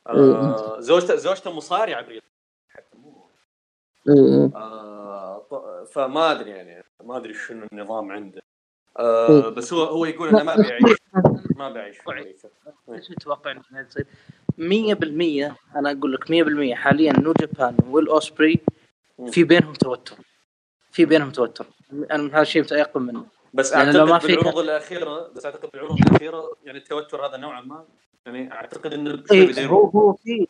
آه زوجته زوجته مصارعة بريطانية. حتى مو إيه. آه ط- فما أدري يعني. ما أدري شنو النظام عنده. آه بس هو هو يقول إنه ما بيعيش. ما بيعيش في أمريكا. إيش تتوقع ان هذا تصير؟ 100% أنا أقول لك 100% حاليا New Japan والاوسبري في بينهم توتر. في بينهم توتر. أنا من هذا الشيء متيقن منه. بس يعني أعتقد لو ما في بالعروض الأخيرة بس أعتقد بالعروض الأخيرة يعني التوتر هذا نوعا ما يعني أعتقد إنه يروح. هو هو في.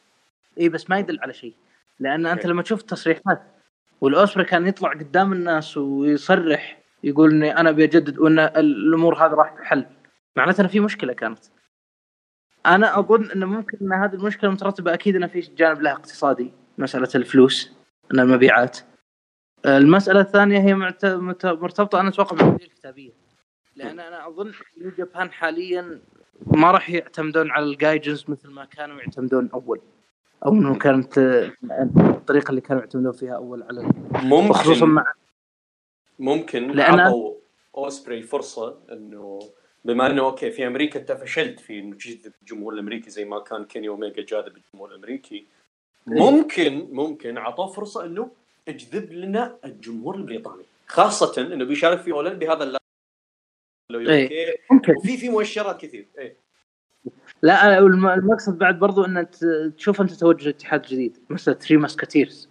اي بس ما يدل على شيء. لأن أنت. لما تشوف التصريحات والأوسبري كان يطلع قدام الناس ويصرح يقول إني أنا بجدد وإن الأمور هذه راح تحل. معناته إنه في مشكلة كانت. أنا أظن إنه ممكن إن هذه المشكلة مترتبة أكيد إنه في جانب لها اقتصادي مسألة الفلوس ان المبيعات. المسألة الثانية هي مرتبطة أنا أتوقع بالمواضيع الكتابية. لأن أنا أظن نيو جابان حاليا ما راح يعتمدون على الجايدنز مثل ما كانوا يعتمدون أول. أو إنه كانت الطريقة اللي كانوا يعتمدون فيها أول على خصوصا ممكن. مع ممكن لأن- عطوا أوسبري فرصة إنه بما انه أوكي في أمريكا انت فشلت في انه تجذب الجمهور الامريكي زي ما كان كيني اوميجا جاذب الجمهور الامريكي. ممكن ممكن عطوه فرصة انه اجذب لنا الجمهور البريطاني. خاصة انه بيشارك في ويمبلي هذا لو إيه. ممكن. وفي في مؤشرات كثير. إيه. لا الم- المقصد بعد برضو ان تشوف أنت توجه اتحاد جديد مسألة Three Musketeers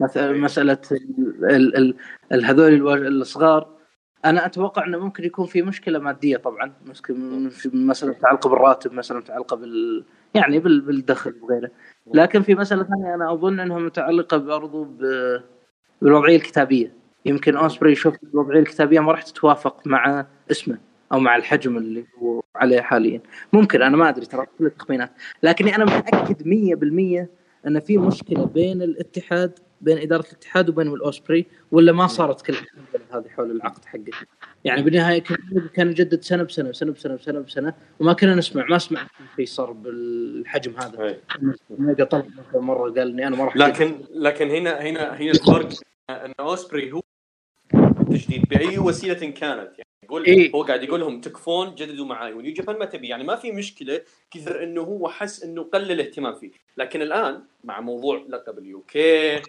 مسألة ال- ال- ال- ال- هذول الصغار. أنا أتوقع إنه ممكن يكون في مشكلة مادية طبعا مسألة متعلقه بالراتب مثلا متعلقه بال يعني بال- بالدخل وغيره. لكن في مسألة ثانية أنا أظن إنها متعلقة برضو بالوضعية الكتابية. يمكن أوسبري يشوف الوضعية الكتابية ما راح تتوافق مع اسمه أو مع الحجم اللي هو عليه حاليا. ممكن أنا ما أدري ترى كل التخمينات. لكني أنا متأكد 100% إن في مشكلة بين الاتحاد بين إدارة الاتحاد وبين الأوسبري ولا ما صارت كل هذه حول العقد حقه؟ يعني بالنهاية كان يجدد سنة بسنة سنه بسنة سنه بسنة وما كنا نسمع ما سمعت شيء صار بالحجم هذا. ميجا طلب مره قال إني أنا ما راح لكن لكن هنا هنا هنا الفرق ان أوسبري هو تجديد بأي وسيلة كانت. يعني يقول إيه. هو قاعد يقول لهم تكفون جددوا معاي ونيو جابان ما تبي. يعني ما في مشكلة كثر إنه هو حس إنه قلل الاهتمام فيه. لكن الآن مع موضوع لقب ال UK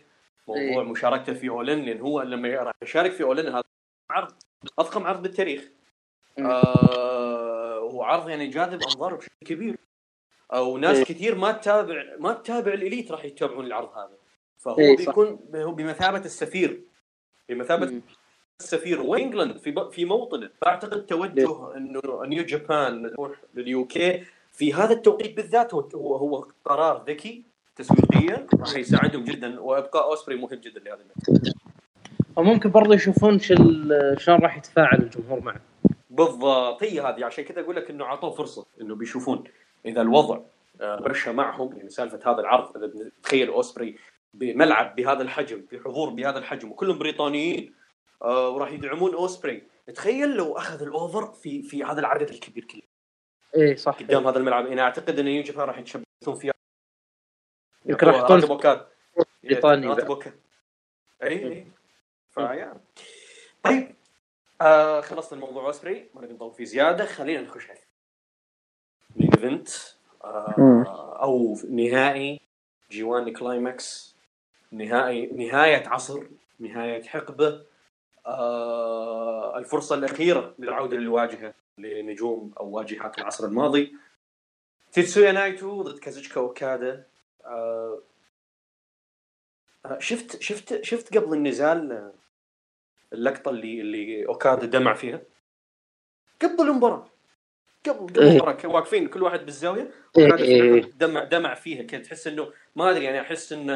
موضوع إيه. مشاركته في اولن لأن هو لما راح يشارك في All In هذا عرض أضخم عرض بالتاريخ. آه هو عرض يعني جاذب أنظار بشكل كبير أو ناس إيه. كثير ما تتابع ما تتابع ال Elite راح يتابعون العرض هذا فهو إيه،. بيكون هو بمثابة السفير بمثابة مم. السفير وانجلند في ب- في موطنه فأعتقد توجه إنه New Japan تروح لل UK في هذا التوقيت بالذات هو, هو قرار ذكي تسويقيا راح يساعدهم جدا وإبقاء أوسبري مهم جدا لهذا المكان وممكن برضه يشوفون شل- شلون راح يتفاعل الجمهور معه. بالضبط هي هذه. عشان كذا أقول لك إنه اعطوه فرصة إنه بيشوفون إذا الوضع آه، مشى معهم يعني سالفة هذا العرض إذا تخيل أوسبري بملعب بهذا الحجم بحضور بهذا الحجم وكلهم بريطانيين آه، وراح يدعمون أوسبري. تخيل لو أخذ ال over في في هذا العدد الكبير كله. إيه صح. قدام هذا الملعب أنا أعتقد ان يوجد راح يتشبثون فيها يمكن راح يحطون راتب وكاد بريطاني اي اي فيا. طيب آه خلصنا الموضوع اوسبري ما نبي نطول فيه زيادة. خلينا نخش على main event. آه أو نهائي G1 Climax نهائي نهاية عصر نهاية حقبة. آه الفرصة الأخيرة للعودة للواجهة لنجوم أو واجهات العصر الماضي. تيتسويا نايتو ضد كازوتشكا اوكادا آه آه، شفت شفت شفت قبل النزال آه، اللقطة اللي اللي أوكادا دمع فيها قبل المباراة قبل إيه. المباراة كانوا واقفين كل واحد بالزاوية إيه، اوكادا إيه. دمع دمع فيها كذا تحس إنه ما أدري يعني أحس انه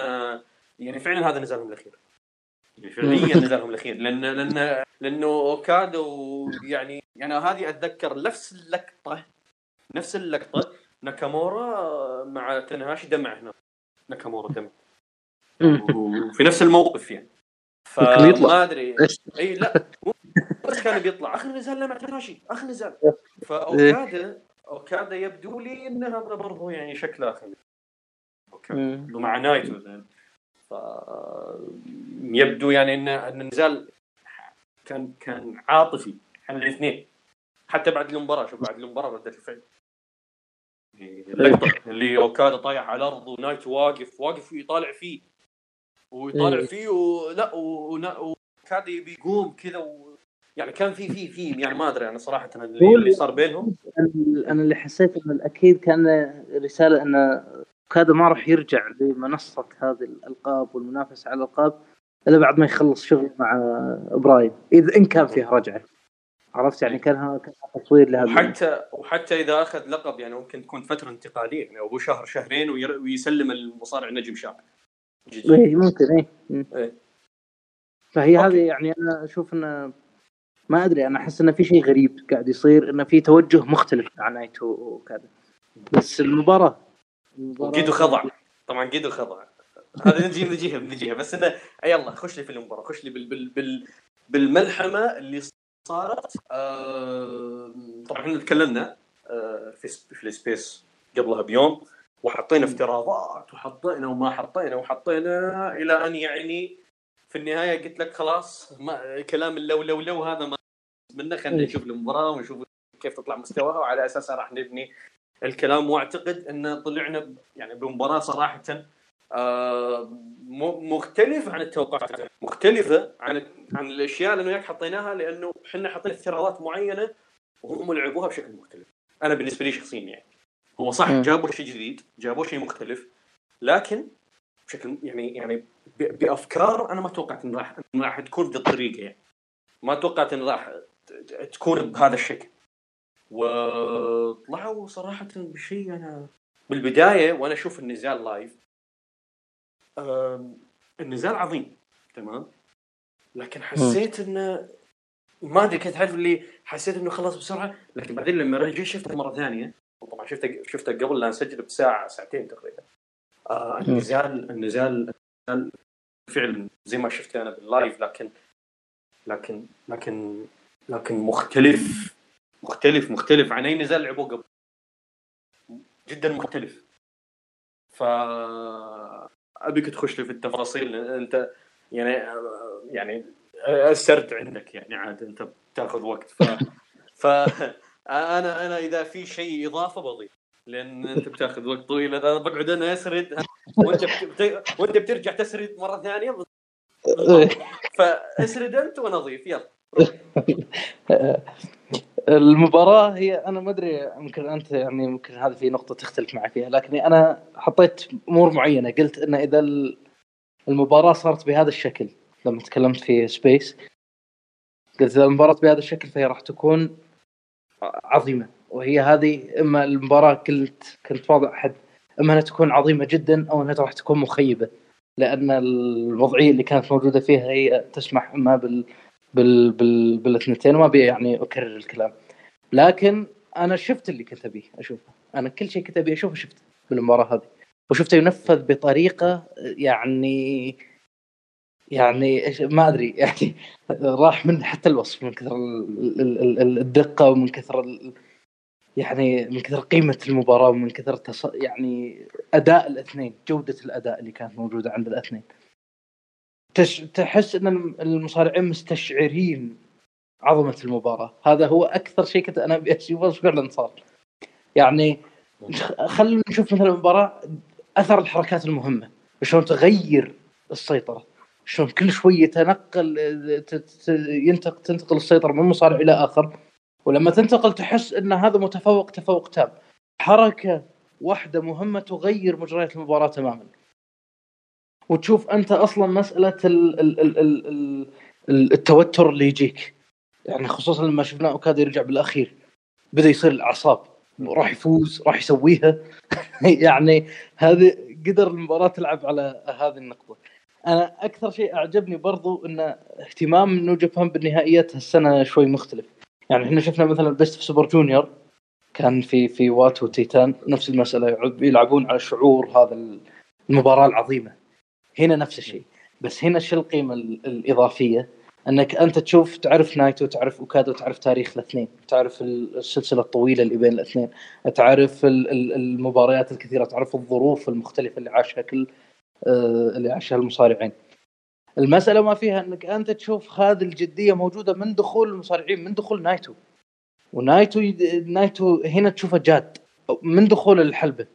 يعني فعلا هذا نزالهم الأخير يعني فعليا [LAUGHS] نزالهم الأخير لأن لأن لأنه أوكادا ويعني يعني هذه أتذكر نفس اللقطة نفس اللقطة ناكامورا مع تنهاشي دمع هنا. ناكامورا دمع. وفي نفس الموقف يعني. فما أدري؟ إي لا. بس كان بيطلع. آخر نزال مع تنهاشي. آخر نزال. فاوكادا أوكادا يبدو لي ان هذا برضه يعني شكله آخر أوكادا. مع نايتو زين ف يبدو يعني ان إن النزال كان كان عاطفي على الاثنين. حتى بعد المباراة شوف بعد المباراة رده الفعل. اللقطه اللي أوكادا طايح على الأرض ونايتو واقف واقف يطالع فيه. ويطالع إيه. فيه ولا ونا- وأوكادا يبي يقوم كذا و... يعني كان في في في يعني ما أدري أنا صراحة اللي, اللي صار بينهم. أنا اللي حسيت انه الأكيد كان رسالة انه أوكادا ما راح يرجع لمنصة هذه الألقاب والمنافسة على الألقاب إلا بعد ما يخلص شغل مع براين إذا إن كان فيه رجعة. عرفت يعني كان تصوير لهذا وحتى وحتى إذا أخذ لقب يعني ممكن تكون فترة انتقالية يعني أبو شهر شهرين ويسلم المصارع نجم شاب جي- إيه ممكن مم. إيه. فهي أوكي. هذه يعني أنا أشوف انه ما أدري أنا أحس انه في شيء غريب قاعد يصير انه في توجه مختلف مع نايتو وكذا. بس المباراه المباراة- وجيدو خضع. طبعا جيدو خضع. هذا نجي نجيها نجيها. بس انه يلا خش لي في المباراة. خش لي بال بال بال بالملحمة اللي صارت طبعا تكلمنا آه في في ال space قبلها بيوم وحطينا افتراضات وحطينا وما حطينا وحطينا إلى أن يعني في النهاية قلت لك خلاص ما كلام اللو لو لو هذا ما منه خلينا نشوف المباراة ونشوف كيف تطلع مستواها وعلى اساسها راح نبني الكلام. وأعتقد أن طلعنا يعني بمباراة صراحة مختلف عن التوقعات مختلفة عن عن الأشياء اللي وياك حطيناها لأنه إحنا حطينا افتراضات معينة وهم لعبوها بشكل مختلف. أنا بالنسبة لي شخصيا يعني. هو صح جابوا شيء جديد جابوا شيء مختلف لكن بشكل يعني يعني بأفكار أنا ما توقعت إن راح راح تكون بالطريقة يعني. ما توقعت إن راح تكون بهذا الشكل. وطلعوا صراحة بشيء أنا بالبداية وأنا أشوف النزال لايف النزال عظيم تمام؟ لكن حسيت إنه ما أدري كنت عارف اللي حسيت إنه خلص بسرعة لكن بعدين لما رجعت شفته مرة ثانية. وطبعا شفته شفته قبل لا نسجل بساعة ساعتين تقريبا. آه النزال النزال فعلا زي ما شفت أنا باللايف لكن لكن لكن لكن مختلف مختلف مختلف عن أي نزال لعبوه قبل. جدا مختلف. ف أبيك تخش لي في التفاصيل. أنت يعني يعني السرد عندك يعني عاد أنت بتاخذ وقت. ف ف أنا أنا إذا في شيء إضافة بضيف لأن أنت بتاخذ وقت طويل. أنا بقعد أنا أسرد وأنت بت... وأنت بترجع تسرد مرة ثانية. [LAUGHS] فاسرد أنت وأنا أضيف. يلا. [LAUGHS] المباراة هي أنا ما أدري يمكن أنت يعني يمكن هذه في نقطة تختلف معي فيها لكن أنا حطيت أمور معينة قلت إن إذا المباراة صارت بهذا الشكل لما تكلمت في سبيس قلت إذا المباراة بهذا الشكل فهي راح تكون عظيمة وهي هذه إما المباراة كنت كنت واضع حد إما إنها تكون عظيمة جدا أو إنها راح تكون مخيبة لأن الوضعية اللي كانت موجودة فيها هي تسمح إما بال بال بال بالاثنتين وما أبي يعني أكرر الكلام. لكن أنا شفت اللي كنت أبيه أشوفه. أنا كل شيء كنت أبيه أشوفه شفته بالمباراه هذه. وشفته ينفذ بطريقة يعني يعني ما أدري [LAUGHS] يعني راح من حتى الوصف من كثر الدقة ومن كثر يعني من كثر قيمة المباراة ومن كثر. يعني أداء الاثنين جودة الأداء اللي كانت موجودة عند الاثنين. تش... تحس إن المصارعين مستشعرين عظمة المباراة. هذا هو أكثر شيء كنت أنا أبي أشوفه فعلا صار. يعني خلينا نشوف مثلا المباراة أثر الحركات المهمة. شلون تغير السيطرة. شلون كل شوي يتنقل ينتقل تنتقل السيطرة من مصارع إلى آخر. ولما تنتقل تحس إن هذا متفوق تفوق تام. حركة واحدة مهمة تغير مجريات المباراة تماما. وتشوف أنت أصلا مسألة ال ال ال ال ال التوتر اللي يجيك. يعني خصوصا لما شفنا اوكادا يرجع بالأخير. بدأ يصير الأعصاب. راح يفوز راح يسويها. [LAUGHS] يعني هذه قدر المباراة تلعب على هذه النقطة. أنا أكثر شيء أعجبني برضو إن اهتمام New Japan بالنهائيات هالسنة شوي مختلف. يعني إحنا شفنا مثلا Best of Super Junior كان في في واتو تيتان نفس المسألة يلعبون على شعور هذا المباراة العظيمة. هنا نفس الشيء. بس هنا شو القيمة الإضافية؟ أنك أنت تشوف تعرف نايتو تعرف أوكادا تعرف تاريخ الاثنين تعرف السلسلة الطويلة اللي بين الاثنين تعرف المباريات الكثيرة تعرف الظروف المختلفة اللي عاشها كل آه، اللي عاشها المصارعين. المسألة ما فيها أنك أنت تشوف هذه الجدية موجودة من دخول المصارعين من دخول نايتو. ونايتو نايتو هنا تشوفه جاد من دخول الحلبة.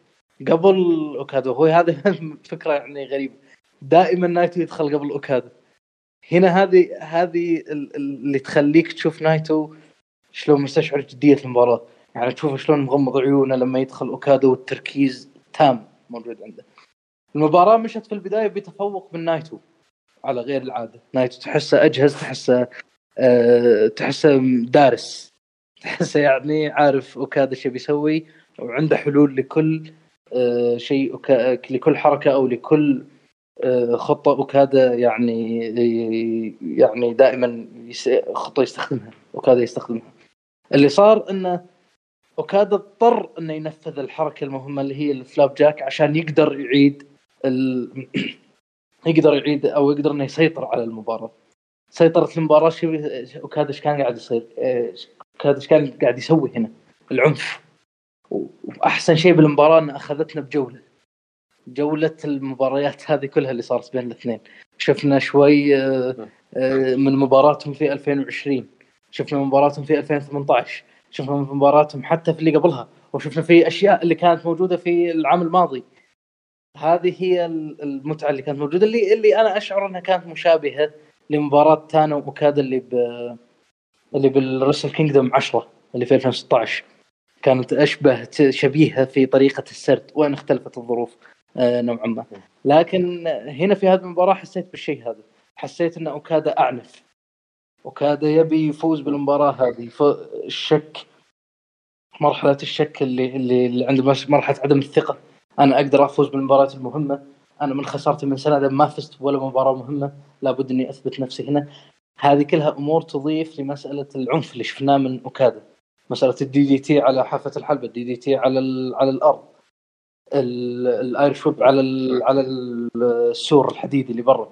قبل أوكادا هو هذه [LAUGHS] فكرة يعني غريبة. دائما نايتو يدخل قبل أوكادا. هنا هذه هذه اللي تخليك تشوف نايتو شلون مستشعر جدية المباراة. يعني تشوف شلون مغمض عيونه لما يدخل أوكادا والتركيز تام موجود عنده. المباراة مشت في البداية بتفوق من نايتو على غير العادة. نايتو تحسه أجهز تحسه أه تحسه دارس. تحسه يعني عارف أوكادا إيش بيسوي وعنده حلول لكل أه شيء لكل حركة أو لكل خطه اوكادا يعني يعني دائما خطه يستخدمها أوكادا يستخدمها اللي صار إنه أوكادا اضطر إنه ينفذ الحركة المهمة اللي هي الفلاب جاك عشان يقدر يعيد [CLEARS THROAT] يقدر يعيد أو يقدر إنه يسيطر على المباراة سيطرة المباراة شبه أوكادا إيش كان قاعد يصير؟ أوكادا إيش كان قاعد يسوي هنا؟ العنف وأحسن شيء بالمباراة انها أخذتنا بجولة جولة المباريات هذه كلها اللي صارت بين الاثنين. شفنا شوي آه، آه، من مباراتهم في 2020 شفنا مباراتهم في 2018 شفنا مباراتهم حتى في اللي قبلها. وشفنا في أشياء اللي كانت موجودة في العام الماضي. هذه هي المتعة اللي كانت موجودة اللي اللي أنا أشعر أنها كانت مشابهة لمباراة تانا وكاد اللي ب اللي بالرسل كينجدوم 10 اللي في 2016 كانت أشبه شبيهة في طريقة السرد وإن اختلفت الظروف. نوعا ما. لكن هنا في هذه المباراة حسيت بالشيء هذا. حسيت إن أوكادا أعنف. أوكادا يبي يفوز بالمباراة هذه. الشك مرحلة الشك اللي اللي, اللي عند مرحلة عدم الثقة. أنا أقدر أفوز بالمباريات المهمة. أنا من خسارتي من سنة ما فزت ولا مباراة مهمة لابد إني أثبت نفسي هنا. هذه كلها أمور تضيف لمسألة العنف اللي شفناه من أوكادا. مسألة ال DDT على حافة الحلبة ال DDT على على الأرض. ال Irish whip على على السور الحديدي اللي برا.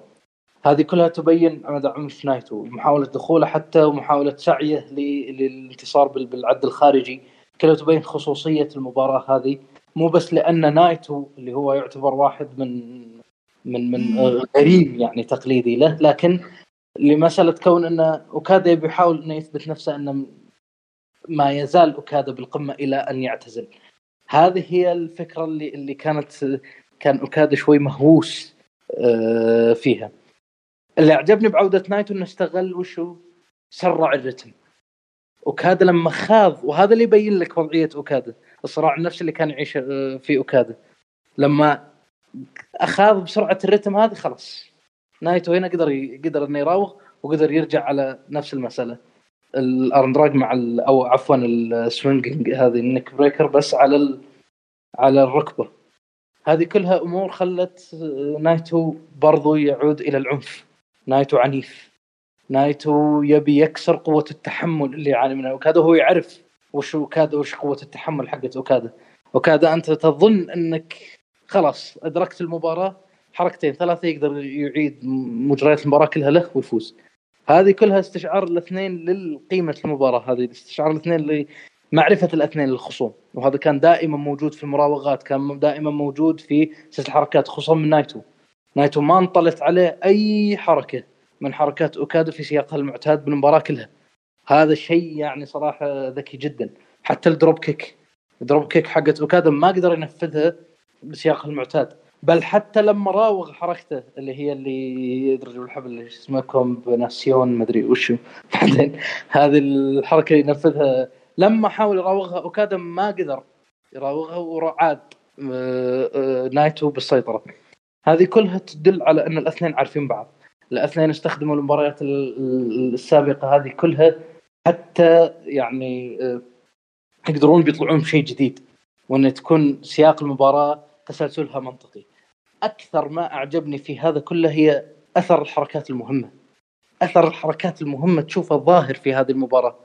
هذه كلها تبين مدى عنف نايتو محاولة دخوله حتى ومحاولة سعيه للانتصار بالعد الخارجي. كلها تبين خصوصية المباراة هذه. مو بس لأن نايتو اللي هو يعتبر واحد من من من غريم يعني تقليدي له لكن لمسألة كون أنه أوكادا بيحاول أنه يثبت نفسه أنه ما يزال أوكادا بالقمة إلى أن يعتزل. هذه هي الفكرة اللي اللي كانت كان أوكادا شوي مهووس آه، فيها. اللي أعجبني بعودة نايتو أنه استغل وشو؟ سرع الرتم. اوكادا لما خاض وهذا اللي يبين لك وضعية اوكادا الصراع النفسي اللي كان يعيشه آه، في اوكادا لما اخاذ بسرعة الرتم هذه خلاص. نايتو هنا قدر قدر إنه يراوغ وقدر يرجع على نفس المسألة. ال arm drag مع أو عفوا ال swinging هذه ال neck breaker بس على ال... على الركبة. هذه كلها أمور خلت نايتو برضو يعود إلى العنف. نايتو عنيف. نايتو يبي يكسر قوة التحمل اللي يعاني منها. أوكادا هو يعرف وش اوكادا وش قوة التحمل حقت أوكادا. أوكادا أنت تظن إنك خلاص أدركت المباراة حركتين ثلاثة يقدر يعيد مجريات المباراة كلها له ويفوز. هذه كلها استشعار الاثنين للقيمة المباراة هذه استشعار الاثنين لمعرفة الاثنين للخصوم. وهذا كان دائما موجود في المراوغات كان دائما موجود في سلسلة الحركات خصوصا من نايتو. نايتو ما انطلت عليه أي حركة من حركات اوكادا في سياقها المعتاد بالمباراة كلها. هذا الشيء يعني صراحة ذكي جدا. حتى ال drop kick. ال drop kick حقت اوكادا ما قدر ينفذها بسياقها المعتاد. بل حتى لما راوغ حركته اللي هي اللي يدرج بالحبل اللي اسمها combination ما أدري وشو. [LAUGHS] بعدين هذه الحركة ينفذها لما حاول يراوغها أوكادا ما قدر يراوغها وعاد آه، آه، نايتو بالسيطرة. هذه كلها تدل على أن الاثنين عارفين بعض. الاثنين استخدموا المباريات السابقة هذه كلها حتى يعني آه، يقدرون بيطلعون بشيء جديد. وأن تكون سياق المباراة تسلسلها منطقي. أكثر ما أعجبني في هذا كله هي أثر الحركات المهمة. أثر الحركات المهمة تشوفه ظاهر في هذه المباراة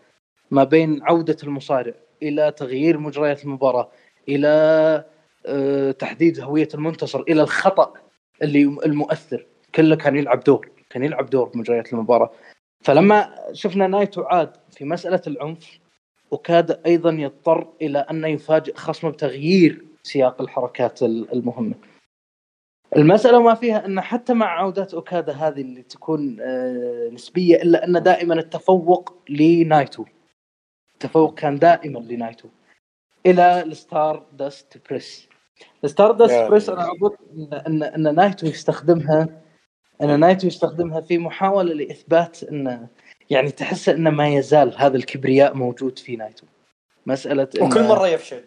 ما بين عودة المصارع إلى تغيير مجريات المباراة إلى آه، تحديد هوية المنتصر إلى الخطأ اللي المؤثر كله كان يلعب دور كان يلعب دور بمجريات المباراة فلما شفنا نايتو عاد في مسألة العنف وكاد أيضا يضطر إلى انه يفاجئ خصمه بتغيير سياق الحركات المهمة. المسألة ما فيها أن حتى مع عودات أوكادا هذه اللي تكون آه، نسبية إلا أن دائما التفوق لنايتو. التفوق كان دائما لنايتو. إلى ال Stardust Press. ال Stardust Press أنا اظن إن إن نايتو يستخدمها إن نايتو يستخدمها في محاولة لإثبات انه يعني تحس انه ما يزال هذا الكبرياء موجود في نايتو. مسألة إن وكل مرة يفشل.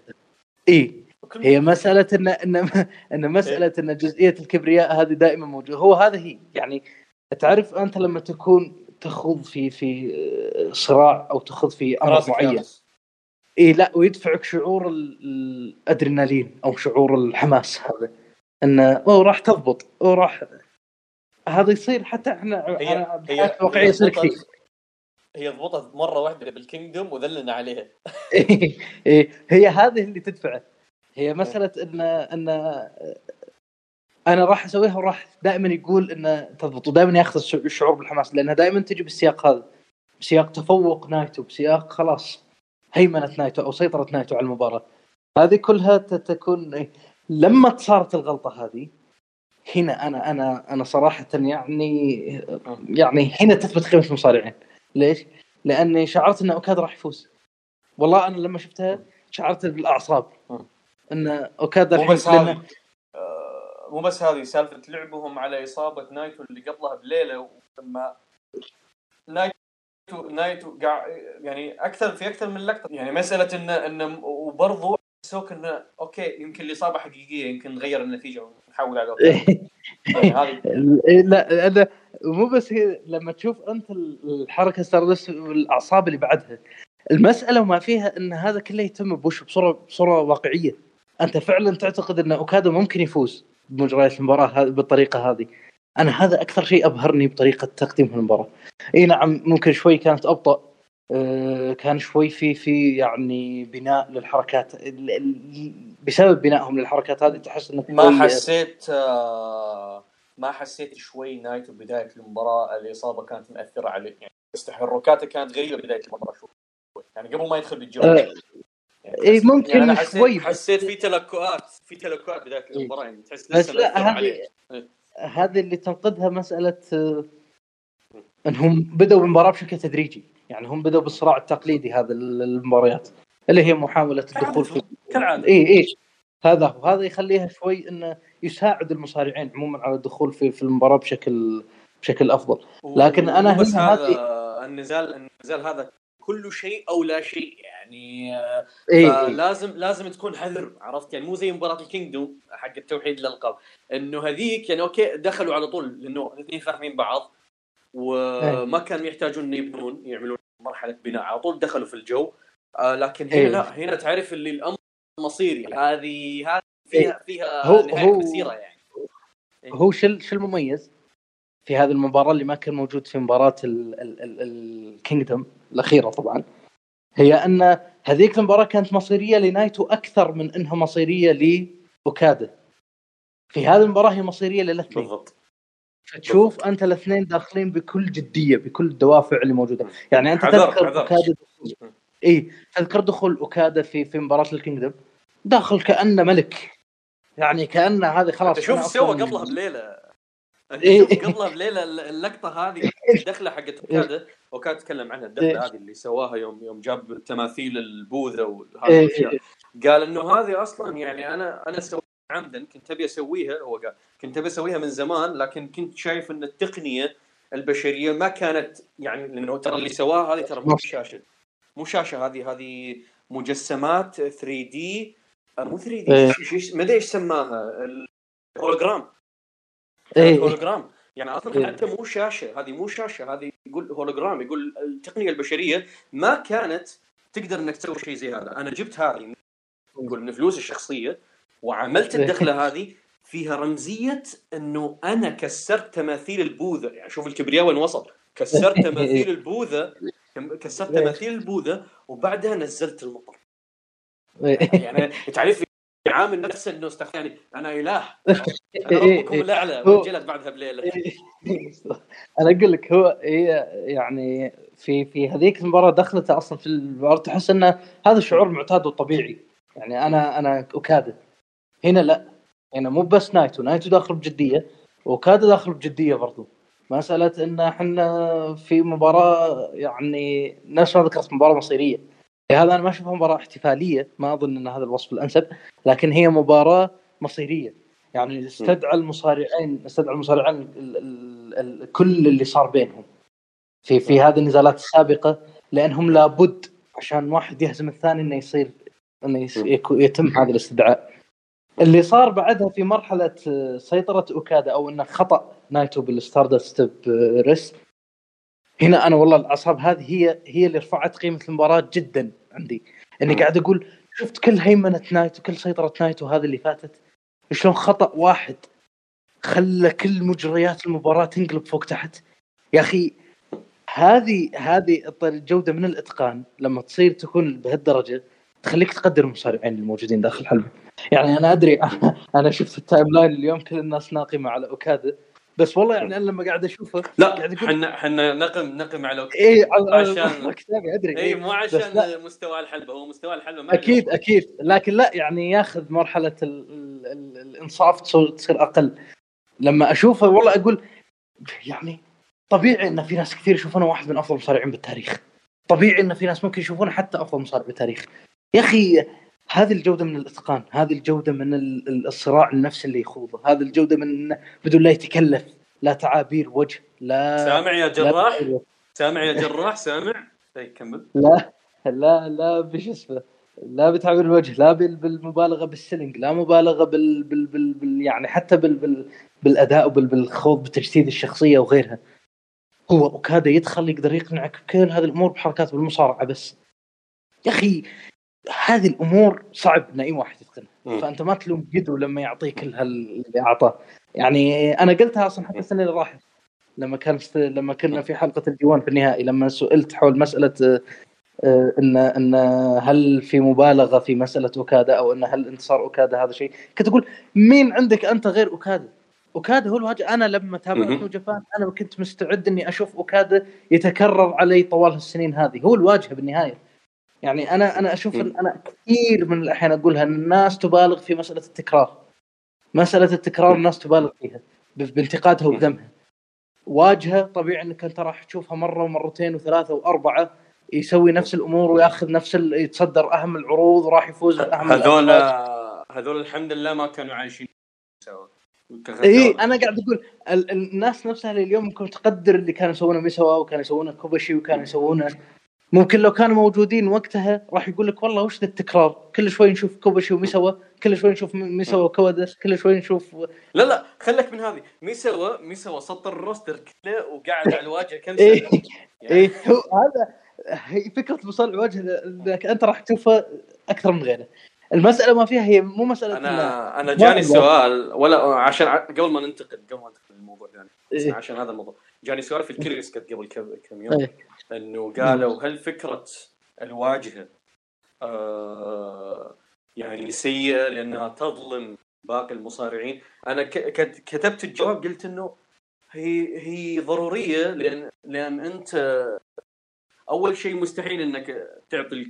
اي هي مسألة ان ان إن مسألة إن جزئية الكبرياء هذه دائما موجودة. هو هذا هي. يعني تعرف أنت لما تكون تخوض في في صراع أو تخوض في أمر معين. إي لا ويدفعك شعور الأدرينالين أو شعور الحماس هذا. انه اوه راح تضبط اوه راح هذا يصير حتى إحنا هي هي واقعية يصير كثير. هي ضبطت مرة واحدة بالكينجدوم وذلنا عليها. [LAUGHS] إيه هي هذه اللي تدفعه. هي مسألة ان إن أنا راح أسويها وراح دائما يقول انه تضبط ودائما ياخذ الشعور بالحماس لأنها دائما تجي بالسياق هذا بسياق تفوق نايتو بسياق خلاص هيمنة نايتو أو سيطرة نايتو على المباراة. هذه كلها تكون لما صارت الغلطة هذه هنا أنا أنا أنا صراحة يعني يعني هنا تثبت قيمة المصارعين. ليش؟ لأني شعرت إن أوكادا راح يفوز. والله أنا لما شفتها شعرت بالأعصاب. إن اوكادا مو بس هذه آه، مو بس هذه سالفة لعبهم على إصابة نايتو اللي قبلها بليلة ولما نايتو نايتو قاعد يعني أكثر في أكثر من لقطة يعني مسألة انه انه وبرضه سوك إنه أوكي يمكن الإصابة حقيقية يمكن نغير النتيجة ونحول على [LAUGHS] يعني إيه، لا أنا مو بس هي لما تشوف أنت الحركة Stardust والأعصاب اللي بعدها المسألة وما فيها إن هذا كله يتم بوش بصورة بصورة واقعية. أنت فعلا تعتقد أن اوكادا ممكن يفوز بمجريات المباراة بالطريقة هذه. أنا هذا أكثر شيء أبهرني بطريقة تقديم المباراه إي نعم ممكن شوي كانت أبطأ آه، كان شوي في في يعني بناء للحركات بسبب بنائهم للحركات هذه تحس إنك ما حسيت آه، ما حسيت شوي نايتو بدايه المباراة الإصابة كانت مأثرة عليه يعني تحركاته كانت غريبة بدايه المباراة شوي. يعني قبل ما يدخل بالجو آه يعني اي ممكن يعني حسيت شوي. حسيت في تلكؤات في تلكؤات بداية المباراة يعني تحس بس لا هذه هذه اللي تنقذها مسألة إنهم بدأوا بالمباراة بشكل تدريجي. يعني هم بدأوا بالصراع التقليدي هذا المباريات اللي هي محاولة الدخول في كالعادة. اي اي هذا هو. هذا يخليها شوي إنه يساعد المصارعين عموما على الدخول في في المباراة بشكل بشكل أفضل. لكن أنا بس هذا النزال النزال هذا كل شيء أو لا شيء يعني إيه لازم لازم تكون حذر عرفت يعني مو زي مباراة الكينجدوم حق التوحيد الالقاب إنه هذيك يعني أوكي دخلوا على طول لأنه الاثنين فاهمين بعض وما إيه. كانوا يحتاجون يبنون يعملون مرحلة بناء على طول دخلوا في الجو آه لكن هنا إيه. لا هنا تعرف اللي الأمر مصيري هذه هذه فيها إيه. فيها هو نهاية هو مسيرة يعني هو شو شو المميز في هذه المباراة اللي ما كان موجود في مباراة الكينجدوم الأخيرة طبعا هي أن هذيك المباراة كانت مصيرية لنايتو أكثر من أنها مصيرية لاوكادا في هذه المباراة هي مصيرية للاثنين. بالضبط. فتشوف أنت الاثنين داخلين بكل جدية بكل الدوافع اللي موجودة. يعني أنت تذكر اوكادا اي تذكر دخول اوكادا في في مباراة الكينجدم داخل كأنه ملك. يعني كأنه هذه خلاص شوف سوى قبلها بليلة؟ قبلها بليلة اللقطة هذه الدخلة حقت اوكادا اوكادا تكلم عنها الدخلة إيه؟ هذه اللي سواها يوم يوم جاب تماثيل البوذا وهذه إيه؟ الأشياء. قال إنه هذه أصلا يعني أنا أنا سويت عمدا كنت أبي أسويها هو قال كنت أبي أسويها من زمان لكن كنت شايف إن التقنية البشرية ما كانت يعني لأنه ترى اللي سواها هذه ترى مو شاشة. مو شاشة هذه هذه مجسمات 3D آه، مو 3D إيه. ما ادري إيش سماها؟ ال hologram ال hologram يعني أصلا إيه. حتى مو شاشة هذه مو شاشة هذه يقول هولوجرام يقول التقنية البشرية ما كانت تقدر إنك تسوي شيء زي هذا. أنا جبت هذه نقول من فلوسي الشخصية وعملت الدخلة هذه فيها رمزية إنه أنا كسرت تماثيل البوذا. يعني شوف الكبرياء وين وصل. كسرت [LAUGHS] تماثيل البوذا كسرت تماثيل البوذا وبعدها نزلت المطر يعني [LAUGHS] تعرف عامل نفسه إنه استخدم يعني أنا إله. [LAUGHS] أنا ربكم الأعلى وجلت بعدها بليلة. [LAUGHS] أنا أقول لك هو هي يعني في في هذيك المباراة دخلته أصلا في المباراه تحس إنه هذا شعور معتاد وطبيعي. يعني أنا أنا اوكادا هنا لا. هنا مو بس نايتو. نايتو داخل بجدية اوكادا داخل بجدية برضو. مسألة إن إحنا في مباراة يعني نفس ما ذكرت مباراة مصيرية. هذا أنا ما أشوفها مباراة احتفالية ما أظن إن هذا الوصف الأنسب لكن هي مباراة مصيرية. يعني استدعى المصارعين استدعى المصارعين كل اللي صار بينهم في في هذه النزالات السابقة لأنهم لابد عشان واحد يهزم الثاني إنه يصير إنه يتم هذا الاستدعاء. اللي صار بعدها في مرحلة آه، سيطرة أوكادا أو إنه خطأ نايتو بال Stardust Press هنا أنا والله الأعصاب هذه هي هي اللي رفعت قيمة المباراة جدا. عندي. إني قاعد أقول شفت كل هيمنة نايتو كل سيطرة نايتو هذه اللي فاتت؟ شلون خطأ واحد خلى كل مجريات المباراة تنقلب فوق تحت؟ يا أخي هذه هذه الجوده من الإتقان لما تصير تكون بهالدرجة تخليك تقدر المصارعين الموجودين داخل الحلبة. يعني أنا أدري [LAUGHS] أنا شفت ال timeline اليوم كل الناس ناقمة على أوكادا. بس والله يعني أنا لما قاعد أشوفه لا إحنا إحنا نقم نقم على اوكادا اي عشان أدري. اي مو عشان مستوى الحلبة هو مستوى الحلبة ما أكيد أكيد. لكن لا يعني ياخذ مرحلة ال ال ال الإنصاف تصير أقل. لما أشوفه والله أقول يعني طبيعي إن في ناس كثير يشوفونه واحد من أفضل المصارعين بالتاريخ. طبيعي إن في ناس ممكن يشوفونه حتى أفضل مصارع بالتاريخ. يا أخي هذه الجودة من الإتقان هذه الجودة من الصراع النفسي اللي يخوضه هذه الجودة من بدون لا يتكلف لا تعابير وجه لا سامع يا جراح؟ لا سامع يا [LAUGHS] جراح؟ سامع؟ اي كمل. لا لا لا بش اسمه لا بتعبير الوجه لا بالمبالغة بالسلنج لا مبالغة بال, بال, بال, بال يعني حتى بال, بال بالأداء وبالخوض بتجسيد الشخصية وغيرها. هو أوكادا يدخل يقدر يقنعك بكل هذه الأمور بحركات بالمصارعة بس. يا أخي هذه الأمور صعب ان اي واحد يتقنها. فأنت ما تلوم جدو لما يعطيك كل اللي أعطاه. يعني أنا قلتها أصلا حتى السنة اللي راحت لما كان لما كنا في حلقة الديوان في النهائي لما سئلت حول مسألة آه، ان إن هل في مبالغة في مسألة أوكادا أو إن هل انتصار أوكادا هذا شيء؟ كنت أقول مين عندك أنت غير أوكادا؟ أوكادا هو الواجه. أنا لما تابعت جابان أنا كنت مستعد إني أشوف أوكادا يتكرر علي طوال السنين هذه. هو الواجهه بالنهاية. يعني أنا أنا أشوف إن أنا كثير من الاحيان أقولها الناس تبالغ في مسألة التكرار. مسألة التكرار الناس تبالغ فيها بانتقادها وبذمها. واجهة طبيعي إنك أنت راح تشوفها مرة ومرتين وثلاثة وأربعة يسوي نفس الأمور ويأخذ نفس يتصدر أهم العروض وراح يفوز باهم هذول هذول الحمد لله ما كانوا عايشين سوا. إي أنا قاعد أقول الناس نفسها اللي اليوم ممكن تقدر اللي كانوا يسوونه ميسوا وكانوا يسوونه كوبشي وكانوا يسوونه ممكن لو كانوا موجودين وقتها راح يقول لك والله وش ذا التكرار؟ كل شوي نشوف كوبشي وميسوا كل شوي نشوف ميسوا وكوادس كل شوي نشوف لا لا خليك من هذه. ميسوا ميسوا سطر الروستر كله وقاعد على الواجهة كم سنة؟ اي يعني. إيه. هو هذا هي فكرة مصارع وجه إنك أنت راح تشوفه أكثر من غيره. المسألة ما فيها هي مو مسألة أنا أنا جاني سؤال ولا عشان قبل ما ننتقل قبل ما ننتقل للموضوع يعني إيه؟ عشان هذا الموضوع. جاني سؤال في الكريس قبل كم يوم. إيه؟ انه قالوا هل فكرة الواجهة آه يعني سيئة لأنها تظلم باقي المصارعين؟ أنا كتبت الجواب قلت إنه هي هي ضرورية لأن لأن أنت أول شيء مستحيل إنك تعطي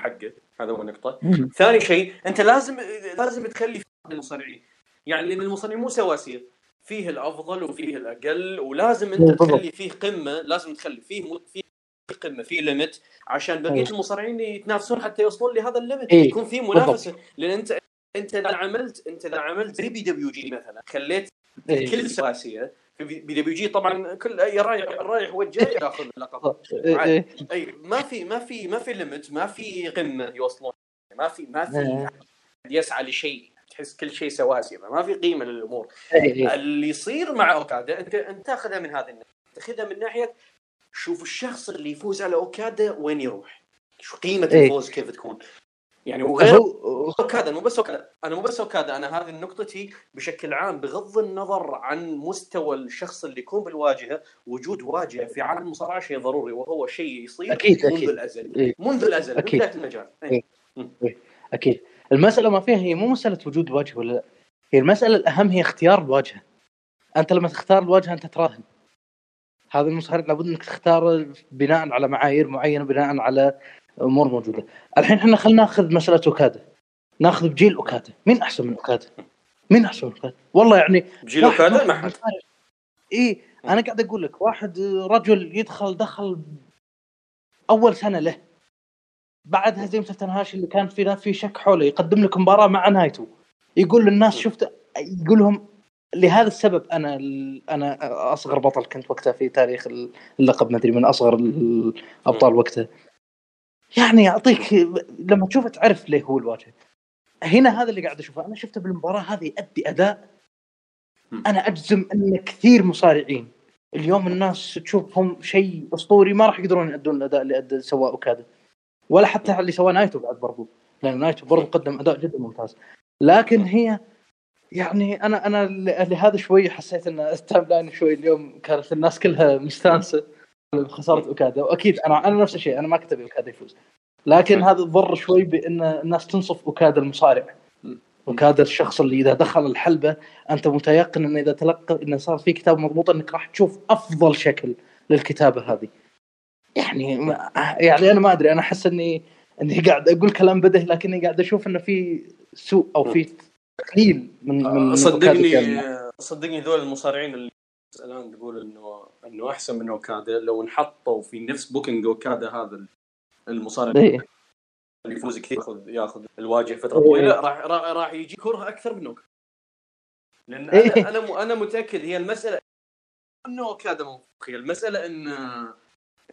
حقه. هذا هو النقطة. ثاني شيء أنت لازم لازم تخلي المصارعين. يعني لأن المصارعين مو سواسية. فيه الأفضل وفيه الأقل ولازم أنت تخلي فيه قمة لازم تخلي فيه فيه قمة في limit عشان بقية المصارعين يتنافسون حتى يوصلون لهذا ال limit إيه؟ يكون في منافسة لأن أنت أنت إذا عملت أنت إذا عملت زي PWG مثلا خليت إيه؟ كل سواسيه في PWG طبعا كل أي رايح رايح والجاي ياخذ اللقب [LAUGHS] إيه،, إيه. أي ما في ما في ما في limit ما في قمة يوصلون ما في ما في إيه. يسعى لشيء تحس كل شيء سواسي ما في قيمة للأمور. اللي يصير مع اوكادا أنت أنت تاخذها من هذه الناحية. تاخذها من ناحية شوف الشخص اللي يفوز على أوكادا وين يروح؟ شو قيمة الفوز كيف تكون؟ يعني وغير أوكادا مو بس أوكادا أنا مو بس أوكادا أنا هذه نقطتي بشكل عام بغض النظر عن مستوى الشخص اللي يكون بالواجهة وجود واجهة في عالم المصارعة شيء منذ وهو شيء يصير أكيد منذ أكيد. الأزل. إيه. منذ الأزل أكيد. بداية المجال. إيه. إيه. أكيد. المسألة ما فيها هي مو مسألة وجود واجهه ولا هي المسألة الأهم هي اختيار الواجهة. أنت لما تختار الواجهة أنت تراهن. هذا المصارع لابد إنك تختاره بناء على معايير معينة بناء على أمور موجودة. الحين إحنا خلينا ناخذ مسألة أوكادا. ناخذ بجيل أوكادا. مين أحسن من أوكادا؟ مين أحسن من أوكادا؟ والله يعني بجيل أوكادا ما حد. إي أنا قاعد أقول لك واحد رجل يدخل دخل أول سنة له. بعد هزيمة تنهاشي اللي كان في في شك حوله يقدم لك مباراة مع نايتو. يقول للناس شفت يقول لهم لهذا السبب أنا أنا أصغر بطل كنت وقتها في تاريخ اللقب ما أدري من أصغر الأبطال وقتها. يعني يعطيك لما تشوفه تعرف ليه هو الواجهة. هنا هذا اللي قاعد أشوفه. أنا شفته بالمباراة هذه أدي أداء. أنا أجزم أن كثير مصارعين. اليوم الناس تشوفهم شيء أسطوري ما راح يقدرون يؤدون الأداء اللي أدى سواء اوكادا ولا حتى اللي سواه نايتو بعد برضو. لأن نايتو برضو قدم أداء جدا ممتاز. لكن هي يعني أنا أنا لهذا شوي حسيت إن ال timeline شوي اليوم كانت الناس كلها مستانسة بخساره أوكادا. وأكيد أنا أنا نفس الشيء أنا ما كنت أبي أوكادا يفوز. لكن هذا ضر شوي بإن الناس تنصف أوكادا المصارع. أوكادا الشخص اللي إذا دخل الحلبة أنت متيقن انه إذا تلقى انه صار في كتاب مضبوط إنك راح تشوف أفضل شكل للكتابة هذه. يعني يعني أنا ما أدري أنا أحس اني إني قاعد أقول كلام بدهي لكني قاعد أشوف إنه في سوء أو في تقليل من من صدقني صدقني ذول المصارعين اللي الآن تقول انه إنه أحسن من أوكادا لو انحطوا في نفس بوكينج أوكادا هذا المصارع إيه. اللي يفوز كثير ياخذ ياخذ الواجهة فتره طويله. راح راح, يجي كرة أكثر من أوكادا لأن أنا إيه. أنا أنا متأكد هي المسألة إنه أوكادا مو المسألة إن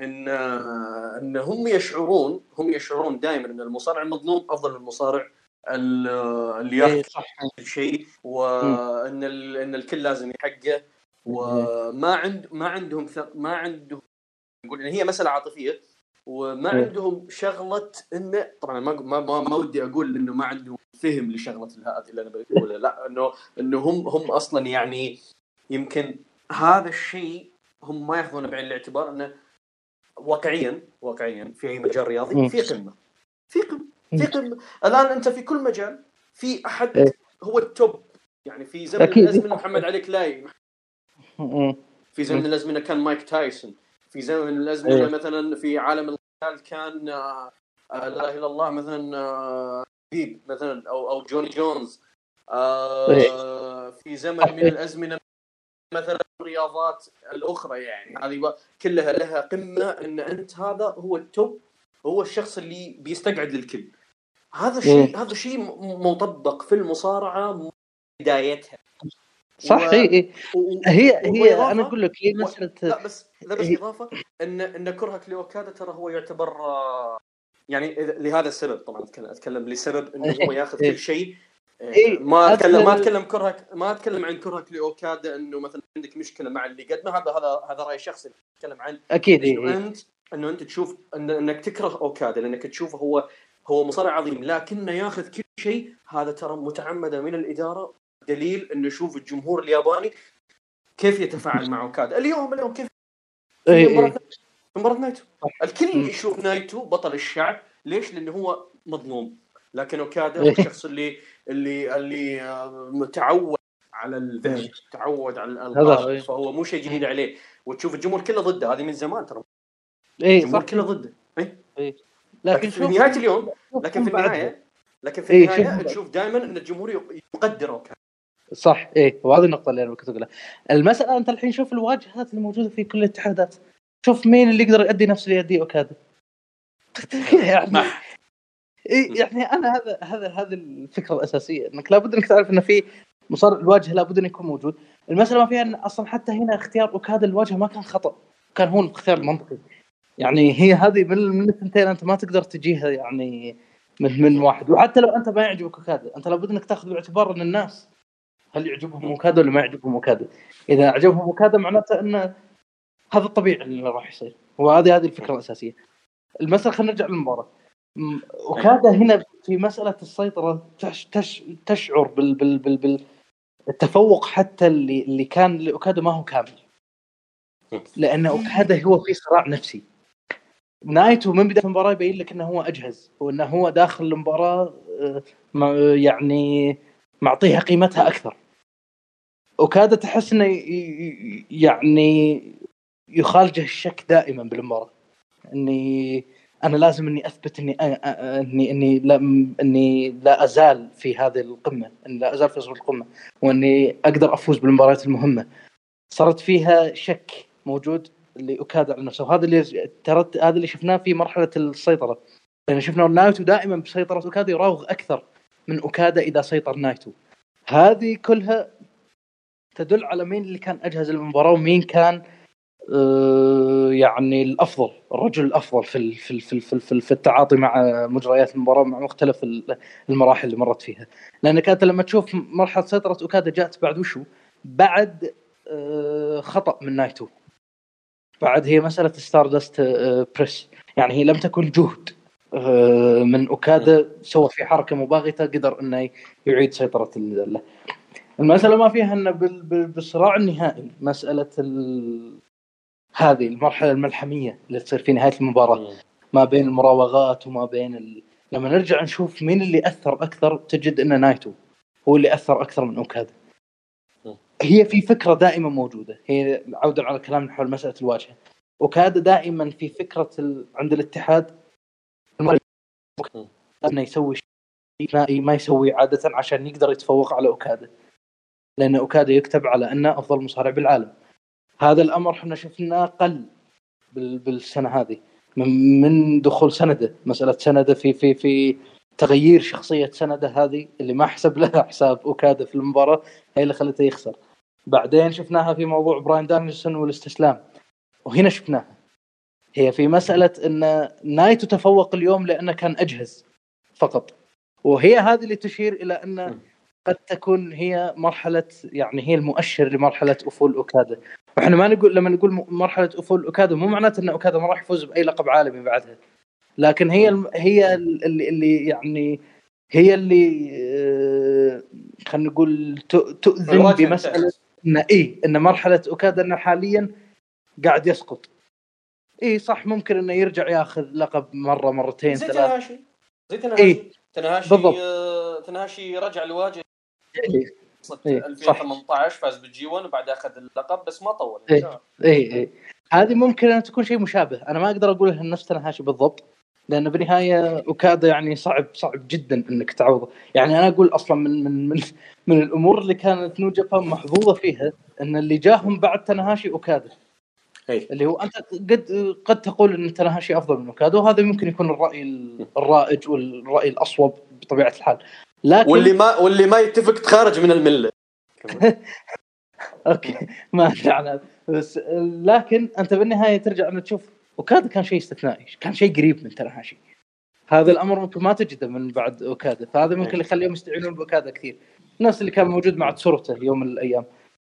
إن إن هم يشعرون هم يشعرون دائما إن المصارع المظلوم أفضل من المصارع اللي ياخذ كل شيء وان إن الكل لازم يحقه وما عند ما عندهم ما عندهم نقول إن هي مسألة عاطفية وما عندهم شغلة انه طبعا ما ما ما ودي أقول إنه ما عندهم فهم لشغلة هذه اللي أنا بقولها لا إنه إنه هم هم أصلا يعني يمكن هذا الشيء هم ما يأخذونه بعين الاعتبار إنه واقعيا واقعيا في أي مجال رياضي في قمة في قمة في قمة. الآن أنت في كل مجال في أحد إيه. هو ال top. يعني في زمن الأزمنة محمد علي كلاي. في زمن الأزمنة كان مايك تايسون. في زمن الأزمنة إيه. مثلا في عالم القتال كان آه لا إله إلا الله مثلا آه بيب مثلا أو أو جوني جونز. آه إيه. في زمن من الأزمنة مثلا الرياضات الأخرى يعني. هذه كلها لها قمة إن أنت هذا هو التوب هو الشخص اللي بيستقعد للكل. هذا الشيء هذا شيء مطبق في المصارعة بدايتها. صح و... إيه. و... هي هي أنا أقول لك هي مساله لا بس لا بس إضافة ان إن كرهك لأوكادا ترى هو يعتبر يعني لهذا السبب طبعا اتكلم لسبب إنه هو [LAUGHS] ياخذ كل شيء إيه ما اتكلم ما أتكلم كرهك ما أتكلم عن كرهك لأوكادا إنه مثلا عندك مشكلة مع اللي قدمه. هذا هذا هذا رأي شخصي. أتكلم عن أكيد إنه إيه. انت إنه أنت تشوف إن إنك تكره أوكادا لانك تشوفه هو هو مصارع عظيم. لكنه ياخذ كل شيء. هذا ترى متعمدة من الإدارة. دليل إنه شوف الجمهور الياباني كيف يتفاعل مع أوكادا. اليوم اليوم كيف؟ إيه إيه. مباراة نايتو. الكل يشوف نايتو بطل الشعب. ليش؟ لأنه هو مظلوم. لكن اوكادا هو الشخص اللي اللي اللي متعود على الذهب تعود على الألقاب فهو مو شيء جديد عليه. وتشوف الجمهور كله ضده هذه من زمان ترى. اي الجمهور كله ضده اي اي لكن, في نهاية اليوم لكن في النهاية لكن في النهاية تشوف دائما إن الجمهور يقدر اوكادا صح إيه. وهذه النقطة اللي أنا كنت أقولها. المسألة أنت الحين شوف الواجهات الموجوده في كل الاتحادات. شوف مين اللي يقدر يؤدي نفس اللي يؤديه اوكادا [LAUGHS] يعني. إيه يعني أنا هذا هذا هذه الفكرة الأساسية إنك لابد إنك تعرف انه في مصارع الواجهه لابد إنه يكون موجود. المسألة ما فيها إن أصلا حتى هنا اختيار اوكادا الواجهه ما كان خطأ كان هو الاختيار المنطقي يعني هي هذه من من الثنتين أنت ما تقدر تجيها يعني من من واحد. وحتى لو أنت ما يعجبك اوكادا أنت لابد إنك تأخذ باعتبار إن الناس هل يعجبهم اوكادا ولا ما يعجبهم اوكادا إذا عجبهم اوكادا معناته إن هذا الطبيعي اللي راح يصير. وهذه هذه الفكرة الأساسية. المسألة خلينا نرجع للمباراة. وكاد هنا في مسألة السيطرة تش تش تشعر بال بال بال بال التفوق حتى اللي اللي كان لاوكادا ما هو كامل. لأن اوكادا هو في صراع نفسي. نايتو من بداية المباراة يبين لك إنه هو أجهز وإنه هو داخل المباراة آه، يعني معطيها قيمتها أكثر. اوكادا تحس إنه يعني يخالجه الشك دائما بالمباراة. إني أنا لازم إني أثبت إني اني إني لا إني لا أزال في هذه القمة إني لا أزال في وسط القمة وإني أقدر أفوز بالمباريات المهمة. صارت فيها شك موجود اللي اوكادا على نفسه وهذا اللي ترى هذا اللي شفناه في مرحلة السيطرة. لأن شفنا نايتو دائما بسيطرة اوكادا يراوغ أكثر من اوكادا إذا سيطر نايتو. هذه كلها تدل على مين اللي كان أجهز المباراة ومين كان آه، يعني الأفضل الرجل الأفضل في في في في, في التعاطي مع مجريات المباراة مع مختلف المراحل اللي مرت فيها. لانك انت لما تشوف مرحلة سيطرة أوكادا جاءت بعد وشو؟ بعد آه، خطأ من نايتو. بعد هي مسألة stardust آه، press. يعني هي لم تكن جهد من أوكادا سوى في حركة مباغتة قدر إنه يعيد سيطرة المسألة ما فيها إنه بالصراع النهائي مسألة هذه المرحلة الملحمية اللي تصير في نهاية المباراة. ما بين المراوغات وما بين ال... لما نرجع نشوف مين اللي أثر أكثر تجد إن نايتو هو اللي أثر أكثر من اوكادا هي في فكرة دائما موجودة. هي عودا على كلامنا حول مسألة الواجهة. اوكادا دائما في فكرة ال... عند الاتحاد. إنه يسوي شيء ما يسوي عادة عشان يقدر يتفوق على اوكادا لأن اوكادا يكتب على أنه أفضل مصارع بالعالم. هذا الأمر إحنا شفناه قل بالسنة هذه. من, دخول سنادا مسألة سنادا في في في تغيير شخصية سنادا هذه اللي ما حسب لها حساب أوكادا في المباراة هي اللي خلته يخسر. بعدين شفناها في موضوع براين دانيلسون والاستسلام وهنا شفناها. هي في مسألة إن نايتو تفوق اليوم لأنه كان أجهز فقط. وهي هذه اللي تشير إلى إن قد تكون هي مرحلة يعني هي المؤشر لمرحلة أفول أوكادا. وإحنا ما نقول لما نقول مرحلة أفول اوكادا مو معناته إن اوكادا ما راح يفوز بأي لقب عالمي بعدها لكن هي هي اللي, اللي يعني هي اللي آه، خلينا نقول تؤذن بمسألة ان اي إن مرحلة اوكادا إنه حاليا قاعد يسقط اي صح ممكن إنه يرجع ياخذ لقب مرة مرتين زي تنهاشي زي تنهاشي إيه؟ تنهاشي بالضبط. آه تنهاشي رجع لواجه إيه. إيه. 2018 فاز بال G1 وبعدها أخذ اللقب بس ما طول اي اي إيه. هذه ممكن أن تكون شيء مشابه أنا ما أقدر أقول نفس تاناهاشي بالضبط لأن بالنهاية أوكادا يعني صعب صعب جدا إنك تعوضه يعني أنا أقول أصلا من من من, من الأمور اللي كانت New Japan محظوظة فيها إن اللي جاهم بعد تاناهاشي أوكادا أي. اللي هو أنت قد قد تقول إن تاناهاشي أفضل من أوكادا وهذا ممكن يكون الرأي الرائج والرأي الأصوب بطبيعة الحال لكن واللي ما واللي ما يتفق تخارج من الملة. [LAUGHS] أوكي ما أدري بس لكن أنت بالنهاية ترجع انك تشوف اوكادا كان شيء استثنائي كان شيء قريب من تنهاشي هذا الأمر ممكن ما تجده من بعد أوكادا فهذا ممكن اللي يخليهم يستعينون بأوكادا كثير. الناس اللي كان موجود مع تسورته يوم من الأيام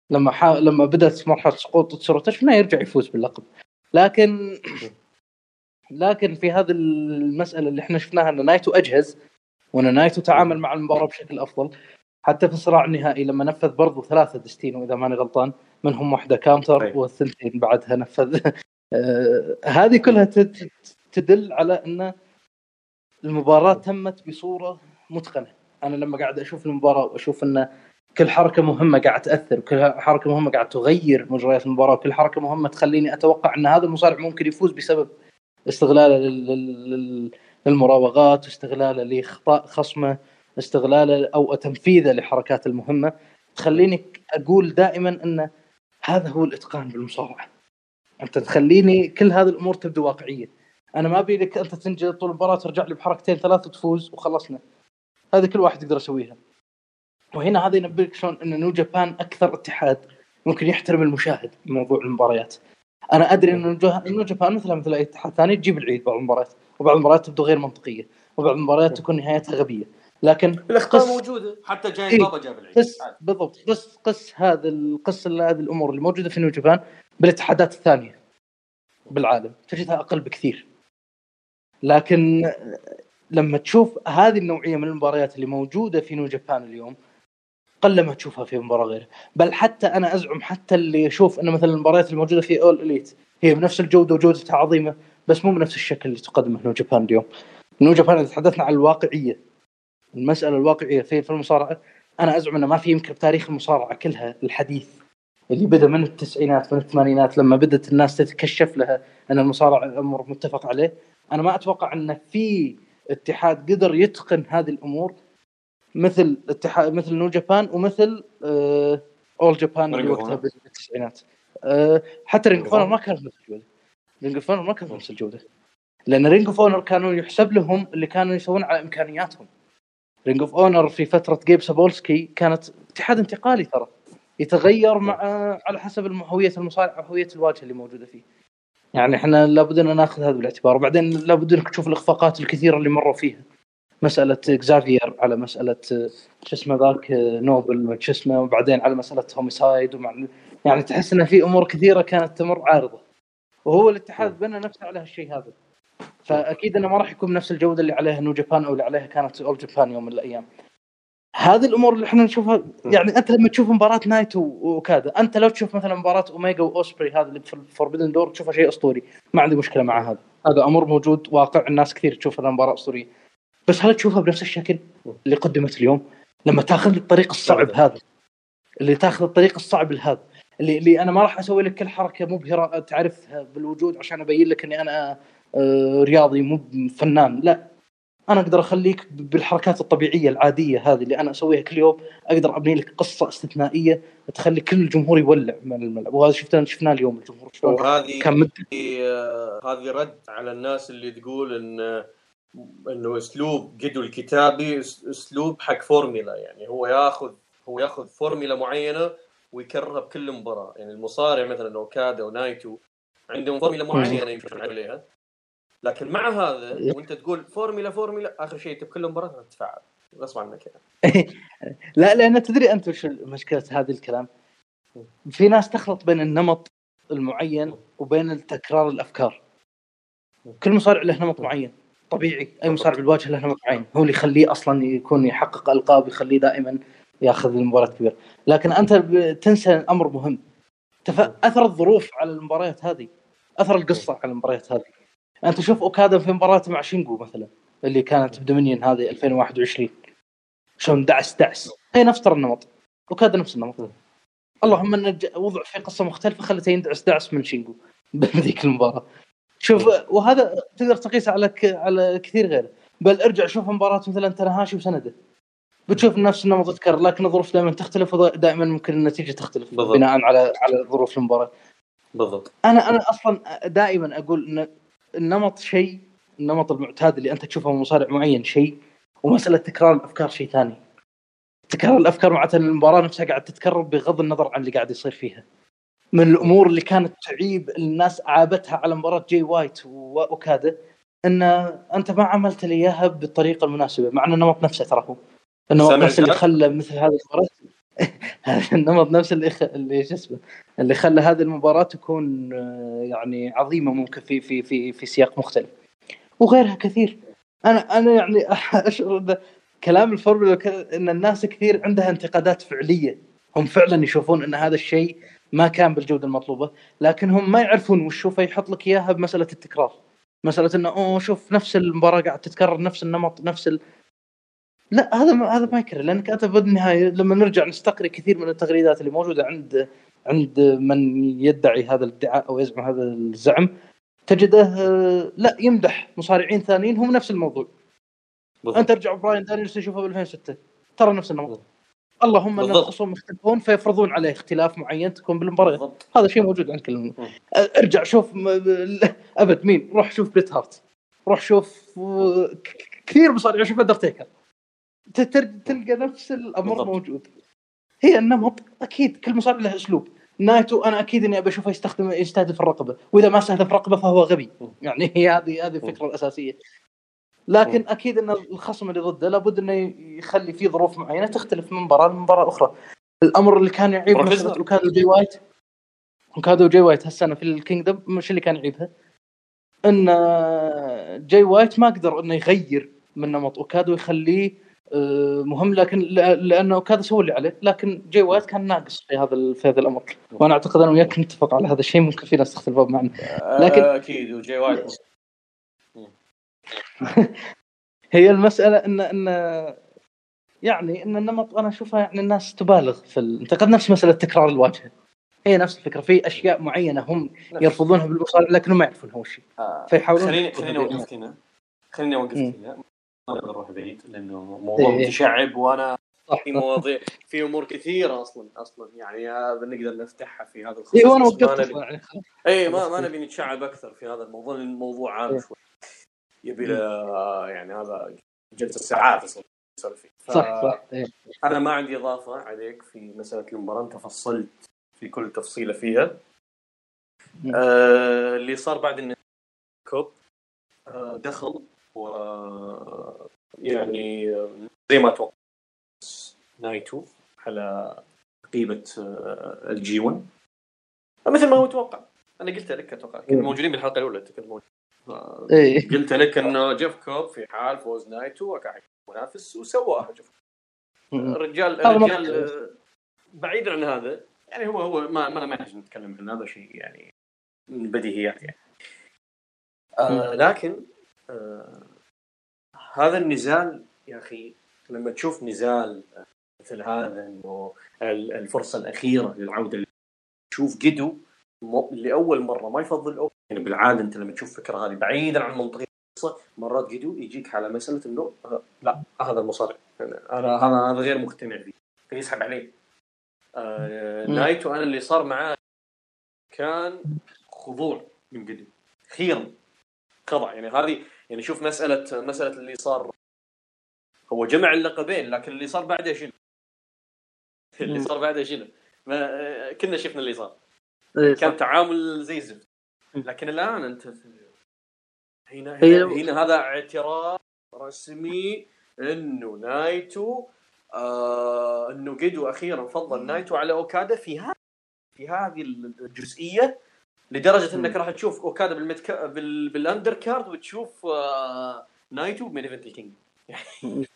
لما حا... لما بدأت مرحلة سقوط تسورته شفناه يرجع يفوز باللقب. لكن لكن في هذه المسألة اللي إحنا شفناها ان نايتو أجهز وان نايتو تعامل مع المباراه بشكل افضل حتى في الصراع النهائي لما نفذ برضو ثلاثة Destino اذا ماني غلطان منهم واحدة counter أيه. والثنتين بعدها نفذ آه هذه كلها تدل على ان المباراه تمت بصوره متقنه أنا لما قاعد أشوف المباراه واشوف ان كل حركه مهمه قاعد تاثر وكل حركه مهمه قاعد تغير مجريات المباراه وكل حركه مهمه تخليني أتوقع ان هذا المصارع ممكن يفوز بسبب استغلاله للمراوغات استغلاله لإخطاء خصمه استغلاله أو تنفيذه لحركات المهمة. تخليني أقول دائما إن هذا هو الإتقان بالمصارعة. أنت تخليني كل هذه الأمور تبدو واقعية. أنا ما أبي لك أنت تنجز طول المباراة ترجع لي بحركتين ثلاث وتفوز وخلصنا. هذه كل واحد يقدر يسويها. وهنا هذا ينبئك شلون إن نو جابان أكثر اتحاد ممكن يحترم المشاهد بموضوع المباريات. أنا أدري إن نو جابان مثل مثل أي اتحاد ثاني تجيب العيد بعض المباريات. وبعض المباريات تبدو غير منطقية وبعض المباريات تكون نهايتها غبية. لكن الإخطاء موجودة حتى جاي إيه؟ بابا جاب العيد. قس بالضبط. قس قس هذا القص هذه الأمور اللي موجودة في نيو جابان بالاتحادات الثانية بالعالم. تجدها أقل بكثير. لكن لما تشوف هذه النوعية من المباريات اللي موجودة في نيو جابان اليوم قل ما تشوفها في مباراة غيره بل حتى أنا أزعم حتى اللي يشوف إن مثلا المباريات الموجودة في All Elite هي بنفس الجودة وجودتها عظيمة. بس مو بنفس الشكل اللي تقدمه New Japan اليوم. New Japan إذا تحدثنا عن الواقعية المسألة الواقعية في في المصارعة أنا أزعم إنه ما في يمكن بتاريخ المصارعة كلها الحديث اللي بدأ من التسعينات من الثمانينات لما بدأت الناس تتكشف لها إن المصارعة أمر متفق عليه. أنا ما أتوقع إن في اتحاد قدر يتقن هذه الأمور مثل اتحاد مثل New Japan ومثل All آه، Japan اللي وقتها بالتسعينات آه، حتى Ring ما كان بنفس الجوده Ring of ما كان بنفس الجوده لأن Ring of Honor كانوا يحسب لهم اللي كانوا يسوون على إمكانياتهم. Ring of Honor في فترة جيب سابولسكي كانت اتحاد انتقالي ترى. يتغير مع على حسب هويه المصارع وهويه الواجهة اللي موجودة فيه. يعني إحنا لابد أن ناخذ هذا بالاعتبار. وبعدين لابد أنك تشوف الإخفاقات الكثيرة اللي مروا فيها. مسألة اكزافير على مسألة شو اسمه ذاك نوبل شو اسمه وبعدين على مسألة هوميسايد ومع يعني تحس إن في أمور كثيرة كانت تمر عارضة. وهو الاتحاد بنى نفسه على هالشيء هذا. فأكيد إنه ما راح يكون بنفس الجودة اللي عليها New Japan أو اللي عليها كانت All Japan يوم من الأيام. هذه الأمور اللي إحنا نشوفها يعني أنت لما تشوف مباراة نايتو وكذا أنت لو تشوف مثلا مباراة اوميجا وأوسبري هذا اللي في ال Forbidden Door تشوفها شيء أسطوري. ما عندي مشكلة مع هذا. هذا أمر موجود واقع الناس كثير تشوف انها مباراه أسطورية. بس هل تشوفها بنفس الشكل اللي قدمت اليوم؟ لما تاخذ الطريق الصعب هذا. اللي تاخذ الطريق الصعب لهذا. اللي, اللي أنا ما راح أسوي لك كل حركة مبهرة تعرفها بالوجود عشان أبين لك إني أنا آه، رياضي مو فنان لا. أنا أقدر أخليك بالحركات الطبيعية العادية هذه اللي أنا أسويها كل يوم أقدر أبني لك قصة استثنائية تخلي كل الجمهور يولع من الملعب وهذا شفناه شفناه اليوم الجمهور وهذه كان مد... آه، هذه رد على الناس اللي تقول إن إنه أسلوب جدو الكتابي أسلوب حق فورميلا يعني هو ياخذ هو ياخذ فورميلا معينة ويكررها بكل مباراة. يعني المصارع مثلا اوكادا ونايتو عندهم فورميلا معينة يمشون عليها. لكن مع هذا وأنت تقول formula formula آخر شيء بكل مباراه تتفاعل غصب عنك يعني. [LAUGHS] لا لأن تدري أنت وش مشكلة هذا الكلام؟ في ناس تخلط بين النمط المعين وبين تكرار الأفكار. كل مصارع له نمط معين. طبيعي. أي مصارع بالواجهة له نمط معين. هو اللي يخليه أصلا يكون يحقق ألقاب يخليه دائما ياخذ المباراة كبيرة. لكن أنت تنسى أمر مهم. أثر الظروف على المباريات هذه. أثر القصة على المباريات هذه. أنت شوف أوكادا في مباراته مع شينجو مثلا اللي كانت بدومينيون هذه 2021 شلون دعس دعس. هي نفس ترى النمط. أوكادا نفس النمط. اللهم إن وضع في قصة مختلفة خلته يندعس دعس من شينجو [LAUGHS] بذيك المباراة. شوف وهذا تقدر تقيسه على ك... على كثير غيره. بل ارجع شوف مباراة مثلا تنهاشي وسنده. بتشوف نفس النمط يتكرر لكن الظروف دائما تختلف ودائما ممكن النتيجة تختلف بالضبط. بناء على على ظروف المباراة. بالضبط. أنا أنا أصلا دائما أقول إن النمط شيء النمط المعتاد اللي أنت تشوفه من مصارع معين شيء ومسألة تكرار الأفكار شيء ثاني. تكرار الأفكار معناته المباراة نفسها قاعد تتكرر بغض النظر عن اللي قاعد يصير فيها. من الأمور اللي كانت تعيب الناس عابتها على مباراة جاي وايت واوكادا إن أنت ما عملت لي إياها بالطريقة المناسبة مع إن النمط نفسه ترى هو. النمط نفسه اللي خلى مثل هذه المباراة. هذا [LAUGHS] النمط نفسه اللي خ... اللي شو اسمه اللي خلى هذه المباراة تكون آه، يعني عظيمة ممكن في في في في سياق مختلف. وغيرها كثير. أنا أنا يعني [LAUGHS] اشعر كلام الفورمولا إن الناس كثير عندها انتقادات فعلية. هم فعلا يشوفون إن هذا الشيء ما كان بالجودة المطلوبة لكن هم ما يعرفون وش هو فيحط لك إياها بمسألة التكرار. مسألة إنه أوه شوف نفس المباراة قاعد تتكرر نفس النمط نفس ال... لا هذا ما هذا ما يكرر لأنك أنت بالنهايه لما نرجع نستقري كثير من التغريدات اللي موجودة عند عند من يدعي هذا الادعاء أو يزعم هذا الزعم تجده لا يمدح مصارعين ثانيين هم نفس الموضوع. بالضبط. أنت ترجع براين دانيلسون تشوفه ب 2006 ترى نفس النمط. اللهم أن الخصوم يختلفون فيفرضون عليه اختلاف معين تكون بالمباراة. هذا شيء موجود عند كل ارجع شوف أبد مين؟ روح شوف بريت هارت. روح شوف كثير مصارعين شوف أندرتيكر. تلقى نفس الأمر بالضبط. موجود. هي النمط أكيد كل مصارع له أسلوب. نايتو أنا أكيد إني أبي أشوفه يستخدم يستهدف الرقبة. وإذا ما استهدف الرقبه فهو غبي. يعني هي هذه هذه الفكرة الأساسية. لكن أكيد إن الخصم اللي ضده لابد إنه يخلي في ظروف معينة تختلف من مباراة لمباراة أخرى. الأمر اللي كان يعيب اوكادا وجي وايت. اوكادا وجي وايت هالسنة في ال Kingdom. مش اللي كان يعيبها. إن جاي وايت ما قدر إنه يغير من نمط. اوكادا ويخليه آه، مهم لكن لأنه كذا سوى اللي عليه. لكن جاي وايت كان ناقص في هذا في هذا الأمر. وأنا أعتقد أنا وياك نتفق على هذا الشيء. ممكن في ناس تختلف معنا. لكن آه، أكيد وجاي وايت [LAUGHS] هي المسألة ان ان يعني إن النمط أنا أشوفها يعني الناس تبالغ في الانتقاد نفس مسألة تكرار الواجهة. هي نفس الفكرة. في أشياء معينة هم يرفضونها بالمصارع لكنهم ما يعرفونها وش آه. فيحاولون خليني خليني أوقف هنا خليني أوقف هنا نقدر نروح بعيد لأنه موضوع إيه. متشعب وأنا في مواضيع في أمور كثيرة أصلا أصلا يعني نقدر نفتحها في هذا الخصوص. اي وأنا وقفت يعني اي ما ما نبي نتشعب أكثر في هذا الموضوع الموضوع عام إيه. شوي. يبي له يعني هذا جلسة ساعات أصلا. فيه صح صح. إيه. أنا ما عندي إضافة عليك في مسألة المباراه انت فصلت في كل تفصيلة فيها. آه اللي صار بعد كوب آه دخل و يعني زي ما توقع نايتو على قيمة آه، ال G1 مثل ما هو متوقع أنا قلت لك أتوقع كنا موجودين بالحلقة الأولى أنت كنت موجود. إيه. قلت لك انه جيف كوب في حال فوز نايتو وقع منافس وسواها جيف الرجال الرجال بعيدا عن هذا يعني هو هو ما ما نحتاج نتكلم عن هذا شيء يعني من بديهيات يعني. آه لكن آه هذا النزال يا أخي لما تشوف نزال مثل هذا إنه الفرصة الأخيرة للعودة تشوف جدو لأول مرة ما يفضل أو يعني بالعادة أنت لما تشوف فكرة هذه بعيدا عن منطقة القصة مرات جدو يجيك على مسألة إنه لا هذا المصارع يعني أنا هذا هذا غير مقتنع فيه فيسحب عليه. آه نايتو أنا اللي صار معاه كان خضوع من جدو أخيرا خضع يعني هذه يعني شوف مساله مسألة اللي صار. هو جمع اللقبين لكن اللي صار بعده شنو؟ [LAUGHS] اللي صار بعده شنو؟ ما كنا شفنا اللي صار. إيه، كان تعامل زي الزفت. لكن الآن أنت هنا هنا, هنا هذا اعتراف رسمي إنه نايتو آه إنه جيدو أخيرا فضل نايتو على أوكادا في هذا في هذه الجزئية. لدرجة إنك راح تشوف أوكادا بالمتك... بال... بال undercard وتشوف آه نايتو ب main event ال Kingdom يعني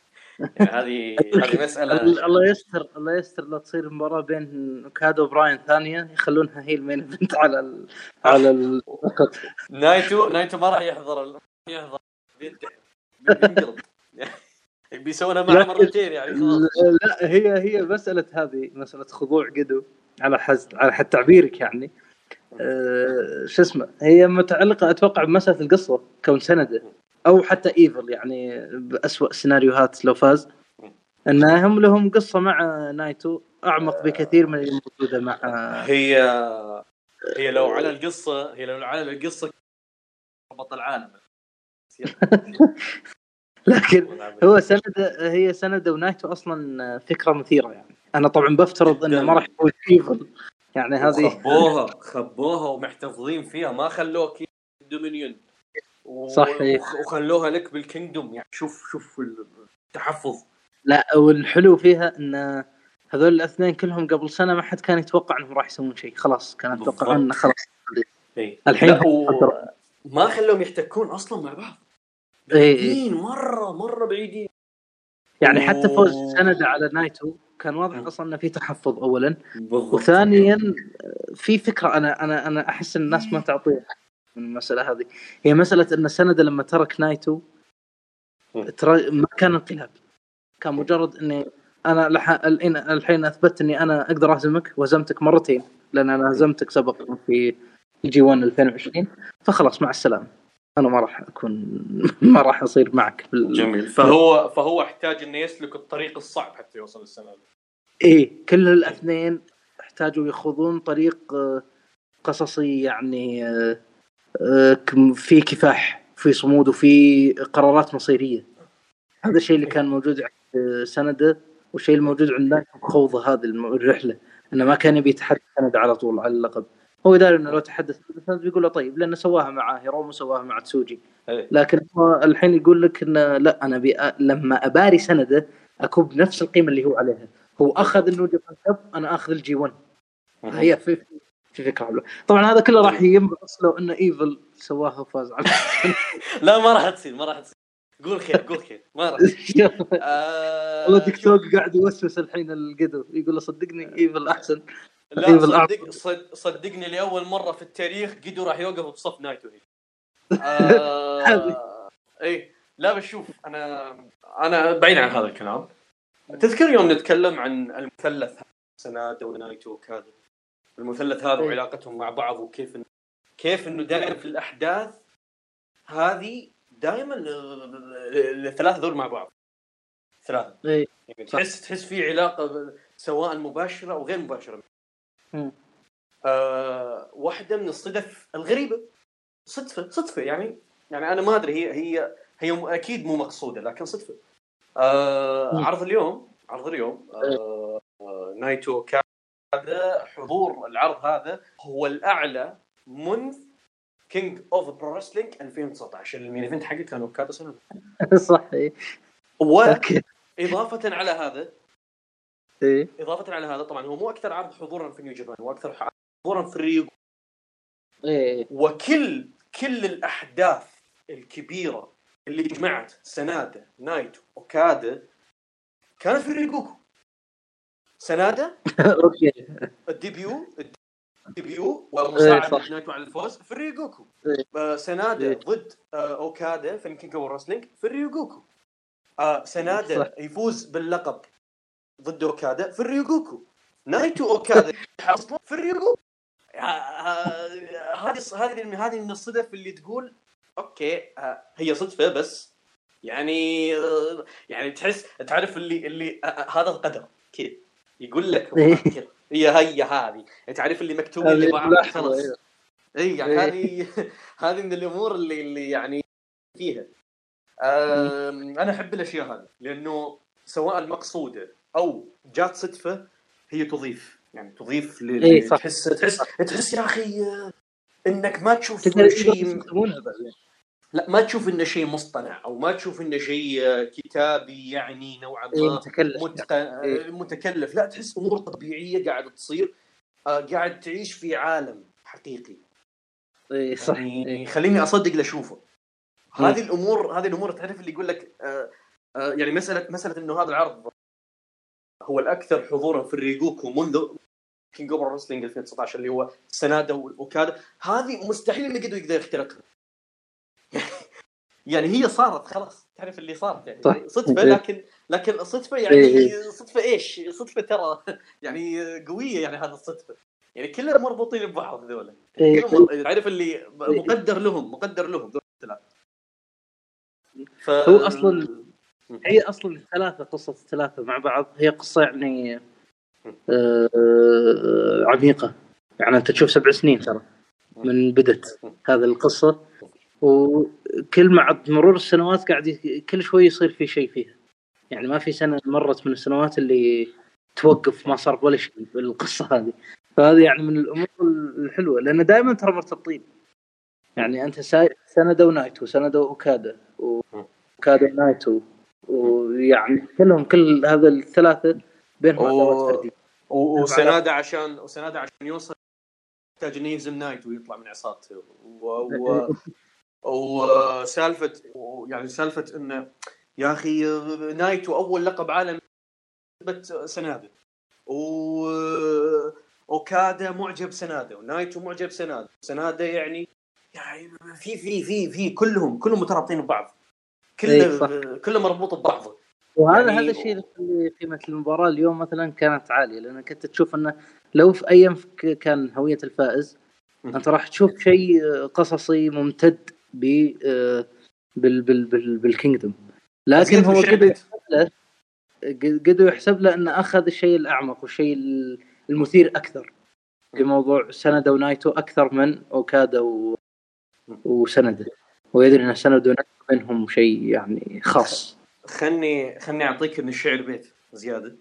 هذه [LAUGHS] هذه مسألة. الله يستر الله يستر لا تصير مباراة بين أوكادا وبراين ثانية يخلونها هي ال main event على ال... على ال... [LAUGHS] نايتو نايتو ما راح يحضر ال... يحضر بينقلب [LAUGHS] بيسوونها معه مرتين يعني خلاص. لا هي هي مسألة هذه مسألة خضوع جيدو على حز على حد تعبيرك يعني. شو اسمه هي متعلقة أتوقع بمسألة القصة كون سندا. أو حتى ايفل يعني باسوء سيناريوهات لو فاز. انهم لهم قصة مع نايتو أعمق بكثير من الموجوده مع هي هي لو على القصة هي لو على القصة بطل العالم. [LAUGHS] لكن هو سندا هي سندا ونايتو أصلا فكرة مثيرة يعني. أنا طبعا بفترض إنه ما راح يكون ايفل يعني هذه خبوها خبوها ومحتفظين فيها. ما خلوه دومينيون صحيح. وخلوها لك بال Kingdom. يعني شوف شوف التحفظ. لا والحلو فيها إن هذول الأثنين كلهم قبل سنة ما حد كان يتوقع إنهم راح يسوون شيء. خلاص كان يتوقع انه خلاص. إيه. الحين و... ما خلوهم يحتكون أصلا مع بعض. إيه، بعيدين مره مرة بعيدين. يعني. حتى فوز سندا على نايتو. كان واضح أصلا إنه في تحفظ اولا. بالضبط. وثانيا في فكرة أنا أنا أنا أحس إن الناس ما تعطيها من المسألة هذه. هي مسألة إن سندا لما ترك نايتو ترى ما كان انقلاب. كان مجرد إني أنا الحين الحين أثبت إني أنا أقدر أهزمك وهزمتك مرتين لأن أنا هزمتك سبق في جي 1 2020 فخلاص مع السلامة. أنا ما راح اكون [LAUGHS] ما راح أصير معك بال... جميل. فهو فهو احتاج إنه يسلك الطريق الصعب حتى يوصل السنة هذه. إيه كل الأثنين احتاجوا يخوضون طريق آه، قصصي يعني آه، آه، في كفاح في صمود وفي قرارات مصيرية. هذا الشيء اللي كان موجود عند سنده والشيء الموجود عند نايتو خوضه هذه الرحلة. إنه ما كان يبي يتحدى سندا على طول على اللقب هو يدري إنه لو تحدى بيقول له طيب لأنه سواها مع هيرومو وسواها مع تسوجي. إيه. لكن هو الحين يقول لك إنه لا أنا بي لما أباري سنده اكون بنفس القيمة اللي هو عليها. هو أخذ ال New Japan أنا أخذ ال G1 هي في في فكرة حلوة. طبعا هذا كله راح ينبعث لو إنه إيفل سواها وفاز. على [LAUGHS] [LAUGHS] لا ما راح تصير ما راح تصير. قول خير قول خير. ما راح. آه، والله ديك توغو قاعد يوسوس الحين لجيدو يقول له صدقني إيفل أحسن. لا صدق صدقني لأول مرة في التاريخ جيدو راح يوقف بصف نايتو [LAUGHS] آه اي لا بشوف أنا أنا بعيد عن هذا الكلام. تذكر يوم نتكلم عن المثلث سناد ونايتو وكذا؟ المثلث هذا إيه. وعلاقتهم مع بعض وكيف إن... كيف إنه دائما في الأحداث هذه دائما الثلاثه ذول مع بعض. ثلاثة. إيه. يعني تحس تحس في علاقة سواء مباشرة أو غير مباشرة. آه واحدة من الصدف الغريبه صدفة صدفة يعني يعني أنا ما أدري هي هي هي أكيد مو مقصودة لكن صدفة. آه عرض اليوم عرض اليوم آه آه نايتو هذا حضور العرض هذا هو الأعلى منذ King of Pro-Wrestling 2019 ال main event حقه كان أوكادا سنة [LAUGHS] صح واضافه على هذا إيه؟ إضافة على هذا طبعا هو مو أكثر عرض حضورا في New Japan هو أكثر حضورا في الريوغوكو إيه؟ وكل كل الأحداث الكبيرة اللي جمعت سنادا نايتو أوكادا كانت في ريوغوكو سنادة [LAUGHS] أوكي ال debut ال debut إيه، ومساعدة صح. نايتو على الفوز في الريوغوكو إيه. آه، سنادة إيه. ضد آه، أوكادا في King of Wrestling في الريوغوكو آه، سنادة صح. يفوز باللقب ضد أوكادا في الريوغوكو. نايتو [LAUGHS] أوكادا يحصلون في الريوغوكو. آه، هذه هذه هذه من الصدف اللي تقول أوكي هي صدفة بس. يعني آه، يعني تحس تعرف اللي اللي آه، آه، هذا القدر. كذا. يقول لك إيه. كذا. هي هي هذه. تعرف اللي مكتوب اللي بعض خلاص. اي يعني إيه. هذه [LAUGHS] هذه من الأمور اللي اللي يعني فيها. أنا أحب الأشياء هذه لأنه سواء مقصوده أو جات صدفة هي تضيف يعني تضيف ل... إيه، صح. تحس تحس تحس يا أخي آه، إنك ما تشوف شيء لا ما تشوف إنه شيء مصطنع أو ما تشوف إنه شيء آه، كتابي يعني نوعا إيه، ما متكلف متق... إيه. متكلف لا تحس أمور طبيعية قاعدة تصير آه، قاعد تعيش في عالم حقيقي إيه، صح يعني إيه. خليني أصدق لأشوفه مم. هذه الأمور هذه الأمور تعرف اللي يقول لك آه، آه، يعني مساله مسألة إنه هذا العرض هو الأكثر حضورا في الريوغوكو منذ King of Pro-Wrestling 2019 اللي هو سنادا واوكادا هذه مستحيل إنه جيدو يقدر يخترقها [LAUGHS] يعني هي صارت خلاص تعرف اللي صارت يعني صح. صدفة إيه. لكن لكن صدفة يعني إيه. صدفة إيش؟ صدفة ترى [LAUGHS] يعني قوية يعني هذه الصدفة يعني كلنا مربوطين ببعض ذولا إيه. تعرف اللي مقدر لهم مقدر لهم ذول الثلاث ف... هو أصلاً هي أصلا الثلاثة قصة الثلاثة مع بعض. هي قصة يعني آه، آه، عميقة. يعني أنت تشوف سبع سنين ترى من بدت هذه القصة. وكل مع مرور السنوات قاعد كل شوي يصير في شيء فيها. يعني ما في سنة مرت من السنوات اللي توقف ما صار ولا شيء بالقصة هذه. فهذه يعني من الأمور الحلوة. لأن دائما ترى مرتبطين يعني أنت سندا ونايتو سندا واوكادا أوكادا ونايتو ويعني كلهم كل هذا الثلاثة بينهم و- عداوات فردية. و- وسنادا عشان وسنادا عشان يوصل يحتاج انه يهزم نايتو ويطلع من عصابته و... و... وسالفه و- يعني سالفة إنه يا أخي نايتو اول لقب عالمي ضد سنادة. و اوكادا معجب سنادة ونايتو معجب سنادة. سنادة يعني يعني في في في في كلهم كلهم مترابطين ببعض. كله كله مربوط ببعضه. وهذا يعني- هذا الشيء اللي يخلي قيمة المباراة اليوم مثلا كانت عالية لأنك أنت تشوف إنه لو في ك- كان هوية الفائز. أنت راح تشوف شيء آه، قصصي ممتد ب آه، بال بال بال بال Kingdom. لكن هو قدر بيت. قدر يحسب له إنه أخذ الشيء الأعمق والشيء المثير أكثر في موضوع سندا ونايتو أكثر من أوكادا و... وسندا ويدري إن ونايتو بينهم شيء يعني خاص خلني خلني أعطيك من الشعر بيت زيادة.